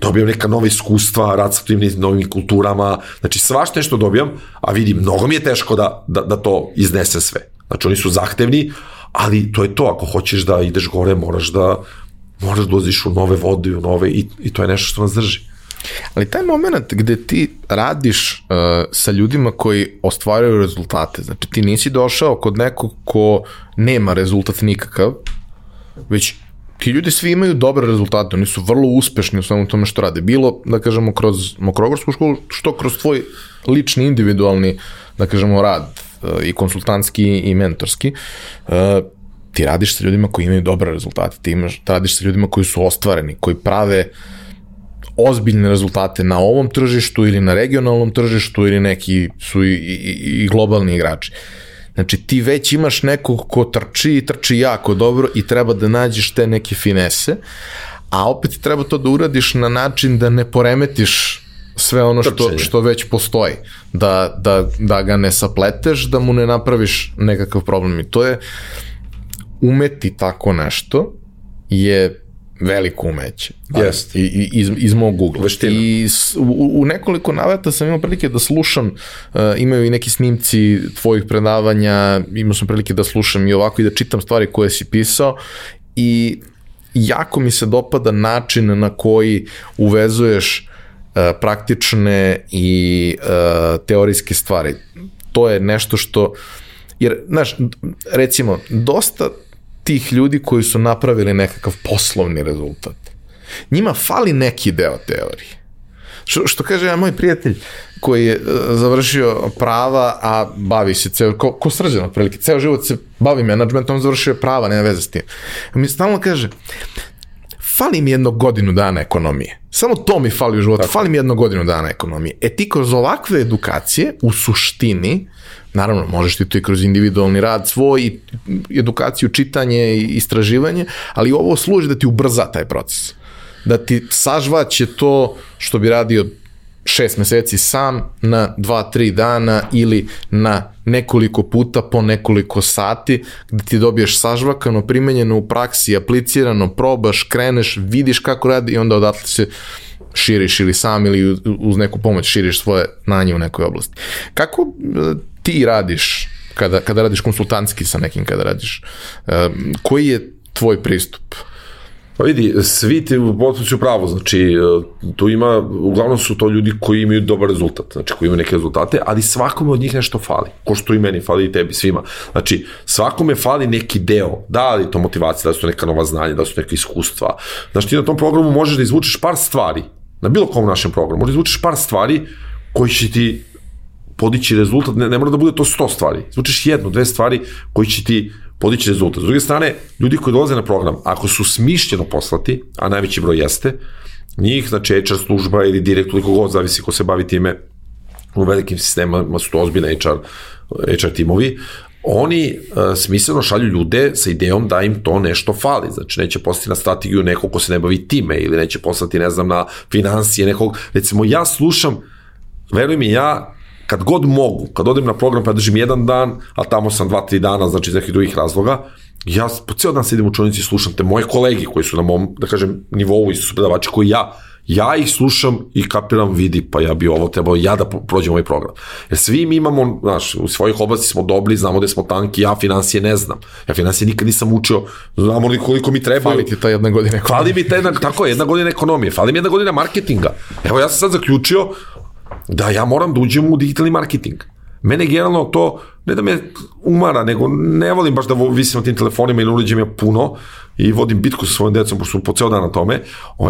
dobijem neka nova iskustva, rad sa tim novim kulturama, znači svašta nešto dobijam, a vidim, mnogo mi je teško da, da, da to iznese sve. Znači oni su zahtevni, ali to je to, ako hoćeš da ideš gore, moraš da moraš da u nove vode, u nove, i, i to je nešto što nas drži. Ali taj moment gde ti radiš uh, sa ljudima koji ostvaraju rezultate, znači ti nisi došao kod nekog ko nema rezultat nikakav, već ti ljudi svi imaju dobre rezultate, oni su vrlo uspešni u svemu tome što rade. Bilo, da kažemo, kroz mokrogorsku školu, što kroz tvoj lični, individualni, da kažemo, rad uh, i konsultantski i mentorski, uh, ti radiš sa ljudima koji imaju dobre rezultate, ti imaš, radiš sa ljudima koji su ostvareni, koji prave uh, ozbiljne rezultate na ovom tržištu ili na regionalnom tržištu ili neki su i, i, i globalni igrači. Znači ti već imaš nekog ko trči i trči jako dobro i treba da nađeš te neke finese, a opet treba to da uradiš na način da ne poremetiš sve ono što, što već postoji. Da, da, da ga ne sapleteš, da mu ne napraviš nekakav problem. I to je, umeti tako nešto je veliko umeće. Jest. I, i, iz, iz mog ugla. Veština. I s, u, u nekoliko naveta sam imao prilike da slušam, uh, imaju i neki snimci tvojih predavanja, imao sam prilike da slušam i ovako i da čitam stvari koje si pisao i jako mi se dopada način na koji uvezuješ uh, praktične i uh, teorijske stvari. To je nešto što, jer, znaš, recimo, dosta tih ljudi koji su napravili nekakav poslovni rezultat. Njima fali neki deo teorije. Što, što kaže ja moj prijatelj koji je uh, završio prava, a bavi se ceo, ko, ko srđan otprilike, ceo život se bavi menadžmentom, završio je prava, nema veze s tim. Mi stalno kaže, fali mi jedno godinu dana ekonomije. Samo to mi fali u životu, fali mi jedno godinu dana ekonomije. E ti kroz ovakve edukacije, u suštini, naravno možeš ti to i kroz individualni rad svoj, i edukaciju, čitanje i istraživanje, ali ovo služi da ti ubrza taj proces. Da ti sažvaće to što bi radio šest meseci sam na dva, tri dana ili na nekoliko puta po nekoliko sati gde ti dobiješ sažvakano, primenjeno u praksi, aplicirano, probaš, kreneš, vidiš kako radi i onda odatle se širiš ili sam ili uz neku pomoć širiš svoje znanje u nekoj oblasti. Kako e, ti radiš kada, kada radiš konsultantski sa nekim, kada radiš? E, koji je tvoj pristup? Pa vidi, svi ti u potpuću pravo, znači e, tu ima, uglavnom su to ljudi koji imaju dobar rezultat, znači koji imaju neke rezultate, ali svakome od njih nešto fali, ko što i meni fali i tebi, svima. Znači, svakome fali neki deo, da li to motivacija, da su to neka nova znanja, da su neka iskustva. Znači ti na tom programu možeš da izvučeš par stvari, na bilo kom našem programu, možeš da izvučeš par stvari koji će ti podići rezultat, ne, ne mora da bude to 100 stvari, izvučeš jednu, dve stvari koji će ti podići rezultat. S druge strane, ljudi koji dolaze na program, ako su smišljeno poslati, a najveći broj jeste, njih, znači HR služba ili direktor, ili kogod, zavisi ko se bavi time, u velikim sistemama su to ozbiljne HR, HR timovi, oni uh, smisleno šalju ljude sa idejom da im to nešto fali. Znači, neće poslati na strategiju nekog ko se ne bavi time ili neće poslati, ne znam, na financije nekog. Recimo, ja slušam, veruj mi, ja kad god mogu, kad odem na program pa držim jedan dan, a tamo sam dva, tri dana, znači iz nekih drugih razloga, ja po ceo dan sedim u čunici i slušam te moje kolegi koji su na mom, da kažem, nivou i su predavači koji ja, ja ih slušam i kapiram, vidi, pa ja bi ovo trebao ja da prođem ovaj program. Jer svi mi imamo, znaš, u svojih oblasti smo dobri, znamo da smo tanki, ja financije ne znam. Ja financije nikad nisam učio, znamo li koliko mi treba. Fali ti ta jedna godina ekonomije. Fali mi ta jedna, tako je, jedna godina ekonomije, fali mi jedna godina marketinga. Evo ja sam sad zaključio da ja moram da uđem u digitalni marketing. Mene generalno to, ne da me umara, nego ne volim baš da visim na tim telefonima i ne uređem ja puno i vodim bitku sa svojim decom, pošto po ceo dan na tome,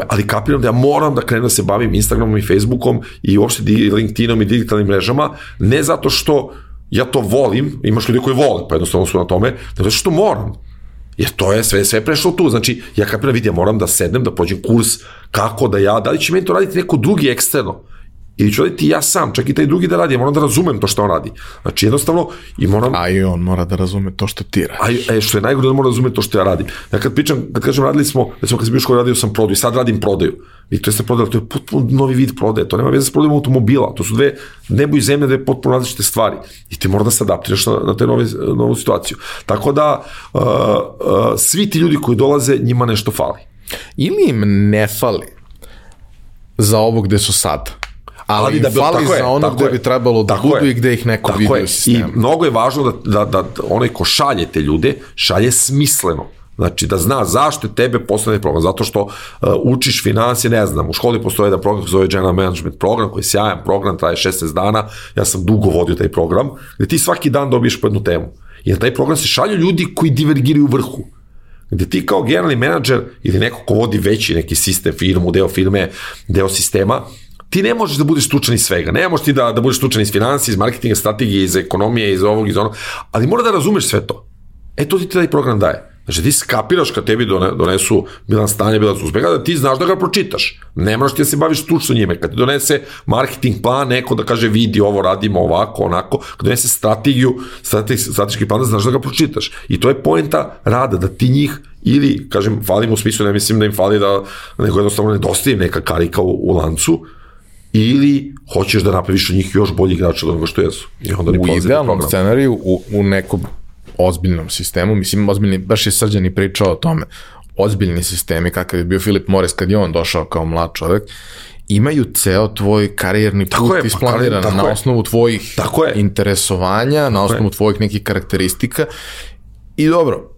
ali kapiram da ja moram da krenem da se bavim Instagramom i Facebookom i uopšte LinkedInom i digitalnim mrežama, ne zato što ja to volim, imaš ljudi koji vole, pa jednostavno su na tome, nego zato što moram. Jer to je sve, sve prešlo tu. Znači, ja kapiram, vidi, ja moram da sednem, da prođem kurs, kako da ja, da li će meni to raditi neko drugi eksterno ili ću raditi ja sam, čak i taj drugi da radi, ja moram da razumem to što on radi. Znači jednostavno, i moram... A i on mora da razume to što ti radiš. A, e, što je najgore da mora da razume to što ja radim. Ja kad pričam, kad kažem radili smo, recimo kad sam bio školi radio sam prodaju, sad radim prodaju. I to je se prodaju, to je potpuno novi vid prodaje, to nema veze sa prodajom automobila, to su dve, nebo i zemlje, dve potpuno različite stvari. I ti mora da se adaptiraš na, na te nove, novu situaciju. Tako da, uh, uh, svi ti ljudi koji dolaze, njima nešto fali. Ili im ne fali za ovo gde su sad ali, ali da bi, fali za ono gde bi trebalo da budu je, i gde ih neko vidi u sistemu. I mnogo je važno da, da, da onaj ko šalje te ljude, šalje smisleno. Znači da zna zašto je tebe poslednji program, zato što uh, učiš financije, ne znam, u školi postoji jedan program koji zove General Management program, koji je sjajan program, traje 16 dana, ja sam dugo vodio taj program, gde ti svaki dan dobiješ po jednu temu. I na taj program se šalju ljudi koji divergiraju u vrhu gde ti kao generalni menadžer ili neko ko vodi veći neki sistem, firmu, deo firme, deo sistema, ti ne možeš da budeš stručan iz svega. Ne možeš ti da, da budeš stručan iz financije, iz marketinga, strategije, iz ekonomije, iz ovog, iz onog, ali mora da razumeš sve to. E to ti taj program daje. Znači ti skapiraš kad tebi donesu bilans stanja, bilans uspeha, da ti znaš da ga pročitaš. Ne moraš ti da se baviš stručno njime. Kad ti donese marketing plan, neko da kaže vidi ovo radimo ovako, onako, kad donese strategiju, strateški plan, da znaš da ga pročitaš. I to je poenta rada, da ti njih ili, kažem, falim u smislu, ne mislim da im fali da, nego jednostavno nedostaje neka karika u, u lancu, ili hoćeš da napraviš od njih još bolji igrača od onoga što jesu. I onda u idealnom scenariju, u, u nekom ozbiljnom sistemu, mislim, ozbiljni, baš je Srđan i pričao o tome, ozbiljni sistemi, kakav je bio Filip Morris kad je on došao kao mlad čovek, imaju ceo tvoj karijerni Tako put je, pa isplaniran tako na je. osnovu tvojih Tako je. interesovanja, na osnovu tvojih nekih karakteristika i dobro,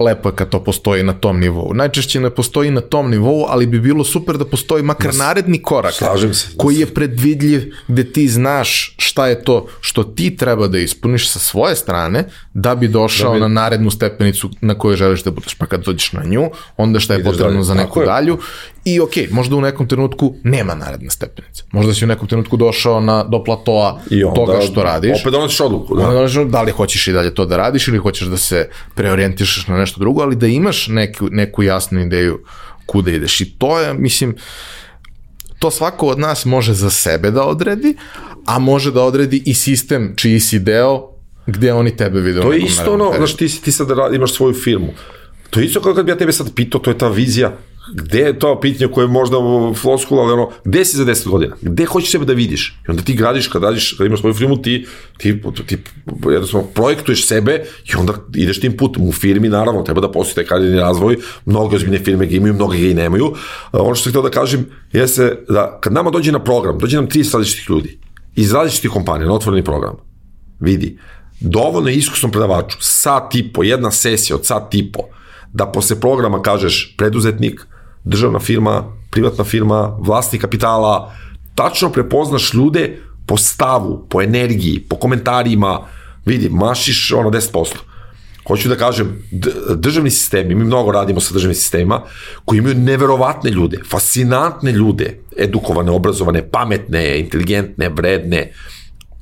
lepo je kad to postoji na tom nivou. Najčešće ne postoji na tom nivou, ali bi bilo super da postoji makar naredni korak slažem se. koji je predvidljiv, gde ti znaš šta je to što ti treba da ispuniš sa svoje strane da bi došao Da bi- na narednu stepenicu na kojoj želiš da budeš. Pa kad dođeš na nju, onda šta je Ideš potrebno dalje. za neku dalju i ok, možda u nekom trenutku nema naredne stepenice. Možda si u nekom trenutku došao na, do platoa I onda, toga što radiš. Opet donosiš odluku. Da. Onda da li hoćeš i dalje to da radiš ili hoćeš da se preorijentišeš na nešto drugo, ali da imaš neku, neku jasnu ideju kuda ideš. I to je, mislim, to svako od nas može za sebe da odredi, a može da odredi i sistem čiji si deo gde oni tebe vide. To je isto ono, znaš, ti, ti sad imaš svoju firmu. To je isto kao kad bi ja tebe sad pitao, to je ta vizija, gde je to pitanje koje je možda floskula, ali ono, gde si za 10 godina? Gde hoćeš sebe da vidiš? I onda ti gradiš, kad radiš, kad imaš svoju firmu, ti, ti, ti jednostavno projektuješ sebe i onda ideš tim putem. U firmi, naravno, treba da postoji taj karijerni razvoj, mnoge ozbiljne firme ga imaju, mnoge ga i nemaju. A, Ono što sam htio da kažem, jeste da kad nama dođe na program, dođe nam 30 različitih ljudi, iz različitih kompanija, na otvoreni program, vidi, dovoljno je iskusnom predavaču, sat i po, jedna sesija od sat i po, da posle programa kažeš preduzetnik, državna firma, privatna firma, vlasnik kapitala, tačno prepoznaš ljude po stavu, po energiji, po komentarima, vidi, mašiš ono 10%. Hoću da kažem, državni sistemi, mi mnogo radimo sa državnim sistemima, koji imaju neverovatne ljude, fascinantne ljude, edukovane, obrazovane, pametne, inteligentne, vredne,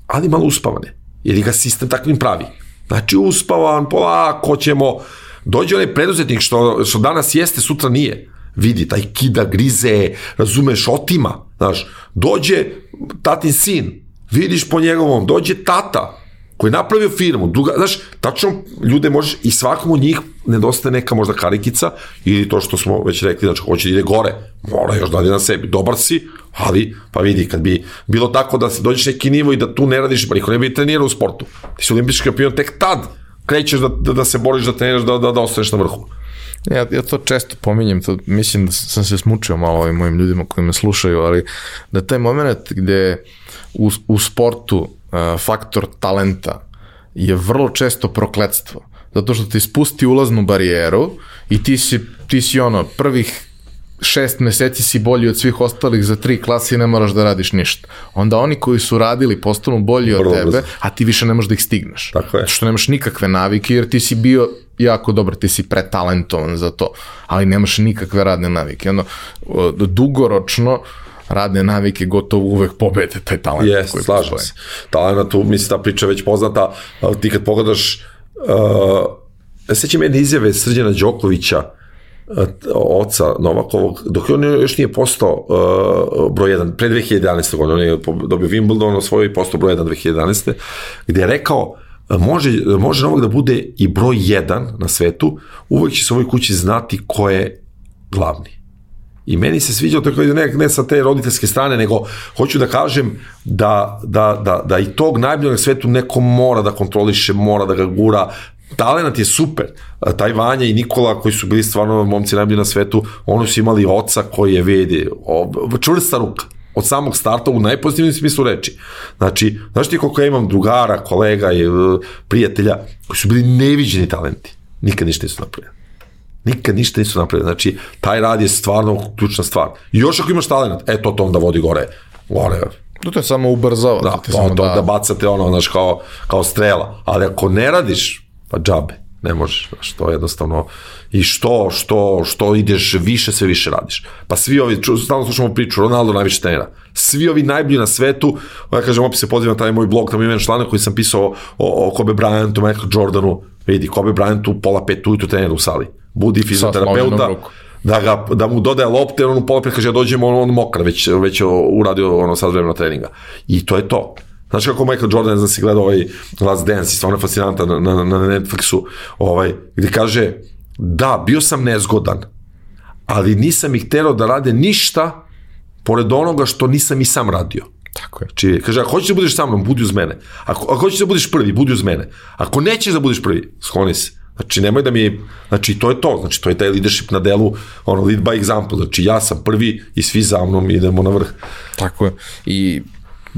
ali malo uspavane, jer ga sistem takvim pravi. Znači uspavan, polako ćemo, dođe onaj preduzetnik što, što danas jeste, sutra nije. Vidi, taj kida, grize, razumeš, otima, znaš, dođe tatin sin, vidiš po njegovom, dođe tata, koji je napravio firmu, druga, znaš, tačno ljude možeš, i svakom od njih nedostaje neka možda karikica, ili to što smo već rekli, znači hoće da ide gore, mora još da ide na sebi, dobar si, ali, pa vidi, kad bi bilo tako da se dođeš neki nivo i da tu ne radiš, pa niko ne bi trenirao u sportu, ti si olimpijski šampion, tek tad krećeš da, da, da se boriš, da treniraš, da, da, da ostaneš na vrhu. Ja, ja to često pominjem, to, mislim da sam se smučio malo ovim mojim ljudima koji me slušaju, ali da taj moment gde u, u sportu uh, faktor talenta je vrlo često prokletstvo. Zato što ti spusti ulaznu barijeru i ti si, ti si ono, prvih šest meseci si bolji od svih ostalih za tri klase i ne moraš da radiš ništa. Onda oni koji su radili postanu bolji od Vrlo tebe, brzo. a ti više ne možeš da ih stigneš. Tako je. Što nemaš nikakve navike, jer ti si bio jako dobar, ti si pretalentovan za to, ali nemaš nikakve radne navike. Ono, dugoročno, radne navike gotovo uvek pobede taj talent Jes, koji slažem postoji. se. Talena tu, mislim, ta priča je već poznata, ali ti kad pogledaš, uh, sećam jedne izjave Srđana Đokovića, uh, oca Novakovog, dok je on još nije postao uh, broj 1, pre 2011. godine, on je dobio Wimbledon, osvojio i postao broj 1 2011. gde je rekao, uh, može, može Novak da bude i broj 1 na svetu, uvek će se u ovoj kući znati ko je glavni. I meni se sviđa to ne, ne sa te roditeljske strane, nego hoću da kažem da, da, da, da i tog najboljeg na svetu neko mora da kontroliše, mora da ga gura. Talenat je super. Taj Vanja i Nikola koji su bili stvarno momci najbolji na svetu, oni su imali oca koji je vidi, čvrsta ruka od samog starta u najpozitivnijem smislu reči. Znači, znaš ti koliko ja imam drugara, kolega i e, prijatelja koji su bili neviđeni talenti. Nikad ništa nisu napravili. Nikad ništa nisu napravili. Znači, taj rad je stvarno ključna stvar. I još ako imaš talent, e, to to onda vodi gore. Gore. To te samo ubrzava. Da, to ti to, samo to, da, da bacate ono, znaš, kao, kao strela. Ali ako ne radiš, pa džabe. Ne možeš, znaš, to je jednostavno i što, što, što ideš više, sve više radiš. Pa svi ovi, stalno slušamo priču, Ronaldo najviše trenera. Svi ovi najbolji na svetu, ja kažem, opet se pozivam na taj moj blog, tamo ima jedan članak koji sam pisao o, o Kobe Bryantu, Michael Jordanu, vidi, Kobe Bryantu pola pet ujutru trenera u sali. Budi fizioterapeuta, da, ga, da mu dodaje lopte, on u pola pet kaže, ja dođemo, on, on mokar, već, već uradio ono sad vremena treninga. I to je to. Znaš kako Michael Jordan, ne znam si gledao ovaj Last Dance, stvarno je fascinantan na, na, na Netflixu, ovaj, gde kaže, da, bio sam nezgodan, ali nisam ih terao da rade ništa pored onoga što nisam i sam radio. Tako je. Znači, kaže, ako hoćeš da budeš sa mnom, budi uz mene. Ako, ako hoćeš da budeš prvi, budi uz mene. Ako nećeš da budeš prvi, skloni se. Znači, nemoj da mi, znači, to je to, znači, to je taj leadership na delu, ono, lead by example, znači, ja sam prvi i svi za mnom idemo na vrh. Tako je. I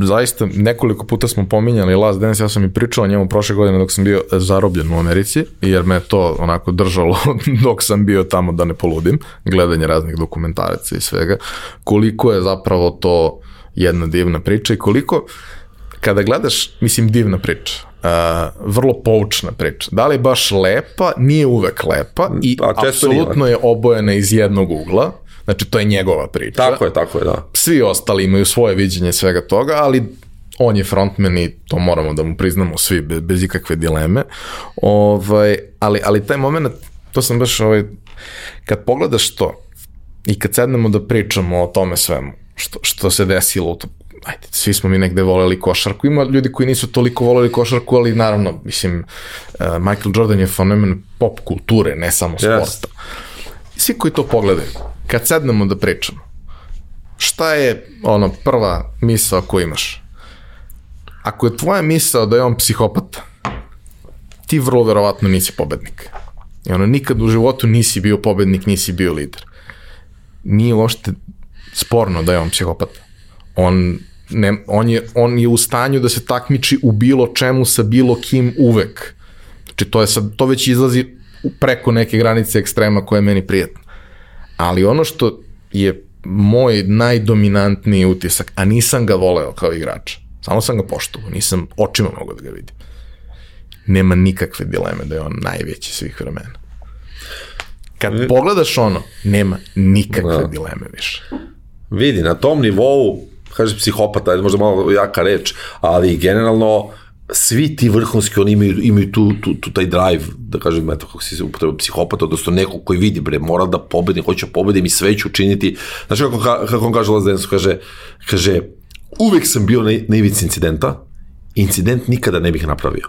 zaista nekoliko puta smo pominjali Last Dance, ja sam i pričao o njemu prošle godine dok sam bio zarobljen u Americi, jer me to onako držalo [laughs] dok sam bio tamo da ne poludim, gledanje raznih dokumentaraca i svega, koliko je zapravo to jedna divna priča i koliko kada gledaš, mislim divna priča, uh, vrlo poučna priča. Da li je baš lepa? Nije uvek lepa i Pa, apsolutno je obojena iz jednog ugla. Znači, to je njegova priča. Tako je, tako je, da. Svi ostali imaju svoje viđenje svega toga, ali on je frontman i to moramo da mu priznamo svi bez, bez ikakve dileme. Ovaj, ali, ali taj moment, to sam baš, ovaj, kad pogledaš to i kad sednemo da pričamo o tome svemu, što, što se desilo u to, ajde, svi smo mi negde voleli košarku, ima ljudi koji nisu toliko voleli košarku, ali naravno, mislim, uh, Michael Jordan je fenomen pop kulture, ne samo Yes. sporta. Svi koji to pogledaju, kad sednemo da pričamo, šta je ono prva misao koju imaš? Ako je tvoja misao da je on psihopata, ti vrlo verovatno nisi pobednik. I ono, nikad u životu nisi bio pobednik, nisi bio lider. Nije uopšte sporno da je on psihopata. On, ne, on, je, on je u stanju da se takmiči u bilo čemu sa bilo kim uvek. Znači, to, je sad, to već izlazi preko neke granice ekstrema koja je meni prijatna. Ali ono što je moj najdominantniji utisak, a nisam ga voleo kao igrača, samo sam ga poštovao, nisam očima mogao da ga vidim. Nema nikakve dileme da je on najveći svih vremena. Kad pogledaš ono, nema nikakve Da. dileme više. Vidi, na tom nivou, kaže psihopata, možda malo jaka reč, ali generalno svi ti vrhunski, oni imaju, imaju tu, tu, tu taj drive, da kažem, eto, kako si upotrebao, psihopata, odnosno neko koji vidi, bre, mora da pobedi, hoće da pobedim i sve ću učiniti. Znaš kako, ka- kako on kaže Lazdensu, kaže, kaže, uvek sam bio na, na ivici incidenta, incident nikada ne bih napravio.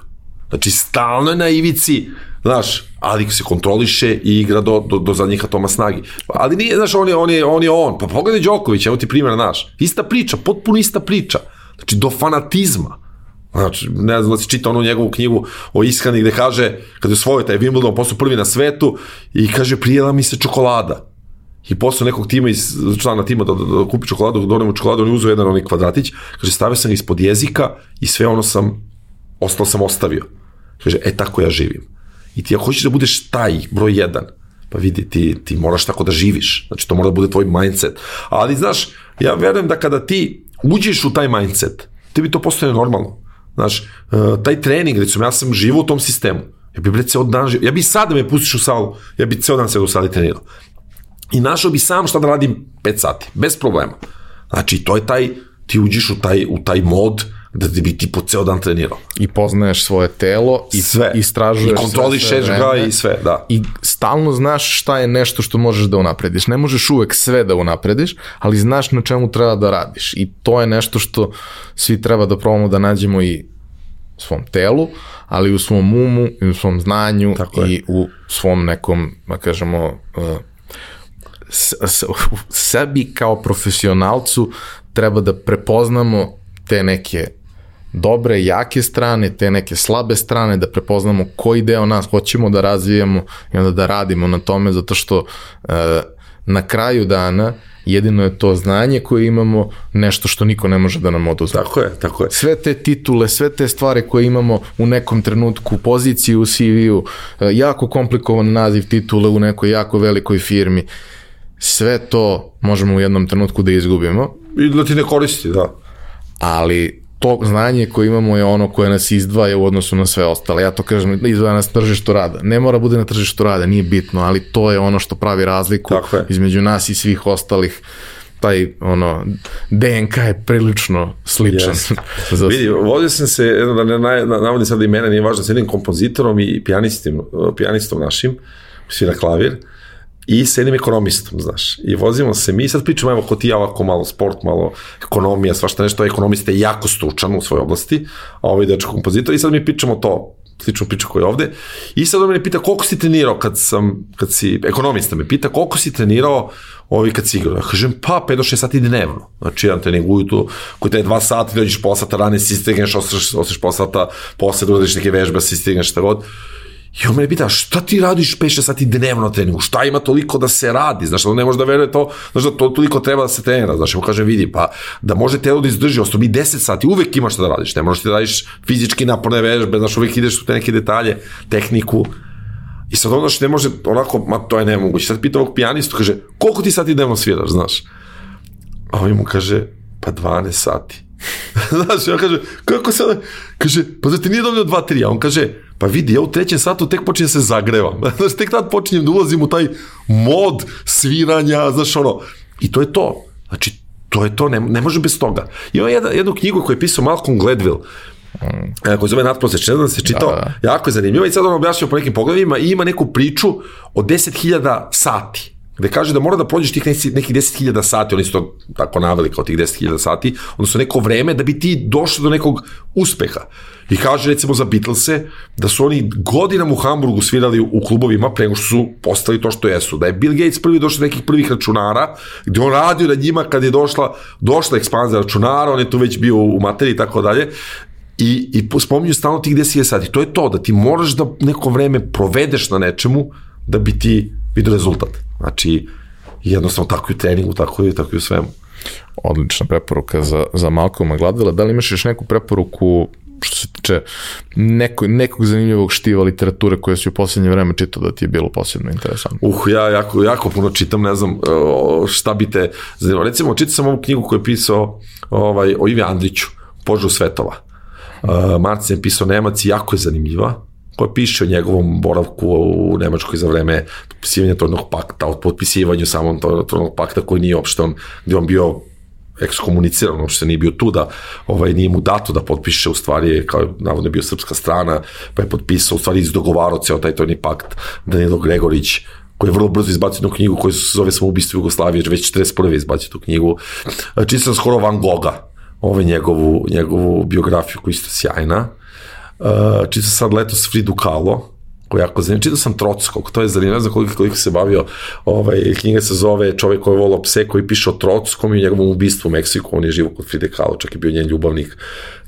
Znači, stalno je na ivici, znaš, ali se kontroliše i igra do, do, do zadnjih atoma snagi. Ali nije, znaš, on je on, je, on, je on. Pa pogledaj Đoković, evo ti primjer, znaš. Ista priča, potpuno ista priča. Znači, do fanatizma. Znači, ne znam da si čitao onu njegovu knjigu o ishrani gde kaže, kada je osvojio taj Wimbledon, postao prvi na svetu i kaže, prijela mi se čokolada. I posle nekog tima iz člana tima da, da, da kupi čokoladu, da donemo čokoladu, on je uzeo jedan onaj kvadratić, kaže, stavio sam ga ispod jezika i sve ono sam, ostalo sam ostavio. Kaže, e, tako ja živim. I ti ako hoćeš da budeš taj broj jedan, pa vidi, ti, ti moraš tako da živiš. Znači, to mora da bude tvoj mindset. Ali, znaš, ja verujem da kada ti uđeš u taj mindset, tebi to postaje normalno. Znaš, uh, taj trening, recimo, ja sam živo u tom sistemu. Ja bi, bre, ceo dan živo. Ja bi sad da me pustiš u salu, ja bi ceo dan sedao u sali trenirao. I našao bi sam šta da radim 5 sati, bez problema. Znači, to je taj, ti uđeš u taj, u taj mod da bi ti po ceo dan trenirao. I poznaješ svoje telo i Sve. istražuješ I kontrolišeš sve, sve ga i sve, da. I stalno znaš šta je nešto što možeš da unaprediš. Ne možeš uvek sve da unaprediš, ali znaš na čemu treba da radiš. I to je nešto što svi treba da probamo da nađemo i u svom telu, ali u svom umu, i u svom znanju Tako je. i u svom nekom, da kažemo, uh, s, s, u sebi kao profesionalcu treba da prepoznamo te neke dobre, jake strane, te neke slabe strane, da prepoznamo koji deo nas hoćemo da razvijemo i onda da radimo na tome, zato što e, na kraju dana jedino je to znanje koje imamo nešto što niko ne može da nam oduzme. Tako je, tako je. Sve te titule, sve te stvari koje imamo u nekom trenutku, poziciju u CV-u, e, jako komplikovan naziv titule u nekoj jako velikoj firmi, sve to možemo u jednom trenutku da izgubimo, I da ti ne koristi, da. ali to znanje koje imamo je ono koje nas izdvaja u odnosu na sve ostale. Ja to kažem, izdvaja nas na tržištu rada. Ne mora bude na tržištu rada, nije bitno, ali to je ono što pravi razliku između nas i svih ostalih. Taj, ono, DNK je prilično sličan. Yes. [laughs] Za- Vidi, vozio sam se, jedno da ne na- na- navodim sad imena, nije važno, s jednim kompozitorom i pijanistom, pijanistom našim, svira klavir, i s jednim ekonomistom, znaš. I vozimo se mi, sad pričamo, evo, ko ti ja ovako malo sport, malo ekonomija, svašta nešto, ekonomista je jako stručan u svojoj oblasti, a ovaj dečko kompozitor, i sad mi pričamo to, sličnu priču koja je ovde. I sad on mene pita koliko si trenirao kad sam, kad si, ekonomista me pita koliko si trenirao ovi kad si igrao. Ja kažem, pa 5 do 6 sati dnevno. Znači, jedan trening ujutru, koji te 2 sata, dođeš pola sata rane, si stigneš, ostaješ, ostaješ sata, posle uradiš neke vežbe, si stigneš šta god. I on mene pita, šta ti radiš 5-6 sati dnevno na treningu? Šta ima toliko da se radi? Znaš, on ne može da veruje to, znaš da to toliko treba da se trenira. Znaš, mu kaže, vidi, pa da može telo da izdrži, ostao mi 10 sati, uvek imaš šta da radiš. Ne možeš ti da radiš fizički naporne vežbe, znaš, uvek ideš u te neke detalje, tehniku. I sad ono što ne može, onako, ma to je nemoguće. Sad pita ovog pijanistu, kaže, koliko ti sati dnevno sviraš, znaš? A on mu kaže, pa 12 sati. [laughs] znaš, ja kaže, kako sada? Kaže, pa da ti nije dovoljno 2-3, a on kaže, pa vidi, ja u trećem satu tek počinjem se zagrevam. [laughs] Znaš, tek tad počinjem da ulazim u taj mod sviranja, znaš, ono, i to je to. Znači, to je to, ne, ne može bez toga. Ima jedna, jednu knjigu koju je pisao Malcolm Gladwell, mm. koja zove Nadprosečna, da se čitao, da, da. jako je zanimljiva i sad on objašnjava po nekim pogledima i ima neku priču o 10.000 sati gde kaže da mora da prođeš tih nekih, nekih 10.000 sati, oni su to tako naveli kao tih 10.000 sati, odnosno neko vreme da bi ti došao do nekog uspeha. I kaže recimo za Beatlese da su oni godinama u Hamburgu svirali u klubovima pre nego što su postali to što jesu. Da je Bill Gates prvi došao do nekih prvih računara, gde on radio na njima kad je došla, došla ekspanzija računara, on je tu već bio u materiji i tako dalje, I, i spominju stalno tih 10.000 sati. To je to, da ti moraš da neko vreme provedeš na nečemu da bi ti vidio rezultat. Znači, jednostavno tako i u treningu, tako i, tako i u svemu. Odlična preporuka za, za Malcolma Gladwella. Da li imaš još neku preporuku što se tiče neko, nekog zanimljivog štiva literature koje si u poslednje vreme čitao da ti je bilo posebno interesantno? Uh, ja jako, jako puno čitam, ne znam šta bi te zanimalo. Recimo, čitao sam ovu knjigu koju je pisao ovaj, o Ivi Andriću, Požu svetova. Uh, Marcin je pisao Nemac i jako je zanimljiva koja piše o njegovom boravku u Nemačkoj za vreme potpisivanja tornog pakta, od potpisivanju samom tornog pakta koji nije uopšte on, gde on bio ekskomuniciran, uopšte nije bio tu da ovaj, nije mu dato da potpiše, u stvari kao navodno je bio srpska strana, pa je potpisao, u stvari izdogovarao ceo taj torni pakt Danilo Gregorić, koji je vrlo brzo izbacio jednu knjigu koja se zove Samoubistvo Jugoslavije, već 41. izbacio tu knjigu. Čisto sam skoro Van Gogha, ovaj njegovu, njegovu biografiju koja je isto sjajna. Uh, čitao sad letos Fridu Kahlo, koji je jako zanimljiv. Čitao sam Trockog, to je zanimljivo, ne znam koliko, koliko se bavio, ovaj, knjiga se zove Čovek koji volao pse, koji piše o Trockom i njegovom ubistvu u Meksiku, on je živo kod Fride Kahlo, čak je bio njen ljubavnik,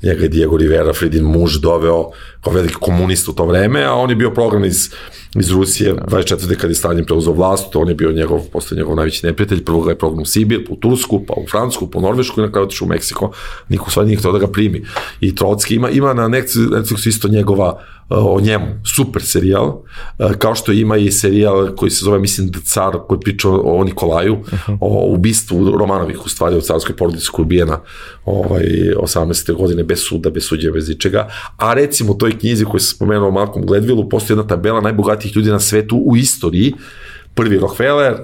njega je Diego Rivera, Fridin muž, doveo kao veliki komunist u to vreme, a on je bio program iz iz Rusije, 24. kad je Stalin preuzeo vlast, on je bio njegov, postao njegov najveći neprijatelj, prvo ga je program u Sibir, u Tursku, pa u Francusku, po Norvešku i na kraju otišao u Meksiko, niko sve nije htio da ga primi. I Trotski ima, ima na Netflixu isto njegova uh, o njemu, super serijal, uh, kao što ima i serijal koji se zove, mislim, da car, koji priča o Nikolaju, uh -huh. o ubistvu Romanovih, u stvari, u carskoj porodici koja je ubijena ovaj, 18. godine bez suda, bez suđe, bez ničega. A recimo u toj knjizi koju sam spomenuo Malcolm Gladwellu, postoji jedna tabela najbogatijih ljudi na svetu u istoriji, prvi Rockefeller,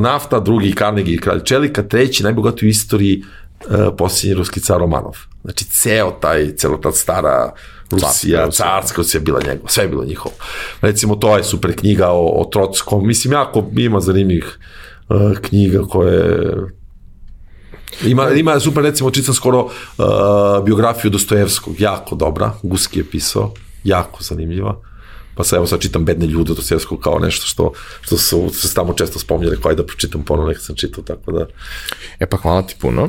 nafta, drugi Carnegie i kralj Čelika, treći najbogatiji u istoriji uh, posljednji ruski car Romanov. Znači, ceo taj, celo ta stara Rusija, carska Rusija bila njegova, sve je bilo njihovo. Recimo, to je super knjiga o, o Trockom, mislim, jako ima zanimljivih uh, knjiga koje Ima, ima super, recimo, čitam skoro uh, biografiju Dostojevskog, jako dobra, Guski je pisao, jako zanimljiva. Pa sad, evo sad čitam Bedne ljude Dostojevskog kao nešto što, što su se tamo često spominjali, kao da pročitam ponovno, nekad sam čitao, tako da. E pa hvala ti puno.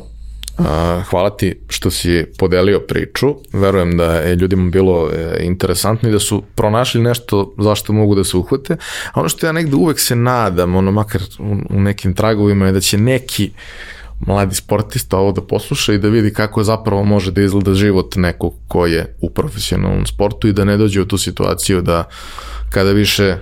Uh, hvala ti što si podelio priču. Verujem da je ljudima bilo e, interesantno i da su pronašli nešto zašto mogu da se uhvate. A ono što ja negde uvek se nadam, ono makar u, u nekim tragovima je da će neki mladi sportista ovo da posluša i da vidi kako zapravo može da izgleda život nekog ko je u profesionalnom sportu i da ne dođe u tu situaciju da kada više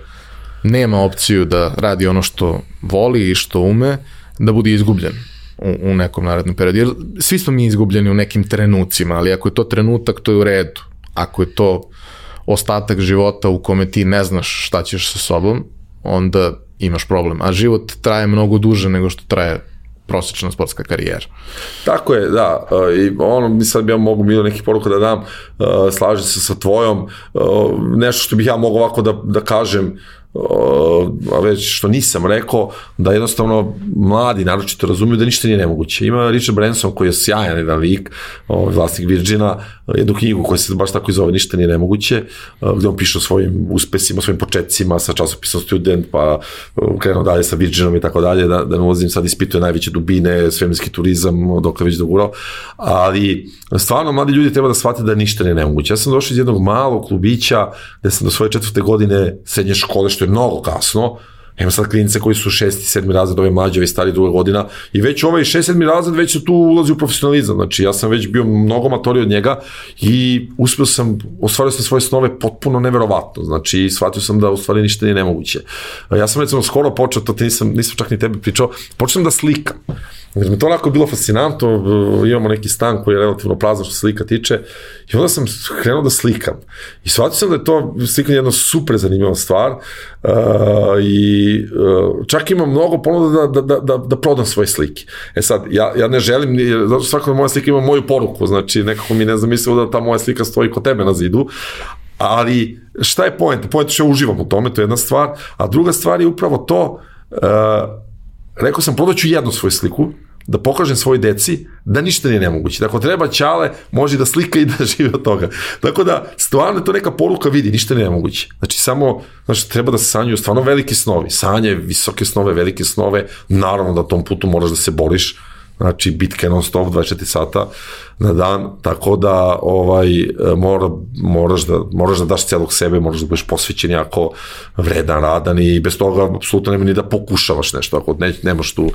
nema opciju da radi ono što voli i što ume, da bude izgubljen u, u nekom narednom periodu. Jer svi smo mi izgubljeni u nekim trenucima, ali ako je to trenutak, to je u redu. Ako je to ostatak života u kome ti ne znaš šta ćeš sa sobom, onda imaš problem. A život traje mnogo duže nego što traje prosečna sportska karijera. Tako je, da. E, I ono, sad bi ja mogu bilo nekih poruka da dam, e, slažem se sa tvojom, e, nešto što bih ja mogu ovako da, da kažem, a već što nisam rekao, da jednostavno mladi naročito razumiju da ništa nije nemoguće. Ima Richard Branson koji je sjajan jedan lik, ovaj, vlasnik Virgina, jednu knjigu koja se baš tako i zove Ništa nije nemoguće, gde on piše o svojim uspesima, svojim početcima sa časopisom Student, pa krenuo dalje sa Virginom i tako dalje, da, da ne ulazim sad ispituje najveće dubine, svemirski turizam, dok već dogurao, ali stvarno mladi ljudi treba da shvate da ništa nije nemoguće. Ja sam došao iz jednog malog klubića gde sam do svoje četvrte godine srednje škole, što je mnogo kasno, Ima sad klinice koji su šesti, sedmi razred, ove mlađe, ove stari druga godina i već ovaj šest, sedmi razred već se tu ulazi u profesionalizam. Znači ja sam već bio mnogo matori od njega i uspio sam, ostvario sam svoje snove potpuno neverovatno. Znači shvatio sam da u stvari ništa nije nemoguće. Ja sam recimo skoro počeo, to nisam, nisam čak ni tebi pričao, počeo sam da slikam. Jer mi to onako bilo fascinantno, imamo neki stan koji je relativno prazan što slika tiče i onda sam krenuo da slikam. I shvatio sam da je to slikanje jedna super zanimljiva stvar uh, i uh, čak imam mnogo ponuda da, da, da, da prodam svoje slike. E sad, ja, ja ne želim, zato što svaka moja slika ima moju poruku, znači nekako mi ne znam mislio da ta moja slika stoji kod tebe na zidu, ali šta je point? Point je što ja uživam u tome, to je jedna stvar, a druga stvar je upravo to uh, rekao sam, prodaću jednu svoju sliku, da pokažem svoj deci da ništa nije nemoguće. Dakle, treba ćale, može da slika i da [laughs] žive od toga. Tako da, stvarno je to neka poruka vidi, ništa nije nemoguće. Znači, samo, znači, treba da se sanjuju stvarno veliki snovi. Sanje, visoke snove, velike snove, naravno da tom putu moraš da se boriš, znači bitke non stop 24 sata na dan, tako da ovaj mora, moraš, da, moraš da daš celog sebe, moraš da budeš posvećen jako vredan, radan i bez toga apsolutno nema ni da pokušavaš nešto, ako ne, nemaš tu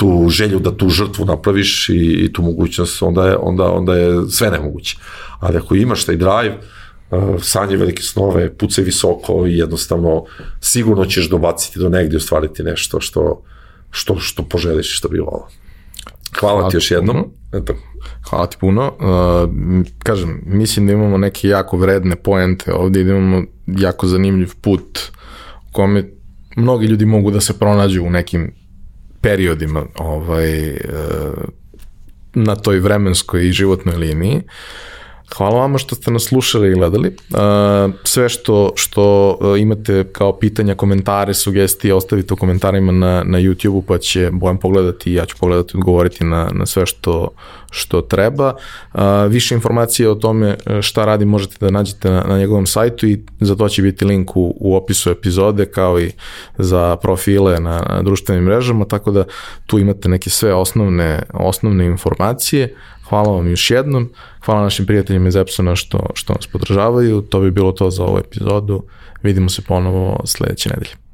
tu želju da tu žrtvu napraviš i, i tu mogućnost, onda je, onda, onda je sve nemoguće. Ali ako imaš taj drive, uh, sanje velike snove, pucaj visoko i jednostavno sigurno ćeš dobaciti do negdje ostvariti nešto što, što, što poželiš i što bi volao. Hvala, Hvala ti još jednom. Puno. Eto. Hvala ti puno. Uh, kažem, mislim da imamo neke jako vredne poente ovde i da imamo jako zanimljiv put u kome mnogi ljudi mogu da se pronađu u nekim periodima ovaj, uh, na toj vremenskoj i životnoj liniji. Uh, Hvala vama što ste nas slušali i gledali. Sve što, što imate kao pitanja, komentare, sugestije, ostavite u komentarima na, na YouTube-u pa će Bojan pogledati i ja ću pogledati i odgovoriti na, na sve što, što treba. Više informacije o tome šta radi možete da nađete na, na njegovom sajtu i za to će biti link u, u opisu epizode kao i za profile na, na društvenim mrežama, tako da tu imate neke sve osnovne, osnovne informacije. Hvala vam još jednom. Hvala našim prijateljima iz Epsona što, što nas podržavaju. To bi bilo to za ovu epizodu. Vidimo se ponovo sledeće nedelje.